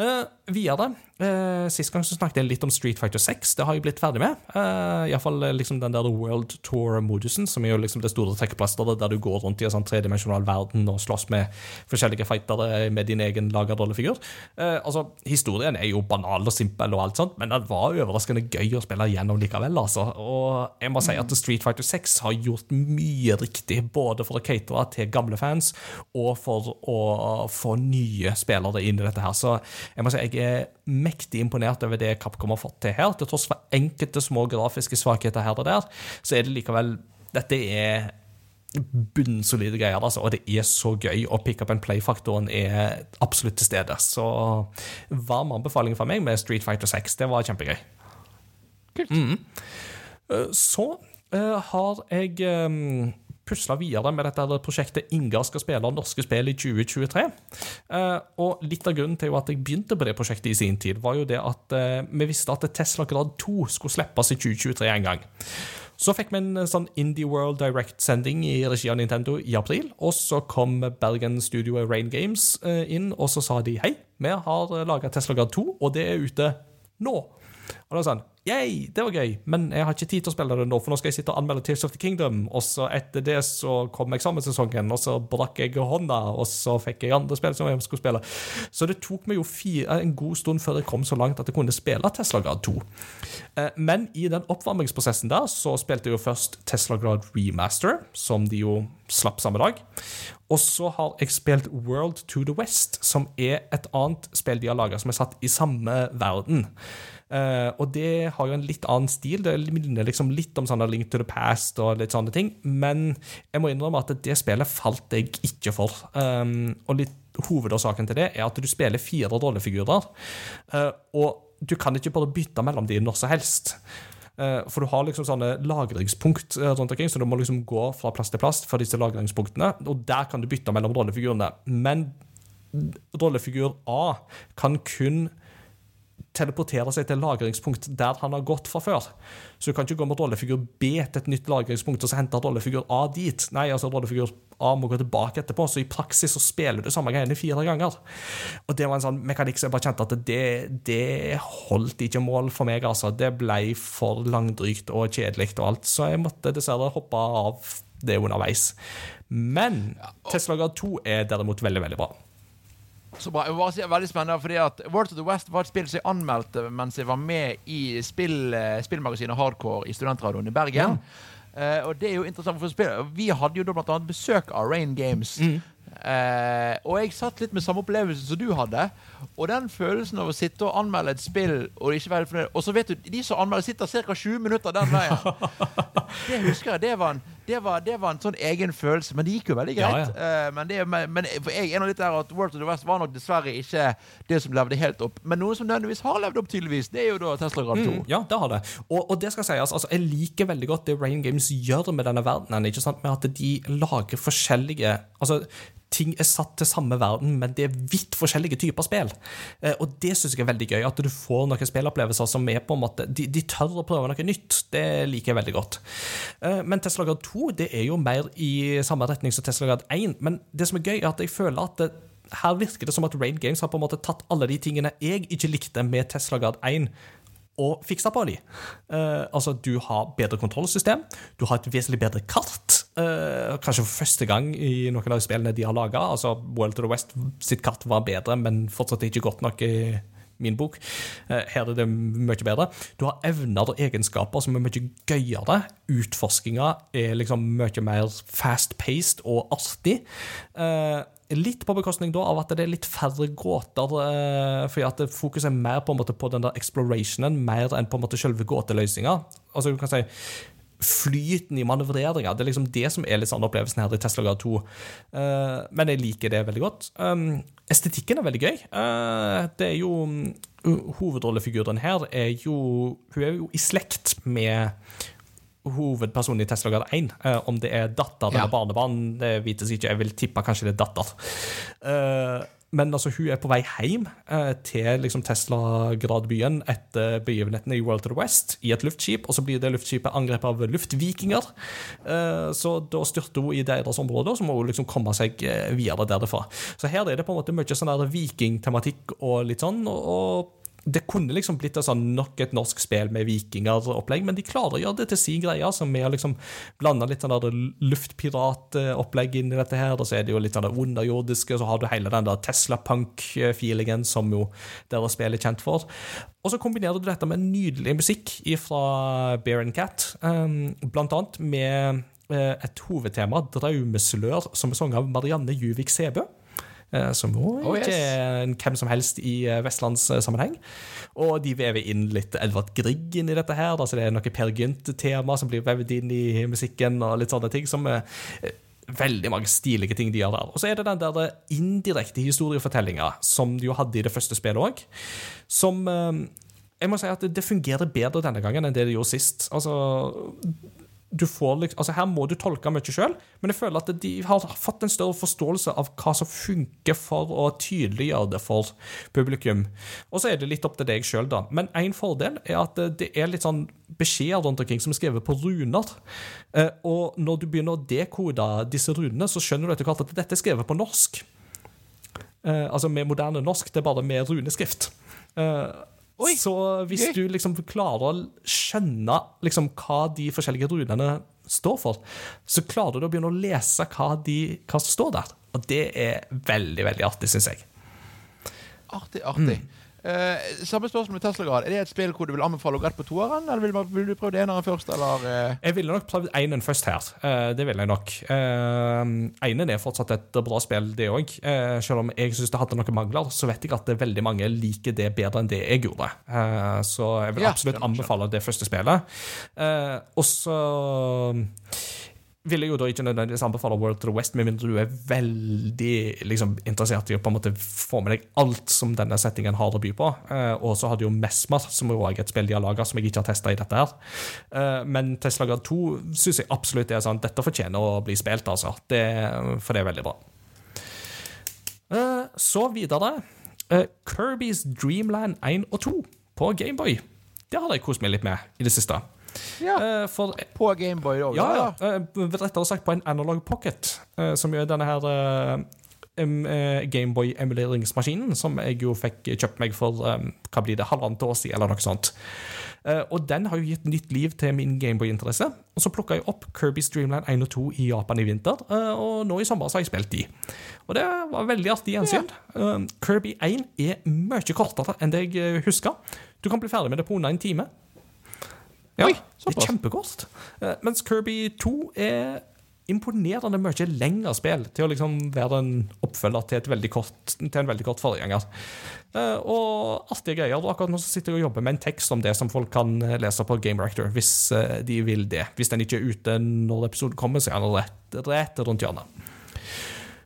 Uh, videre. Uh, sist gang så snakket jeg litt om Street Fighter 6. Det har jeg blitt ferdig med. Uh, Iallfall liksom den der World Tour-modusen, som er jo liksom det store trekkeplasteret der du går rundt i en sånn tredimensjonal verden og slåss med forskjellige fightere med din egen laga rollefigur. Uh, altså, historien er jo banal og simpel og alt sånt, men det var overraskende gøy å spille gjennom likevel, altså. Og jeg må si at Street Fighter 6 har gjort mye riktig, både for å catere til gamle fans og for å få nye spillere inn i dette her. Så jeg må si jeg er mektig imponert over det Capcom har fått til her. Til tross for enkelte små grafiske svakheter her og der, så er det likevel Dette er bunnsolide greier, altså, og det er så gøy. Og pick up and play-faktoren er absolutt til stede. Så varm anbefaling fra meg med Street Fighter 6. Det var kjempegøy. Kult. Mm. Så uh, har jeg um, pusla videre med dette her prosjektet Ingar skal spille norske spill i 2023. Eh, og litt av grunnen til at jeg begynte på det prosjektet i sin tid, var jo det at eh, vi visste at Tesla Grad 2 skulle slippes i 2023 en gang. Så fikk vi en sånn Indie World Direct-sending i regi av Nintendo i april. Og så kom Bergen Studio Rain Games eh, inn, og så sa de hei, vi har laga Tesla Grad 2, og det er ute nå. Og da sa han yay, det var gøy, men jeg har ikke tid til å spille det nå, for nå skal jeg sitte og anmelde Tears of the Kingdom, og så etter det så kom eksamenssesongen, og så brakk jeg hånda, og så fikk jeg andre spill som jeg skulle spille. Så det tok meg jo fire, en god stund før jeg kom så langt at jeg kunne spille Tesla Grad 2. Eh, Men i den oppvarmingsprosessen der så spilte jeg jo først Tesla Grad Remaster, som de jo slapp samme dag. Og så har jeg spilt World to the West, som er et annet spill de har laga som er satt i samme verden. Eh, og det har jo en litt annen stil. Det minner liksom litt om sånne Link to the Past og litt sånne ting. Men jeg må innrømme at det spillet falt jeg ikke for. Um, og litt hovedårsaken til det er at du spiller fire rollefigurer. Uh, og du kan ikke bare bytte mellom dem når som helst. Uh, For du har liksom sånne lagringspunkt rundt omkring, så du må liksom gå fra plass til plass for disse lagringspunktene, og der kan du bytte mellom rollefigurene. Men rollefigur A kan kun teleportere seg til lagringspunkt der han har gått fra før. Så du kan ikke gå med rollefigur B til et nytt lagringspunkt og så hente rollefigur A dit. Nei, altså rollefigur A må gå tilbake etterpå, så i praksis så spiller du samme greiene fire ganger. Og det var en sånn mekanikk som jeg bare kjente at det, det holdt ikke mål for meg, altså. Det ble for langdrygt og kjedelig og alt, så jeg måtte dessverre hoppe av det underveis. Men Tesla Grad 2 er derimot veldig, veldig bra. Så bra. Jeg bare si, veldig spennende, fordi at World to the West var et spill som jeg anmeldte mens jeg var med i spill, eh, spillmagasinet Hardcore i Studentradioen i Bergen. Eh, og det er jo interessant for spill. Vi hadde jo da blant annet besøk av Rain Games. Eh, og jeg satt litt med samme opplevelse som du hadde. Og den følelsen av å sitte og anmelde et spill og ikke være fornøyd Og så vet du, de som anmelder, sitter ca. 20 minutter den veien. det husker jeg. Det var, en, det, var, det var en sånn egen følelse. Men det gikk jo veldig Ja, greit. Eh, men, det, men, jeg er nå litt der at World of the West var nok dessverre ikke det som levde helt opp. Men noe som nødvendigvis har levd opp, tydeligvis, det er jo da Tesla Grad 2. Mm, ja, det har det. Og, og det skal sies, altså, jeg liker veldig godt det Rain Games gjør med denne verdenen. ikke sant? Med at de lager forskjellige altså, ting er satt til samme verden, men det er vidt forskjellige typer spill. Eh, og det syns jeg er veldig gøy, at du får noen spillopplevelser som er på en måte De, de tør å prøve noe nytt. Det liker jeg veldig godt. Eh, men Tesla Grad 2 det er jo mer i samme retning som Tesla Grad 1. Men det som er gøy, er at jeg føler at det, her virker det som at Rain Games har på en måte tatt alle de tingene jeg ikke likte med Tesla Grad 1, og fiksa på de. Uh, altså, du har bedre kontrollsystem, du har et vesentlig bedre kart. Eh, kanskje for første gang i noen av spillene de har laga. Altså, World to the West sitt kart var bedre, men fortsatt ikke godt nok i min bok. Uh, her er det mye bedre. Du har evner og egenskaper som er mye gøyere. Utforskinga er liksom mye mer fast-paced og artig. Uh, Litt på bekostning da av at det er litt færre gåter, fordi at fokuset er mer på en måte på den der explorationen, mer enn på en måte selve gåteløsninga. Altså, du kan si flyten i manøvreringa. Det er liksom det som er litt sånn opplevelsen her i Tesla Grad 2. Uh, men jeg liker det veldig godt. Um, estetikken er veldig gøy. Uh, det er jo um, Hovedrollefiguren her er jo Hun er jo i slekt med hovedpersonen i Tesla Grad 1. Uh, om det er datter Ja. eller barnebarn, det vites ikke. Jeg vil tippe kanskje det er datter. Eh, men altså, hun er på vei hjem eh, til liksom, Tesla-gradbyen etter begivenhetene i World of the West i et luftskip, og så blir det luftskipet angrepet av luftvikinger. Eh, så da styrter hun i deres område, og så må hun liksom komme seg eh, videre derfra. Så her er det på en måte mye sånn vikingtematikk og litt sånn, og, og det kunne liksom blitt et sånn nok et norsk spill med vikinger-opplegg, men de klarer å gjøre det til sin greie, som med å liksom blande litt sånn der luftpirat-opplegg inn i dette her, og så er det jo litt sånn det underjordiske, så har du hele den der Tesla-punk-feelingen som jo dere spiller er kjent for. Og så kombinerer du dette med nydelig musikk fra Bear and Cat, um, blant annet med eh, et hovedtema, Draumeslør, som er sunget av Marianne Juvik Sebø. Eh, Som jo Oh, yes. ikke er en hvem som helst i eh, vestlandssammenheng. Og de vever inn litt Edvard Grieg inn i dette her. Da, så det er noe Per Gynt-tema som blir vevd inn i musikken, og litt sånne ting som eh, Veldig mange stilige ting de gjør der. Og så er det den der indirekte historiefortellinga som de jo hadde i det første spillet òg, som Jeg må si at det fungerer bedre denne gangen enn det det gjorde sist. Altså du får liksom, altså Her må du tolke mye sjøl, men jeg føler at de har fått en større forståelse av hva som funker for å tydeliggjøre det for publikum. Og så er det litt opp til deg sjøl, da. Men én fordel er at det er litt sånn beskjeder rundt omkring som er skrevet på runer. Eh, Og når du begynner å dekode disse runene, så skjønner du etter hvert at dette er skrevet på norsk. Eh, altså med moderne norsk, det er bare med runeskrift. Eh, Oi, så hvis gøy. du liksom klarer å skjønne liksom hva de forskjellige runene står for, så klarer du å begynne å lese hva, de, hva som står der. Og det er veldig, veldig artig, syns jeg. Artig, artig. Eh, samme spørsmål med Tesla Grad. Er det et spill hvor du vil anbefale å gå rett på toeren, eller vil, man- vil du prøve eneren først, eller? Uh? Jeg ville nok prøvd einen først her. Uh, det ville jeg nok. Uh, einen er fortsatt et bra spill, det òg. selv om jeg syns det hadde noen mangler, så vet jeg at det veldig mange liker det bedre enn det jeg gjorde. Så jeg vil absolutt anbefale det første spillet. Uh, og så vil jeg jo da ikke nødvendigvis anbefale World to the West, med mindre du er veldig liksom, interessert i å på en måte få med deg alt som denne settingen har å by på. Eh, og så har du jo Mesmer, som er et spill de har laga, som jeg ikke har testa i dette her. Eh, men Tesla Grad 2 syns jeg absolutt er sånn dette fortjener å bli spilt, altså. Det, for det er veldig bra. Eh, så videre. Eh, Kirby's Dreamland 1 og 2 på Gameboy. Det har jeg kost meg litt med i det siste. Ja, Eh, for på Gameboy òg? ja, ja. eh, Rettere sagt på en Analog Pocket, eh, som er denne her em- Gameboy-emuleringsmaskinen, som jeg jo fikk kjøpt meg for hva blir det, halvannet år siden, eller noe sånt. Og den har jo gitt nytt liv til min Gameboy-interesse. Og så plukka jeg opp Kirby's Dreamland 1 og 2 i Japan i vinter, og nå i sommer så har jeg spilt de. Og det var veldig artig gjensyn. Eh, Kirby 1 er mye kortere enn det jeg husker. Du kan bli ferdig med det på under en time. Ja, Oi, det er kjempekost. Eh, Mens Kirby 2 er imponerende mye lengre spill til å liksom være en oppfølger til, veldig kort, til en veldig kort forgjenger. Eh, Og artige greier. Akkurat nå sitter jeg og jobber med en tekst om det som folk kan eh, lese på Game Rector, hvis de vil det. Hvis den ikke er ute når episoden kommer, så er den rett, rett rundt hjørnet.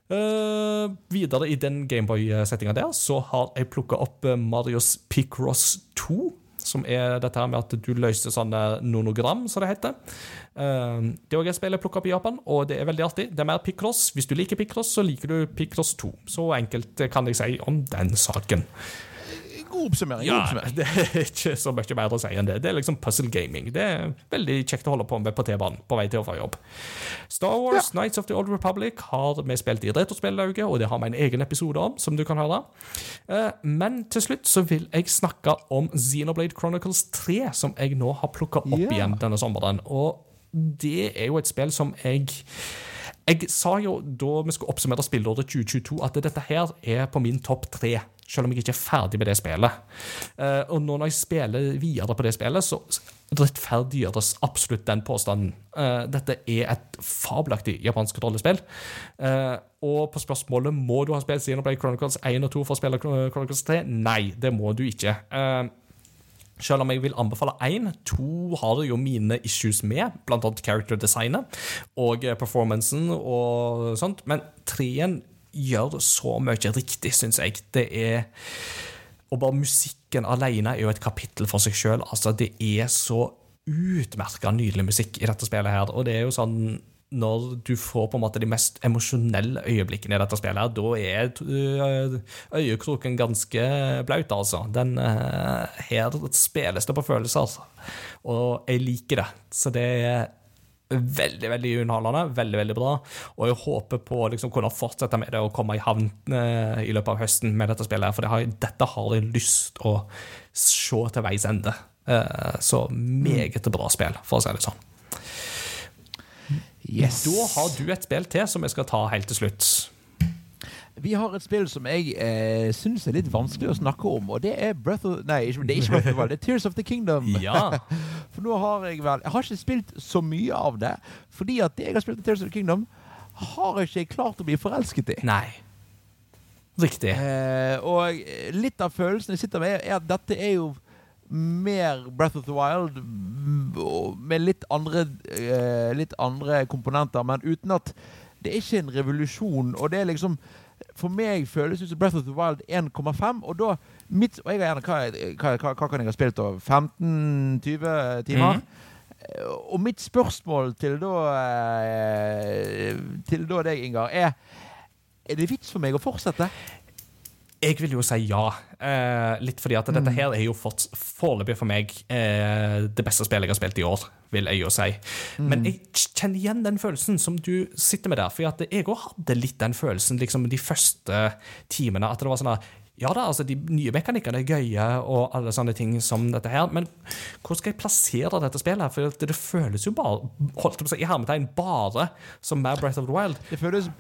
Uh, videre i den Gameboy-settinga der, så har jeg plukka opp Marius Marios Picross 2, som er dette her med at du løser sånne nonogram, som det heter. Eh, det er også et spill jeg plukka opp i Japan, og det er veldig artig. Det er mer Picross. Hvis du liker Picross, så liker du Picross 2. Så enkelt kan jeg si om den saken. God oppsummering. god Ja, oppsummering. det er ikke så mye bedre å si enn det. Det er liksom puzzle gaming. Det er veldig kjekt å holde på med på T-banen på vei til og fra jobb. Star Wars Knights of the Old Republic har vi spilt i Retrospillauget, og det har vi en egen episode om, som du kan høre. Eh, Men til slutt så vil jeg snakke om Xenoblade Chronicles 3, som jeg nå har plukka opp yeah. igjen denne sommeren. Og det er jo et spill som jeg jeg sa jo da vi skulle oppsummere spillåret 2022 at dette her er på min topp tre, selv om jeg ikke er ferdig med det spillet. Eh, og nå når jeg spiller videre på det spillet, så rettferdiggjøres absolutt den påstanden. Eh, dette er et fabelaktig japansk rollespill. Eh, og på spørsmålet må du ha spilt Xenoblade Chronicles 1 og 2 for å spille Chronicles 3, nei, det må du ikke. Selv om jeg vil anbefale én, to har jo mine issues med, blant annet character designet og performancen og sånt, men treen gjør så mye riktig, syns jeg. Det er Og bare musikken alene er jo et kapittel for seg sjøl. Altså, det er så utmerka nydelig musikk i dette spillet her, og det er jo sånn når du får på en måte de mest emosjonelle øyeblikkene i dette spillet, her, da er øh, øyekroken ganske blaut, altså. Den øh, Her spilles det på følelser, altså. Og jeg liker det. Så det er veldig veldig underholdende, veldig veldig bra. Og jeg håper på å liksom, kunne fortsette med det og komme i havn øh, i løpet av høsten med dette spillet, for det har, dette har jeg lyst å se til veis ende. Eh, så meget bra spill, for å si det sånn. Yes. Da har du et spill til som jeg skal ta helt til slutt. Vi har et spill som jeg eh, syns er litt vanskelig å snakke om, og det er Breath of Nei, ikke, det er ikke Breath of the Wild, det er Tears of the Kingdom. Ja. For nå har jeg vel Jeg har ikke spilt så mye av det, fordi at det jeg har spilt i Tears of the Kingdom, har jeg ikke klart å bli forelsket i. Nei. Riktig. Eh, og litt av følelsen jeg sitter med, er at dette er jo mer Breath of the Wild mm, med litt andre, eh, litt andre komponenter, men uten at det er ikke en revolusjon. Og det er liksom For meg føles det ut som Breath of the Wild 1,5. Og da mitt, Og jeg har gjerne hva, hva, hva, hva kan jeg ha spilt da? 15-20 timer? Mm. Og mitt spørsmål til da eh, Til da deg, Ingar, er Er det vits for meg å fortsette? Jeg vil jo si ja. Eh, litt fordi at dette her er jo fått foreløpig for meg eh, det beste spillet jeg har spilt i år, vil jeg jo si. Men jeg kjenner igjen den følelsen som du sitter med der. For jeg òg hadde litt den følelsen liksom de første timene. At det var sånn at ja da, altså de nye mekanikkene er gøye, og alle sånne ting som dette her, men hvor skal jeg plassere dette spillet? For det, det føles jo bare holdt på å si, i hermetegn bare som mer Breath of the Wild. Det føles,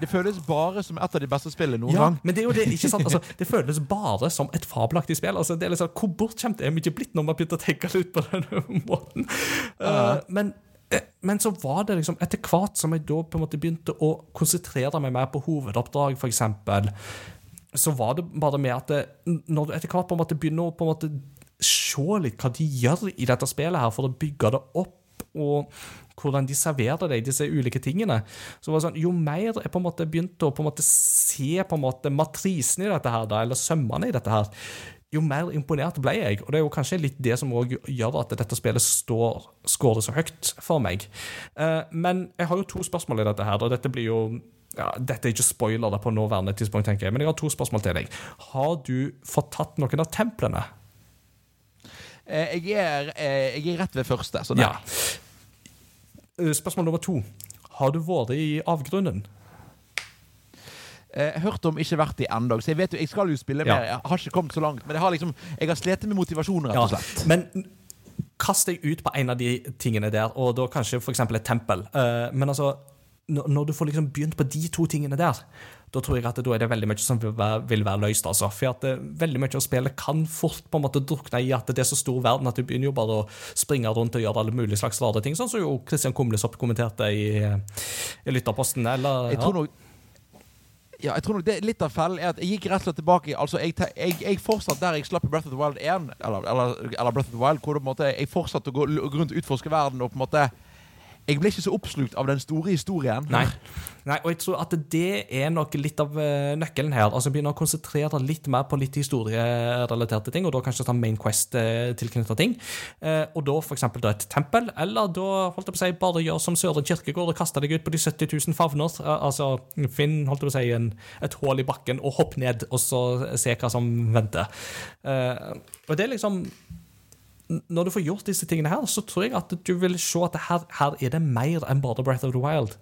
det føles bare som et av de beste spillene noen Ja, gang. men det er jo det, ikke sant? Altså, det føles bare som et fabelaktig spill. Altså, det er liksom, hvor bortskjemt er vi ikke blitt når vi har begynt å tenke ut på denne måten? Uh, men, eh, men så var det liksom etter hvert som jeg da på en måte begynte å konsentrere meg mer på hovedoppdrag, eksempel, så var det bare med at det, når du etter hvert på en måte begynner å på en måte se litt hva de gjør i dette spillet her for å bygge det opp, og hvordan de serverer deg disse ulike tingene. Så var det sånn, Jo mer jeg på en måte begynte å på en måte se på en måte matrisen i dette, her da, eller sømmene i dette, her, jo mer imponert ble jeg. Og det er jo kanskje litt det som også gjør at dette spillet står, skårer så høyt for meg. Eh, men jeg har jo to spørsmål i dette her, og dette blir jo ja, Dette er ikke spoiler det på nåværende tidspunkt, tenker jeg, men jeg har to spørsmål til deg. Har du fått tatt noen av templene? Eh, Jeg er, eh, jeg er rett ved første, så nei. Ja. Eh, Spørsmål nummer to. Har du vært i avgrunnen? Eh, Hørt om, ikke vært i ennå. Så jeg vet jo, jeg skal jo spille Ja. mer. Jeg har ikke kommet så langt, men jeg har liksom Jeg har slitt med motivasjonen, rett og slett. Men kast deg ut på en av de tingene der, og da kanskje f.eks. et tempel. Men altså, når, du får liksom begynt på de to tingene der, da tror jeg at da er det veldig mye som vil være, vil være løst. altså. For at eh, veldig mye av spillet kan fort på en måte drukne i at det er så stor verden at du begynner jo bare å springe rundt og gjøre alle mulige slags rare ting, sånn som jo Christian Kumlesopp kommenterte i, i Lytterposten. Eller, Jeg tror nok ja, jeg tror nok det Litt av fellen er at jeg gikk rett og slett tilbake Altså, jeg, jeg, jeg fortsatt der jeg slapp i Breath of the Wild 1, eller, eller, eller Breath of the Wild, hvor på en måte jeg fortsatte å gå, gå rundt og utforske verden og på en måte jeg ble ikke så oppslukt av den store historien. Nei. Nei, og jeg tror at det er nok litt av eh, nøkkelen her. Altså Begynne å konsentrere litt mer på litt historierelaterte ting, og da kanskje ta Main Quest-tilknytta ting. Eh, og da f.eks. et tempel, eller da holdt jeg på å si, bare gjør som Søren Kirkegård og kaste deg ut på de 70 000 favner. Eh, altså finn holdt jeg på å si, en, et hull i bakken og hopp ned, og så se hva som venter. Eh, og det er liksom når du får gjort disse tingene her, så tror jeg at du vil se at her, her er det mer enn bare Breath of the Wild.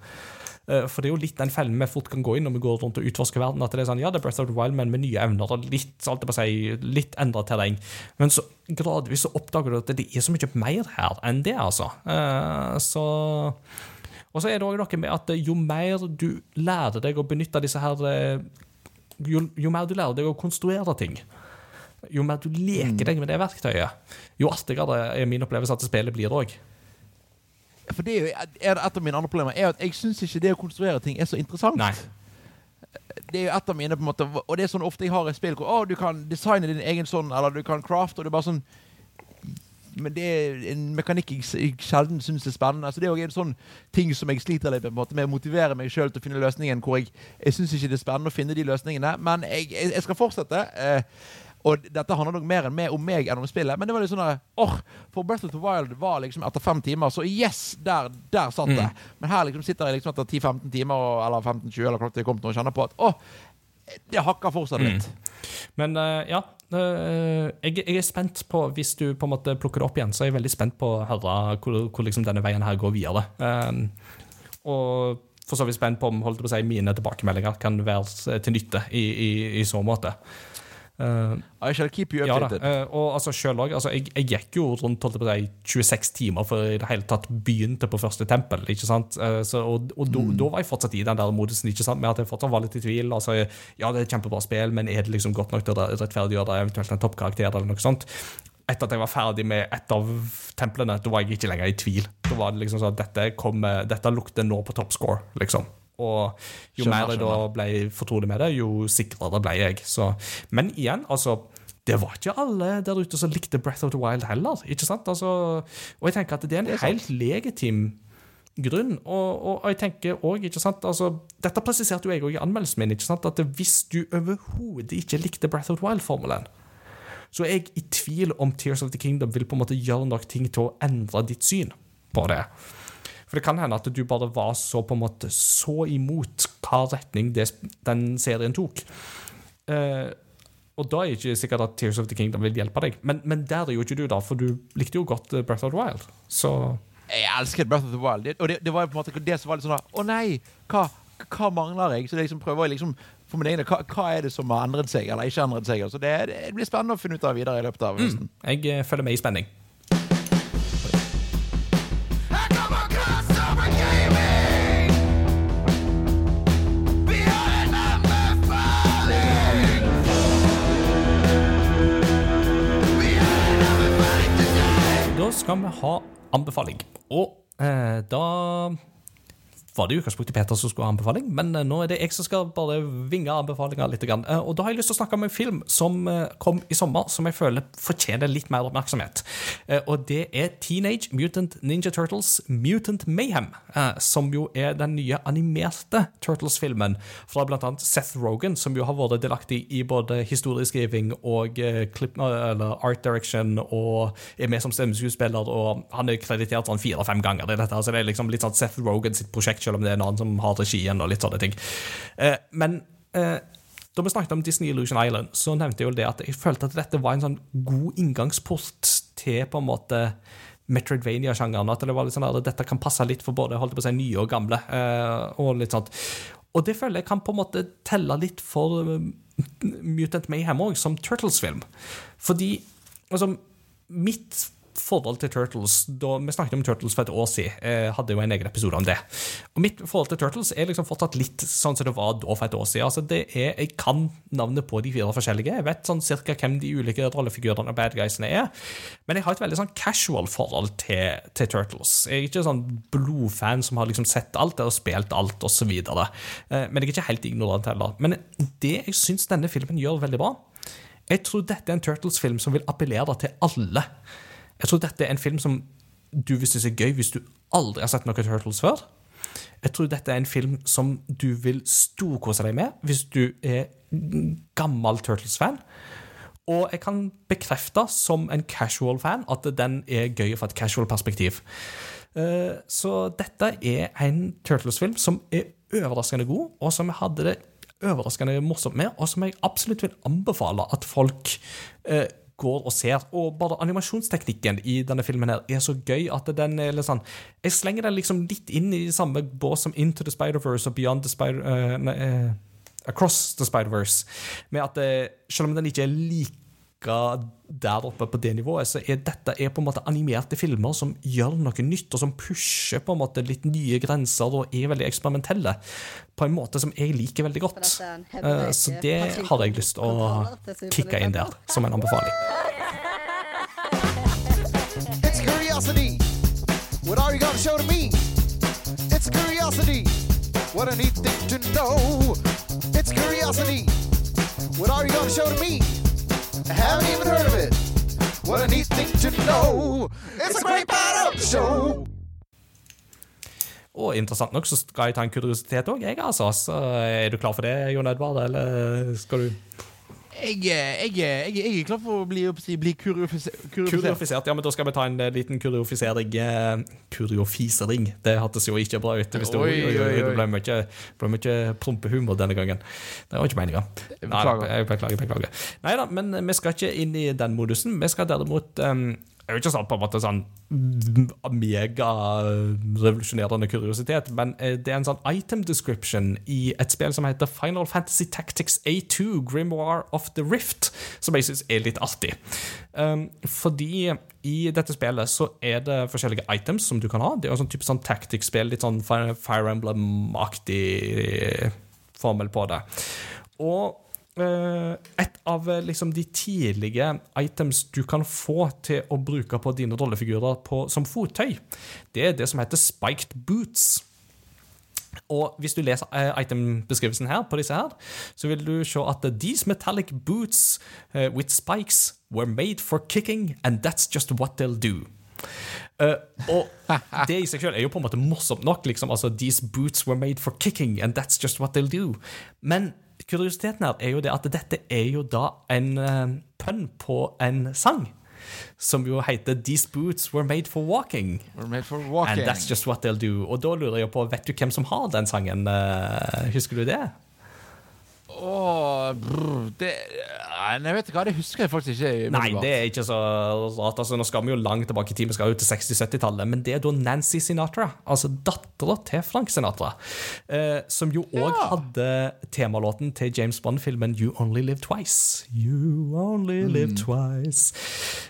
Eh, For det er jo litt den fellen vi fort kan gå inn når vi går rundt og utforsker verden. At det er sånn, ja, det er Breath of the Wild, men med nye evner og litt, alt si, litt endret terreng. Men så gradvis så oppdager du at det er så mye mer her enn det, altså. Eh, Så Og så er det òg noe med at jo mer du lærer deg å benytte disse her eh, jo, jo mer du lærer deg å konstruere ting, jo mer du leker deg med det verktøyet, jo artigere er min opplevelse at spillet blir òg. For det er jo et av mine andre problemer er at jeg syns ikke det å konstruere ting er så interessant. Nei. Det er jo et av mine på en måte Og det er sånn ofte jeg har et spill hvor å, du kan designe din egen sånn, eller du kan craft, og det er bare sånn men det er en mekanikk jeg, sjelden syns er spennende. Så det er en sånn ting som jeg sliter litt med, med å motivere meg sjøl til å finne løsningen. Hvor jeg, jeg syns ikke det er spennende å finne de løsningene, men jeg, jeg skal fortsette. Eh, og dette handler nok mer enn meg, om meg enn om spillet. Men det var litt sånn at, åh, for Breath of the Wild var liksom etter fem timer, så yes, der, der satt det. Men her liksom sitter jeg liksom etter 10-15 timer eller 15-20 eller jeg kom til å kjenne på at åh, det hakker fortsatt litt. Men uh, ja, Uh, jeg, jeg er spent på Hvis du på en måte plukker det opp igjen, så er jeg veldig spent på å høre hvor, hvor liksom denne veien her går videre. Um, og for så vidt spent på om holdt på å si, mine tilbakemeldinger kan være til nytte i, i, i så måte. Uh, I shall keep you ja da, updated. eh, og altså selv også, altså jeg, jeg gikk jo rundt å 26 timer før jeg i det hele tatt begynte på første tempel. ikke sant? Uh, så, og og da, da var jeg fortsatt i den der modusen ikke sant? med at jeg fortsatt var litt i tvil. altså Ja, det er et kjempebra spill, men er det liksom godt nok til å rettferdiggjøre det, eventuelt en toppkarakter? eller noe sånt? Etter at jeg var ferdig med et av templene, da var jeg ikke lenger i tvil. Da var det liksom sånn at dette, kom, dette lukter nå på toppscore, liksom. Og jo Skjønner, mer jeg da ble fortrolig med det, jo sikrere ble jeg. Så, men igjen, altså det var ikke alle der ute som likte Breath of the Wild heller. ikke sant? Altså, og jeg tenker at det er en Det er helt legitim grunn. Og, og, og jeg tenker også, ikke sant, altså, Dette presiserte jo jeg òg i anmeldelsen min. ikke sant, at Hvis du overhodet ikke likte Breath of the Wild-formelen, så er jeg i tvil om Tears of the Kingdom vil på en måte gjøre nok ting til å endre ditt syn på det. For det kan hende at du bare var så på en måte så imot hva retning det, den serien tok. Eh, og da er det ikke sikkert at Tears of the Kingdom vil hjelpe deg. Men, men der er jo ikke du, da, for du likte jo godt eh, Breath of the Wild. Så Jeg elsket Breath of the Wild. Og det, det var på en måte det som var litt sånn Å nei, hva, hva mangler jeg? Så det liksom prøver jeg liksom for min egen hva, hva er det som har endret seg, eller ikke endret seg? Så det, det blir spennende å finne ut av videre i løpet av høsten. jeg eh, følger med i spenning. Skal vi ha anbefaling. Og eh, da var det i utgangspunktet Peter som skulle ha anbefaling, men eh, nå er det jeg som skal bare vinge anbefalinger litt. Eh, og da har jeg lyst til å snakke om en film som eh, kom i sommer, som jeg føler fortjener litt mer oppmerksomhet. Og det er Teenage Mutant Ninja Turtles Mutant Mayhem, som jo er den nye animerte Turtles-filmen fra annet Seth Rogan, som jo har vært delaktig i både historieskriving og art direction, og er med som stemmeskuespiller, og han er kreditert sånn fire-fem ganger i dette, så det er liksom litt sånn Seth Rogan sitt prosjekt, selv om det er en annen som har regien og litt sånne ting. Eh, men eh, da vi snakket om Disney Illusion Island, så nevnte jeg jo det at jeg følte at dette var en sånn god inngangsport til på en måte Metroidvania-sjangeren. At det var litt sånn at dette kan passe litt for både holdt på å si, nye og gamle. eh, og litt sånt. Og det føler jeg kan på en måte telle litt for Mutant Mayhem òg, som Turtles-film. Fordi altså, mitt forhold til Turtles da Vi snakket om Turtles for et år siden. Jeg hadde jo en egen episode om det. Og Mitt forhold til Turtles er liksom fortsatt litt sånn som det var da for et år siden. Altså det er, Jeg kan navnet på de fire forskjellige. Jeg vet sånn cirka hvem de ulike rollefigurene og bad guysene er. Men jeg har et veldig sånn casual forhold til, til Turtles. Jeg er ikke sånn blodfan som har liksom sett alt og spilt alt osv. Men jeg er ikke helt ignorant heller. Men det jeg syns denne filmen gjør veldig bra Jeg tror dette er en Turtles-film som vil appellere til alle. Jeg tror dette er en film som du vil synes er gøy hvis du aldri har sett noe Turtles før. Jeg tror dette er en film som du vil storkose deg med hvis du er gammel Turtles-fan. Og jeg kan bekrefte som en casual fan at den er gøy fra et casual perspektiv. Eh, Så dette er en Turtles-film som er overraskende god, og som jeg hadde det overraskende morsomt med, og som jeg absolutt vil anbefale at folk eh, går og ser. Og bare animasjonsteknikken i denne filmen her er så gøy at den er litt sånn Jeg slenger den liksom litt inn i samme bås som Into the Spider-Verse og Beyond the Spider... Uh, eh, Across the Spider-Verse. Med at uh, selv om den ikke er like der oppe på det nivået, så er dette er på en måte animerte filmer som gjør noe nytt, og som pusher på en måte litt nye grenser og er veldig eksperimentelle. På en måte som jeg liker veldig godt. Eh, Så det har jeg lyst til å kicke inn der, som en anbefaling. It's curiosity. What are you gonna show to me? It's curiosity. What a neat thing to know. It's curiosity. What are you gonna show to me? I haven't even heard of it. What a neat thing to know. It's a great part of the show. Og interessant nok så skal jeg ta en kuriositet òg, jeg, altså. Så er du klar for det, Jon Edvard, eller skal du Jeg, jeg, jeg, jeg er klar for å bli, bli kuriofisert. Kuriofisert, ja, men da skal vi ta en eh, liten kuriofisering. eh, Kuriofisering. Det hørtes jo ikke bra ut. Hvis det, Oi, oi, oi, det ble mye, ble mye prompehumor denne gangen. Det var ikke meninga. Beklager. Jeg beklager. beklager. Nei da, men eh, vi skal ikke inn i den modusen. Vi skal derimot um, Det er jo ikke sånn på en måte sånn megarevolusjonerende kuriositet, men eh, det er en sånn item description i et spill som heter Final Fantasy Tactics A2 Grimoire of the Rift, som jeg syns er litt artig. Um, fordi i dette spillet så er det forskjellige items som du kan ha. Det er jo sånn type sånn tactics-spill, litt sånn Fire Emblem-aktig formel på det. Og et av eh, liksom de tidlige items du kan få til å bruke på dine rollefigurer på, som fottøy, det er det som heter spiked boots. Og hvis du leser eh, itembeskrivelsen her på disse her, så vil du se at these metallic boots eh, with spikes were made for kicking, and that's just what they'll do. Uh, og det i seg selv er jo på en måte morsomt nok. liksom, altså These boots were made for kicking, and that's just what they'll do. Men kuriositeten her er jo det at dette er jo da en uh, pønn på en sang. Som jo heter These boots were made for walking. We're made for walking. And that's just what they'll do. Og da lurer jeg på, vet du hvem som har den sangen? Uh, husker du det? Åh, brr, det Nei, vet hva, det husker jeg faktisk ikke. Nei, det er ikke så rart. Altså, nå skal vi jo langt tilbake i tid, vi skal jo til 60-70-tallet. Men det er da Nancy Sinatra, altså dattera til Frank Sinatra, eh, som jo òg Ja. hadde temalåten til James Bond-filmen You Only Live Twice. You Only Live Twice.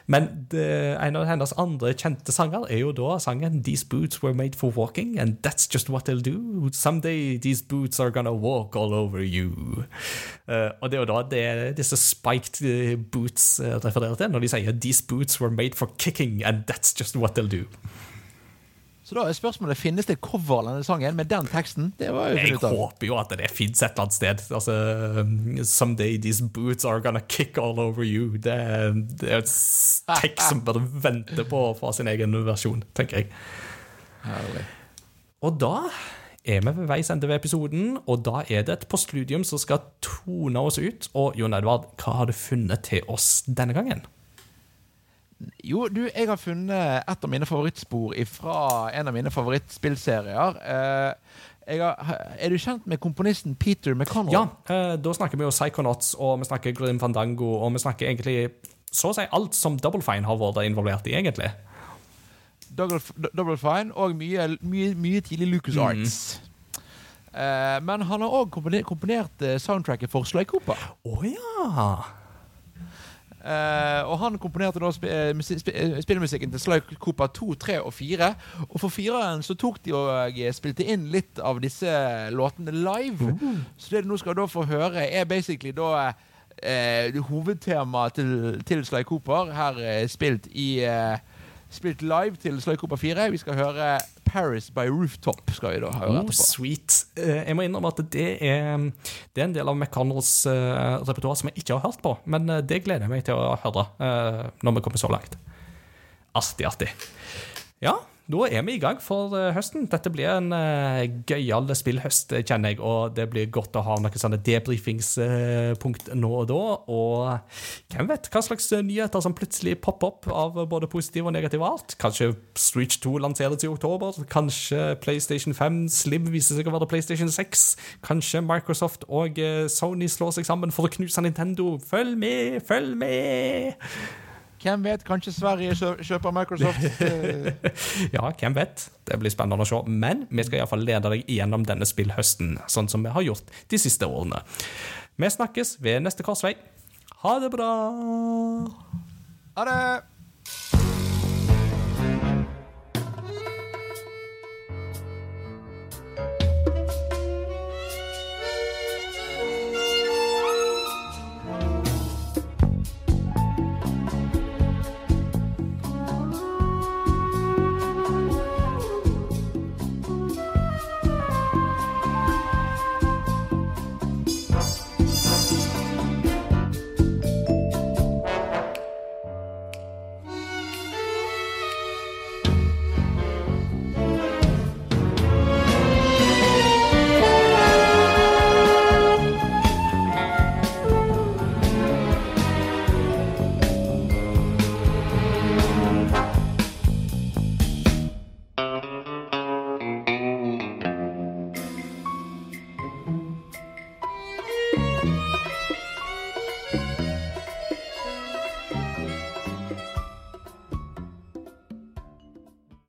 Men det, en av hennes andre kjente sanger er jo da sangen These boots were made for walking, and that's just what they'll do. Someday these boots are gonna walk all over you. Uh, og det er jo da det disse spiked eh, boots eh, refererer til, når de sier These boots were made for kicking, and that's just what they'll do. Så da er spørsmålet finnes det et cover av denne sangen med den teksten. Det var jo Jeg ut av. håper jo at det fins et eller annet sted. Altså, um, Someday these boots are gonna kick all over you. Det, det er et tekst som burde vente på å få sin egen versjon, tenker jeg. Herlig. Og da er vi ved veis ende ved episoden, og da er det et postludium som skal tone oss ut. Og Jon Edvard, hva har du funnet til oss denne gangen? Jo, du, jeg har funnet et av mine favorittspor fra en av mine favorittspillserier. Eh, har, er du kjent med komponisten Peter McConnell? Ja, eh, da snakker vi jo Psychonauts, og vi snakker Grim Fandango, og vi snakker egentlig så å si alt som Double Fine har vært involvert i, egentlig. Double, Double Fine og mye, mye, mye tidlig Lucas Mm. Arts. Mm. men han har òg komponert, soundtracket for Sly Cooper. Å ja! Eh, og han komponerte da sp sp sp eh, spillmusikken til Sly Cooper 2, 3 og 4. Og for fireren så tok de og eh, spilte inn litt av disse låtene live. Så det du nå skal da få høre, er basically da uh, hovedtemaet til, til Sly Cooper. Her uh, spilt i eh, Spilt live til Sly Cooper 4. Vi skal høre 'Paris by Rooftop'. skal vi da høre etterpå. Oh, sweet. Eh, jeg må innrømme at det er, det er en del av McConnells uh, repertoar som jeg ikke har hørt på, men eh, det gleder jeg meg til å høre eh, når vi kommer så langt. Artig, artig. Ja, da er vi i gang for eh, høsten. Dette blir en uh, gøyal spillhøst, eh, kjenner jeg, og det blir godt å ha noen sånne debrifingspunkt nå og da. Og hvem vet hva slags nyheter som plutselig popper opp av både positiv og negativ art. Kanskje Switch 2 lanseres i oktober. Kanskje PlayStation 5 Slim viser seg å være PlayStation 6. Kanskje Microsoft og Sony slår seg sammen for å knuse Nintendo. Følg med, følg med! Hvem vet? Kanskje Sverige kjøper Microsoft? Eh, Ja, hvem vet? Det blir spennende å se. Men vi skal iallfall lede deg gjennom denne spillhøsten, sånn som vi har gjort de siste årene. Vi snakkes ved neste korsvei. Ha det bra! Ha det!